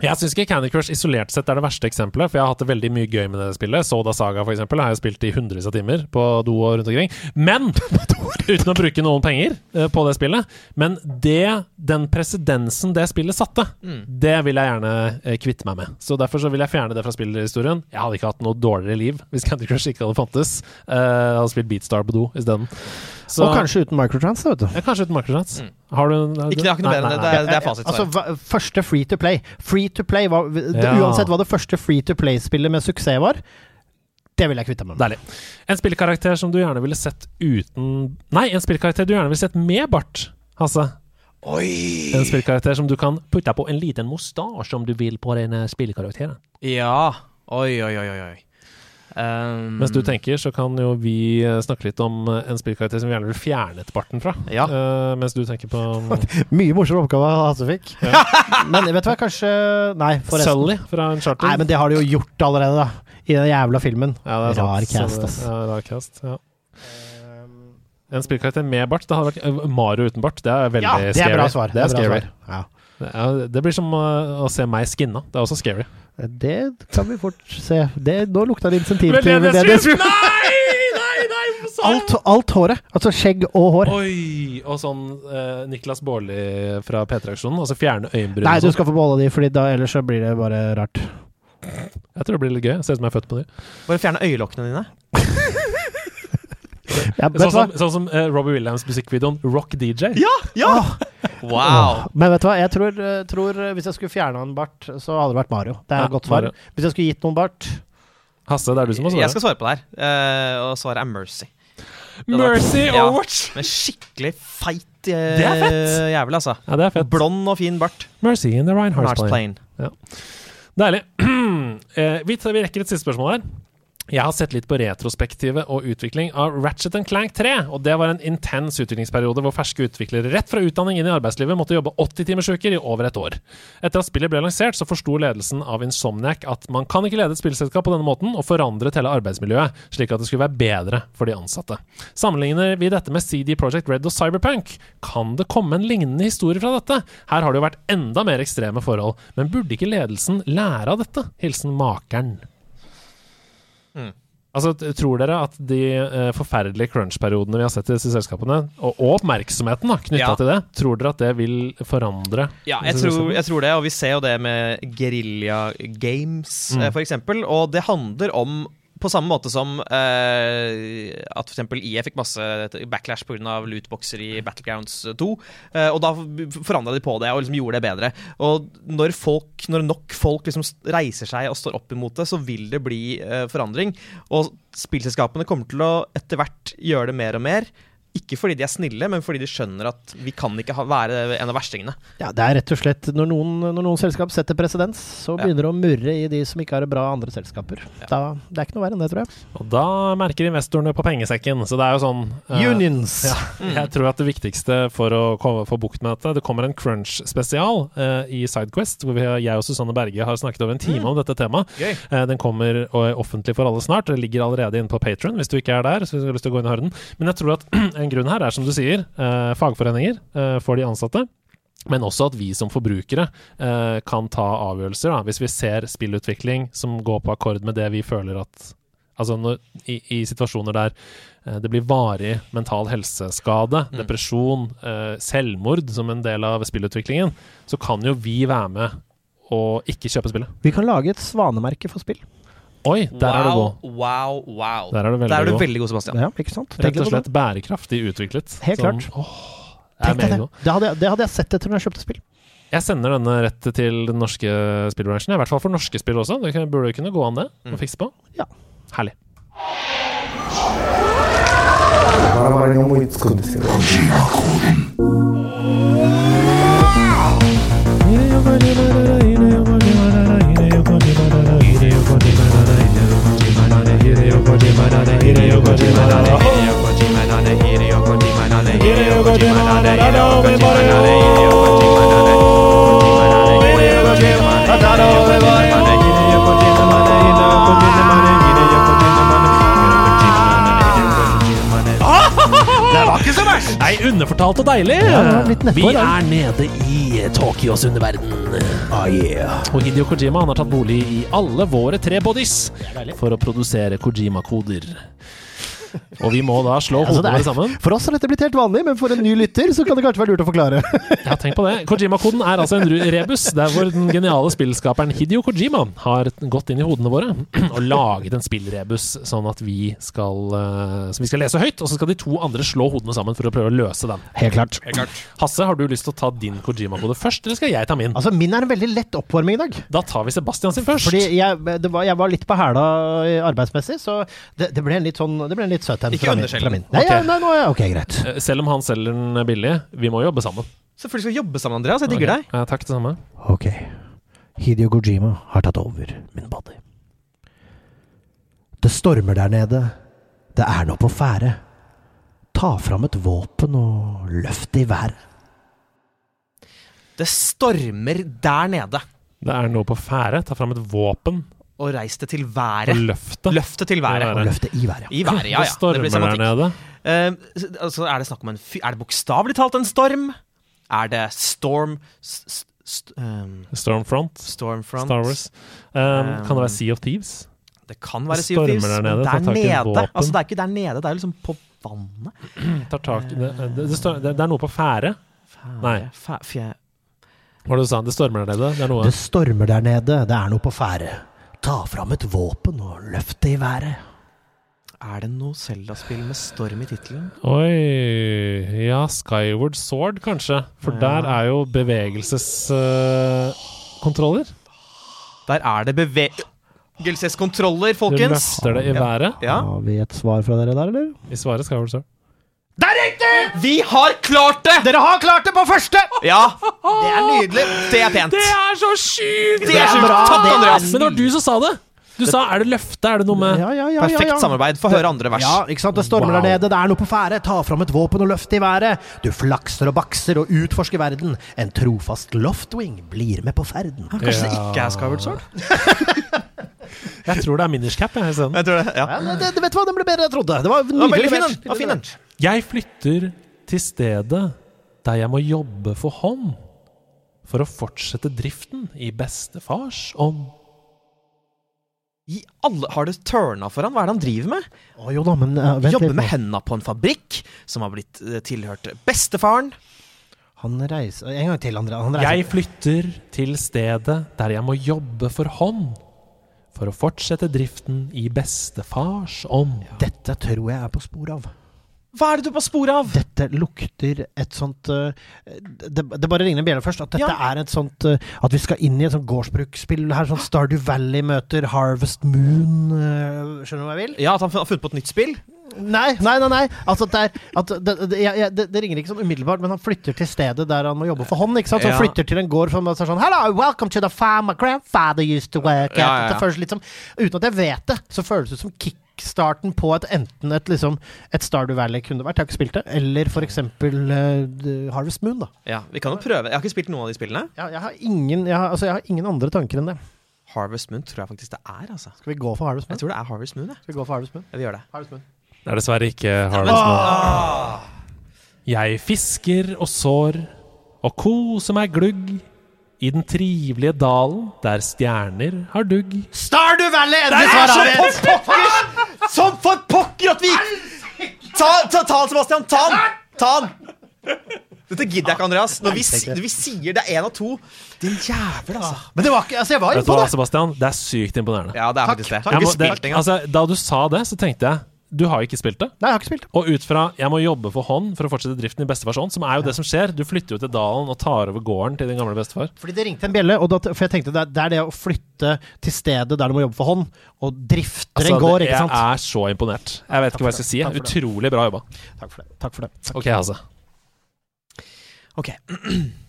Jeg syns ikke Candy Crush isolert sett er det verste eksempelet, for jeg har hatt det veldig mye gøy med det spillet. Soda Saga, for eksempel, har jeg spilt i hundrevis av timer på do og rundt omkring. Men uten å bruke noen penger eh, på det spillet. Men det, den presedensen det spillet satte, det vil jeg gjerne eh, kvitte meg med. Så derfor så vil jeg fjerne det fra spillhistorien. Jeg hadde ikke hatt noe dårligere liv hvis Candy Crush ikke hadde fantes. Eh, jeg hadde spilt Beatstar på do isteden. Så- Og kanskje uten microtrans, vet du. ja, Kanskje uten microtrans. Har du Ikke, det har ikke noe bedre enn det. Det er, det er fasit. Altså, hva, første free to play. Free to play var, det, Ja. Uansett hva det første free to play-spillet med suksess var, det vil jeg kvitte meg med. Deilig. En spillkarakter som du gjerne ville sett uten Nei, en spillkarakter du gjerne ville sett med bart, Hasse. Oi! En spillkarakter som du kan putte på en liten mustasje om du vil på den spillkarakteren. Ja. Oi, oi, oi, oi. Um, Mens du tenker, så kan jo vi eh, snakke litt om eh, en spillkarakter som vi gjerne vil fjerne barten fra. Ja. Uh, mens du tenker på um, Mye morsom oppgave Hasse fikk. men vet du hva, kanskje Nei, forresten. Sully fra Uncharted. Nei, men det har de jo gjort allerede, da. I den jævla filmen. ja, det er sant. Rar cast, ass. Ja, rar cast, ja. En spillkarakter med bart. Det hadde vært Mario uten bart. Det er veldig Ja, det er bra scary. svar. Det er bra scary. svar. Ja. Ja, det blir som uh, å se meg skinna. Det er også scary. Det kan vi fort se. Det, nå lukta det insentiv til veldedighetssvin. Nei, nei, nei! Alt, alt håret. Altså skjegg og hår. Oi! Og sånn eh, Niklas Baarli fra P3-aksjonen. Altså fjerne øyenbryn Nei, du sånn. skal få beholde de, for ellers så blir det bare rart. Jeg tror det blir litt gøy. Ser ut som jeg er født på ny. Bare fjerne øyelokkene dine. Ja, vet Sånn hva? som, sånn som uh, Robbie Williams musikkvideoen Rock DJ. Ja! ja! Oh. Wow. Men vet du hva, jeg tror, eh, tror eh, hvis jeg skulle fjerna en bart, så hadde det vært Mario. Det er Ja, et godt svar. Mario. Hvis jeg skulle gitt noen bart Hasse, det er du som må svare. Jeg skal svare på det her, Uh, og svaret er Mercy. Mercy vært, Mercy Ja. Watch Med skikkelig feit uh, Det er fett. jævel, altså. Ja, det er fett. Blond og fin bart. Mercy in the Reinhardt plane. Ja. Deilig. Uh, vi, tar, vi rekker et siste spørsmål her. Jeg har sett litt på retrospektivet og utvikling av Ratchet Clank 3. og Det var en intens utviklingsperiode hvor ferske utviklere rett fra utdanning inn i arbeidslivet måtte jobbe 80-timersuker i over et år. Etter at spillet ble lansert, så forsto ledelsen av Insomniac at man kan ikke lede et spillselskap på denne måten og forandret hele arbeidsmiljøet, slik at det skulle være bedre for de ansatte. Sammenligner vi dette med CD Projekt Red og Cyberpunk, kan det komme en lignende historie fra dette? Her har det jo vært enda mer ekstreme forhold, men burde ikke ledelsen lære av dette? Hilsen makeren. Altså, Tror dere at de eh, forferdelige crunch-periodene vi har sett i disse selskapene, og, og oppmerksomheten da, knytta Ja. til det, tror dere at det vil forandre Ja, jeg tror, jeg tror det, og vi ser jo det med Guerilla Games, Mm. eh, eksempel. Og det handler om på samme måte som eh, at eksempel IE fikk masse backlash pga. lootboxer i Battlegrounds 2. Eh, og da forandra de på det og liksom gjorde det bedre. Og når, folk, når nok folk liksom reiser seg og står opp imot det, så vil det bli eh, forandring. Og spillselskapene kommer til å etter hvert gjøre det mer og mer. Ikke fordi de er snille, men fordi de skjønner at vi kan ikke ha, være en av verstingene. Ja, det er rett og slett når noen, når noen selskap setter presedens, så Ja. begynner det å murre i de som ikke har det bra andre selskaper. Da, det er ikke noe verre enn det, tror jeg. Og da merker investorene på pengesekken. Så det er jo sånn uh, Unions! Ja, jeg tror at det viktigste for å komme, få bukt med dette Det kommer en crunch-spesial uh, i Sidequest, hvor vi, jeg og Susanne Berge har snakket over en time om dette temaet. Eh, den kommer og er offentlig for alle snart. Det ligger allerede inne på Patron hvis du ikke er der. Så hvis du har lyst til å gå inn og høre den. Men jeg tror at en grunn her er, som du sier, eh, fagforeninger eh, for de ansatte. Men også at vi som forbrukere eh, kan ta avgjørelser. Da. Hvis vi ser spillutvikling som går på akkord med det vi føler at Altså når, i, i situasjoner der eh, det blir varig mental helseskade, depresjon, eh, selvmord som en del av spillutviklingen, så kan jo vi være med og ikke kjøpe spillet. Vi kan lage et svanemerke for spill. Oi, der er du god. Wow, wow. Der er du veldig er du god. veldig god, Sebastian. Ja, ikke sant? Rett og slett bærekraftig utviklet. Helt Sånn, klart. åh, Det. det er det. Det hadde, jeg, det hadde jeg sett etter når jeg kjøpte spill. Jeg sender denne rett til den norske spillbransjen. I hvert fall for norske spill også. Det burde jo kunne gå an, det. Å fikse på. Ja. Herlig. バ Kojima-nane, Hideo Kojima-nane, Hideo Kojima-nane, Hideo Kojima-nane, Hideo Kojima-nane, Hideo Kojima-nane, Hideo Kojima-nane, Hideo Kojima-nane, Hideo Kojima-nane, Nei, underfortalt og deilig. Ja, vi er nede i Tokyos underverden. Ah, yeah. Og Hidio Kojima han har tatt bolig i alle våre tre bodies for å produsere Kojima-koder. Og vi må da slå Altså, hodene sammen. For oss har dette blitt helt vanlig, men for en ny lytter så kan det kanskje være lurt å forklare. Ja, tenk på det. Kojima-koden er altså en rebus, der hvor den geniale spillskaperen Hidio Kojima har gått inn i hodene våre og laget en spillrebus, sånn at vi skal, eh, som vi skal lese høyt, og så skal de to andre slå hodene sammen for å prøve å løse den. Helt klart. Hasse, har du lyst til å ta din Kojima-kode først, eller skal jeg ta min? Altså, min er en veldig lett oppvarming i dag. Da tar vi Sebastian sin først. Fordi jeg, det var, jeg var litt på hæla arbeidsmessig, så det, det ble en litt sånn Det ble en litt søt en Ikke fra min. fra min. Nei, Ok. ja, nei, nå, ja, ok, greit. Eh, Selv om han selger den billig, vi må jobbe sammen. Selvfølgelig skal vi jobbe sammen, Andreas. Jeg digger okay. deg. Ja, takk, det samme. Ok. Hidio Kojima har tatt over min body. Det stormer der nede. Det er noe på ferde. Ta fram et våpen og løft det i været. Det stormer der nede. Det er noe på ferde. Ta fram et våpen Og reis det til været. Løftet. Løftet til været. Ja, Og løftet i været, ja. I været, ja, Det stormer det der nede. Uh, altså, er det snakk om en fy... Er det bokstavelig talt en storm? Er det storm s s st um, Stormfront. Stormfront? Star Wars. Um, kan det være Sea of Thieves? Det kan være Sea of Thieves, der nede, der nede. Altså, det er ikke der nede, det er liksom på vannet. Tar tak i det, det, det, det, det er noe på ferde. Nei. Fæ, fje, Hva var det du sa? Det stormer der nede? Det er noe Det stormer der nede. Det er noe på ferde. Ta fram et våpen og løft det i været. er det noe Zelda-spill med storm i tittelen? Oi Ja, Skyward Sword, kanskje. For der er jo bevegelseskontroller. Der er det beve... GLCS-kontroller, Du løfter det i været. Ja. Har vi et svar fra dere der, eller? I svaret Skyward så. Det er riktig! Vi har klart det! Dere har klart det på første! Ja, Det er nydelig. det er pent. er så sjukt! Det er sjukt. bra, Takk, det er Andreas. Men det var du som sa det! Du sa 'er det løfte'? Er det noe med Ja, ja, ja, Perfekt ja. samarbeid. Få høre andre vers. Ja, ikke sant? Det stormer Wow. der nede, det er noe på ferde. Ta fram et våpen og løft i været. Du flakser og bakser og utforsker verden. En trofast loftwing blir med på ferden. Kanskje det ikke er Skyward Sword? Jeg tror det er Minish Cap. Jeg. Jeg tror det, ja. Ja, det, det, vet du hva, den ble bedre enn jeg trodde. Det var Det var nydelig Ja, fin, den. Jeg flytter til stedet der jeg må jobbe for hånd for å fortsette driften i bestefars ånd. I alle, har det tørna for han? Hva er det han driver med? Å, jo da, men uh, vent Jobber litt med henda på en fabrikk som har blitt uh, tilhørt bestefaren. Han reiser En gang til, André. Han. Jeg flytter til stedet der jeg må jobbe for hånd for å fortsette driften i bestefars ånd. Dette tror jeg er på spor av. Hva er det du er på sporet av? Dette lukter et sånt uh, det, det bare ringer en bjelle først. At dette Ja. er et sånt uh, At vi skal inn i et sånt gårdsbruksspill her. Sånn Stardew Valley møter Harvest Moon. uh, skjønner du hva jeg vil? Ja, At han har funnet på et nytt spill? Nei, nei, nei. nei. Altså, det, er, at det, det, det, det ringer ikke sånn umiddelbart, men han flytter til stedet der han må jobbe for hånd. ikke sant? Så han Ja. flytter til en gård som er sånn Hello, welcome to the farm my grandfather used to work at. Ja, ja, ja. Det føles litt som Uten at jeg vet det, så føles det som kickstarten på et enten et liksom Et Stardew Valley kunne vært, jeg har ikke spilt det, eller for eksempel uh, Harvest Moon, da. Ja, vi kan jo prøve. Jeg har ikke spilt noen av de spillene. Ja, jeg, har ingen, jeg, har, altså, jeg har ingen andre tanker enn det. Harvest Moon tror jeg faktisk det er. altså Skal vi gå for Harvest Moon? Jeg tror det er Harvest Moon. Jeg, Skal vi gå for Harvest Moon? Ja, vi gjør det. Harvest Moon. Det er dessverre ikke Harvest Moon. Jeg fisker og sår og koser meg glugg i den trivelige dalen der stjerner har dugg. Stardew Valley! Endelig svar for pokker! Som for pokker at vi Ta, ta, ta han, Sebastian! Ta han! Ta han! Dette gidder jeg ikke, Andreas. Når vi, når vi sier det er én av to Din jævel, altså. Men det var ikke Altså, jeg var inne på det! Sebastian? Det er sykt imponerende. Ja, det er faktisk det. takk. takk. Jeg må, det, altså, da du sa det, så tenkte jeg du har jo ikke spilt det. Nei, jeg har ikke spilt det. Og ut fra 'jeg må jobbe for hånd for å fortsette driften i bestefars ånd', som er jo det som skjer. Du flytter jo til dalen og tar over gården til din gamle bestefar. Fordi det ringte en bjelle, og da, for jeg tenkte det er, det er det å flytte til stedet der du må jobbe for hånd, og drifter Altså, en gård, ikke sant? Jeg er så imponert. Jeg vet ikke hva jeg skal si. Takk. Utrolig bra jobba. Takk for det. Takk for det. Ok, altså. Ok.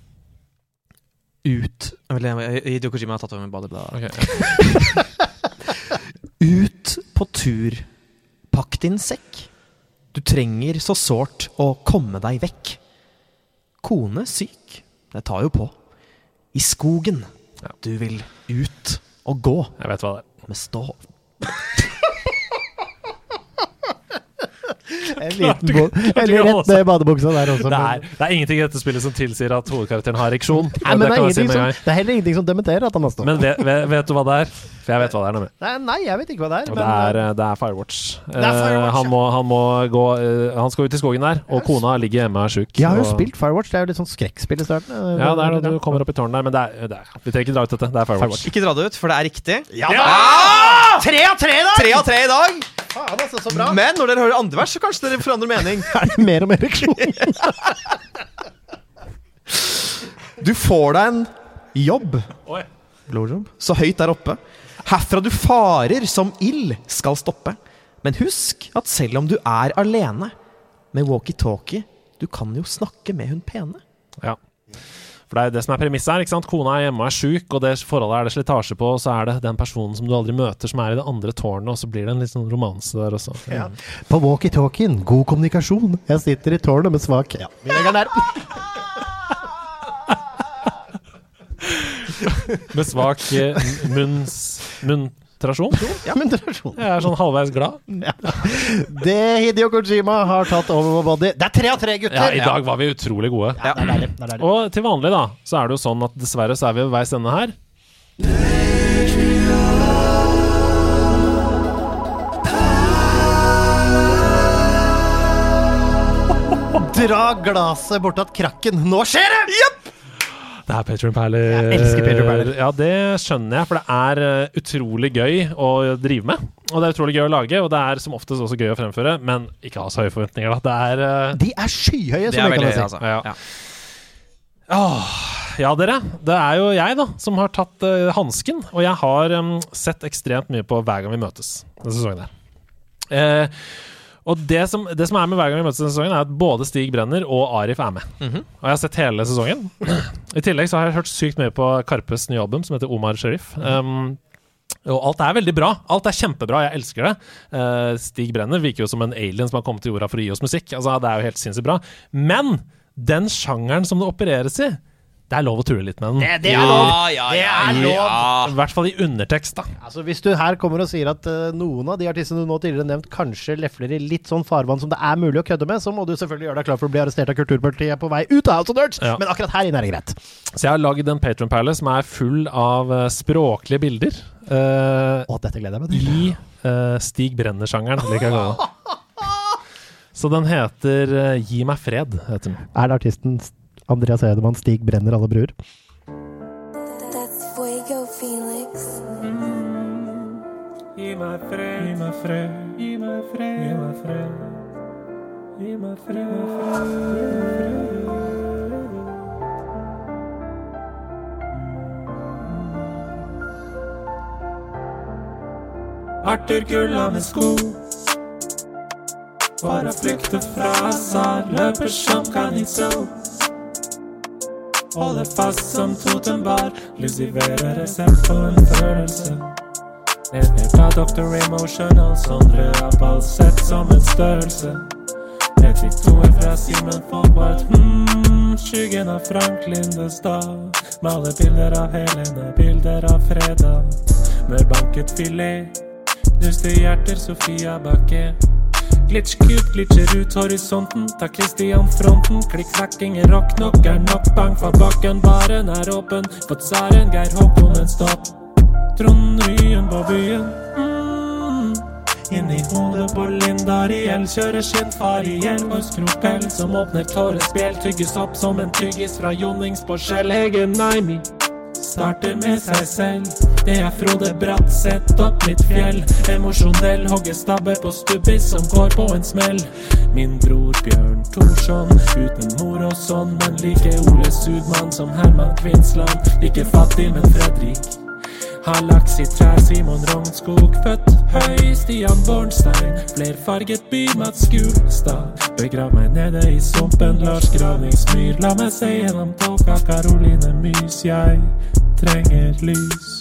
Ut Hideo Kojima har tatt over med badebladet. Ok. Ut på tur. Pakk din sekk. Du trenger så sårt å komme deg vekk. Kone syk. Det tar jo på. I skogen. Du vil ut og gå Jeg vet hva det er. med stå. En liten båt. Eller rett ned i badebuksa der også. Det er, det er ingenting i dette spillet som tilsier at hovedkarakteren har ereksjon. Nei, men det, er si som, det er heller ingenting som dementerer at han har stått. Men vet, vet, vet du hva det er? For jeg vet hva det er. nemlig. Nei, nei, jeg vet ikke hva det er. Men, det er, eh, det er Firewatch. er Firewatch, uh, han, må, han må gå uh, Han skal ut i skogen der, og kona ligger hjemme og er sjuk. jeg har jo og- spilt Firewatch. Det er jo litt sånn skrekkspill i starten. Ja, det er det. Du kommer opp i tårnet der, men det er, det er, vi trenger ikke dra ut dette. Det er Firewatch. Ikke dra det ut, for det er riktig. Ja! Tre av tre, da! Tre av tre i dag! Altså, så bra. Men når dere hører andre vers, så kanskje dere forandrer mening. er det mer og mer ereksjon? Du får deg en jobb. Oi. Blowjob? så høyt der oppe. Herfra du farer som ild skal stoppe. Men husk at selv om du er alene med walkietalkie, du kan jo snakke med hun pene. Ja. For det er det som er premisset her. ikke sant? Kona er hjemme og er sjuk, og det forholdet er det slitasje på, og så er det den personen som du aldri møter, som er i det andre tårnet, og så blir det en litt sånn romanse der også. Ja. På walkietalkien, god kommunikasjon. Jeg sitter i tårnet med svak Ja, vi legger den der. Med svak munns... munns... Muntrasjon? Ja, men. Jeg er sånn halvveis glad. Det Hidio Kojima har tatt over vår body. Det er tre av tre, gutter! Ja, I dag var vi utrolig gode. Ja, det er deilig. Det er deilig. Og til vanlig, da, så er det jo sånn at dessverre så er vi ved veis ende her. Dra glasset bortatt krakken. Nå skjer det! Det er Patronperler. Jeg elsker Patronperler. Ja, det skjønner jeg, for det er eh, utrolig gøy å drive med. Og det er utrolig gøy å lage, og det er som oftest også gøy å fremføre, men ikke ha så høye forventninger, da. Det er eh, De er skyhøye, som jeg kan si. altså. Ja. Ja. Åh, Ja, dere. Det er jo jeg da som har tatt uh, hansken. Og jeg har um, sett ekstremt mye på Hver gang vi møtes denne sesongen. her. Eh, og det som, det som er med Hver gang vi møtes denne sesongen, er at både Stig Brenner og Arif er med. Og jeg har sett hele sesongen. I tillegg så har jeg hørt sykt mye på Karpes nye album, som heter Omar Sharif. Um, og alt er veldig bra. Alt er kjempebra. Jeg elsker det. Uh, Stig Brenner virker jo som en alien som har kommet til jorda for å gi oss musikk. Altså, det er jo helt sinnssykt bra. Men den sjangeren som det opereres i, det er lov å tulle litt med den. Det, det er Ja, lov. ja, det er lov. I hvert fall i undertekst, da. Altså, hvis du her kommer og sier at uh, noen av de artistene du nå tidligere nevnt, kanskje lefler i litt sånn farvann som det er mulig å kødde med, så må du selvfølgelig gjøre deg klar for å bli arrestert av Kulturpartiet på vei ut av House of Nerds. Ja. Men akkurat her inne er det greit. Så jeg har lagd en Patron Palace som er full av uh, språklige bilder. Uh, Å, dette gleder jeg meg til. I uh, Stig Brenner-sjangeren, liker jeg å. Så den heter Gi meg fred. heter den. Er det artisten Andreas Hedemann Stig brenner alle bruer? That's Fuego Felix. Gi meg fred, gi meg fred, gi meg fred, gi meg fred. Gi meg fred, Arthur Gulla med sko. Bare flyktet flykte fra Azar, løper som Canizzo. Holder fast som totembar, lusiverer resept på en følelse. Levert av Dr. Emotional, Sondre Appal sett som en størrelse. 32 fra Simen Folkvart, hmm, skyggen av Frank Lindestad. Maler bilder av Helene, bilder av fredag. Mørbanket filet, knuste hjerter, Sofia Bakke. Glitch-cube glitcher ut horisonten, Ta Christian fronten. Klikk-klakking ingen rock, nok er nok, bang fra bakken. Baren er åpen, for tsaren Geir Håkon en stopp. Trond Ryen på byen. Mm. Inni hodet på Linda Riel kjører skinnfar i hjelm og skropell som åpner tårespjeld. Tygges opp som en tyggis fra Jonnings på Skjell. nei, Naimi starter med seg selv. Det er Frode Bratt, sett opp mitt fjell. Emosjonell hoggestabbe på stubbis som går på en smell. Min bror Bjørn Thorsson, uten mor og sånn, men like Ole Sudmann som Herman Kvinsland. Ikke fattig, men Fredrik. Har laks i trær, Simon Rognskog. Født høy, Stian Bornstein. Flerfarget by, Mats Gulstad. Begrav meg nede i sumpen, Lars Gravningsmyr. La meg se gjennom tåka, Karoline Mys. Jeg trenger lys.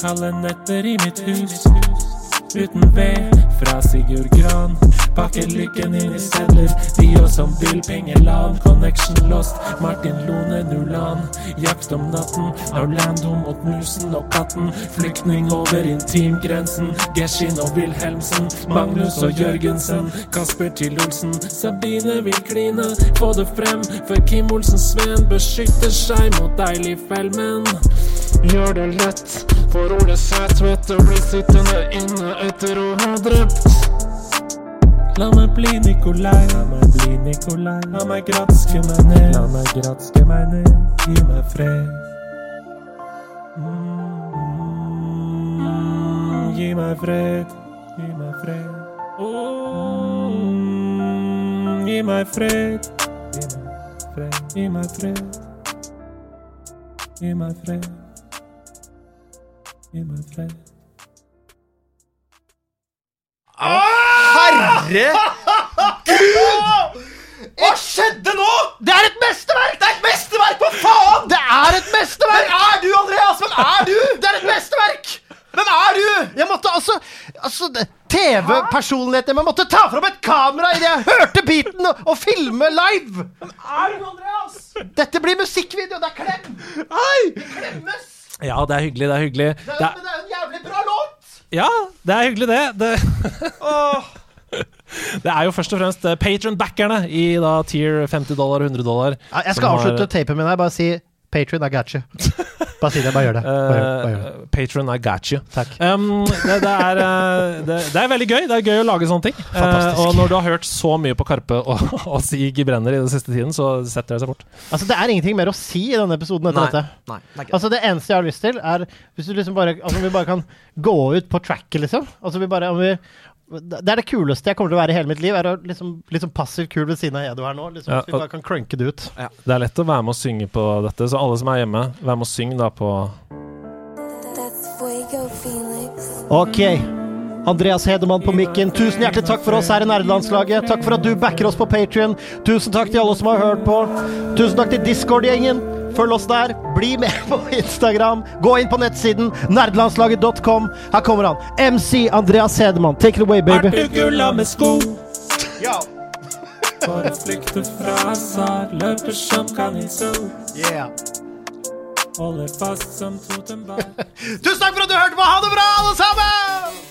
Kalde netter i mitt hus. Uten ved fra Sigurd Gran. Pakker lykken inn i sedler. De og som Bill Pengeland. Connection lost. Martin Lone Nuland. Jakt om natten. Orlando mot musen og katten. Flyktning over intimgrensen. Geshin og Wilhelmsen. Magnus og Jørgensen. Kasper til Olsen. Sabine vil kline. Få det frem for Kim Olsen Sveen beskytter seg mot deilig felmen. Gjør det lett for Ole Sætvedt å bli sittende inne etter å ha drept. La meg bli Nikolai, la meg bli Nikolai. La meg granske meg ned, la meg granske meg ned. Gi meg fred. Mm, gi meg fred, gi meg fred. Mm, gi meg fred, gi meg fred, gi meg fred. Gi meg fred. Gi meg fred. Herre Hva skjedde nå?! Det er et mesterverk! Det er et mesterverk, hva faen?! Det er et mesterverk! Hvem er du, Andreas? Hvem er du? Det er et mesterverk! Hvem er du? Jeg måtte altså Altså, TV-personligheten Jeg måtte ta fram et kamera idet jeg hørte beaten og, og filme live! Er du Andreas? Dette blir musikkvideo. Det er klem! Hei! Klemmes! Ja, det er hyggelig, det er hyggelig. Det er, Det er, men det er en jævlig bra låt! Ja, det er hyggelig, det. det. Det er jo først og fremst patron-backerne i da tier 50 dollar og 100 dollar. Ja, jeg skal avslutte har- tapen min her. Bare si Patron, I got you. Bare si det. Bare gjør det. Bare, gjør- bare gjør det. Uh, patron, I got you. Takk. Um, det, det, er, uh, det, det er veldig gøy. Det er gøy å lage sånne ting. Uh, og når du har hørt så mye på Karpe og, og Sig Brenner i den siste tiden, så setter det seg bort. Altså, det er ingenting mer å si i denne episoden etter Nei. dette. Nei, det er. Altså Det eneste jeg har lyst til, er hvis du liksom bare Altså vi bare kan gå ut på tracket, liksom. Altså vi bare Om vi Det er det kuleste jeg kommer til å være i hele mitt liv. Er å liksom, liksom passivt kul ved siden av Edo her nå. Liksom, Ja, at vi bare kan crunke det ut. Det er lett å være med og synge på dette, så alle som er hjemme, vær med og syng da på. Ok. Andreas Hedemann på mikken, tusen hjertelig takk for oss her i Nerdelandslaget. Takk for at du backer oss på Patrion. Tusen takk til alle som har hørt på. Tusen takk til Discord-gjengen. Følg oss der. Bli med på Instagram. Gå inn på nettsiden nerdelandslaget.com. Her kommer han. MC Andreas Hedemann. Take it away, baby. gulla med sko? For å flykte fra hasard, løper som kaninso. Yeah. Holder fast som totembar. Tusen takk for at du hørte på. Ha det bra, alle sammen!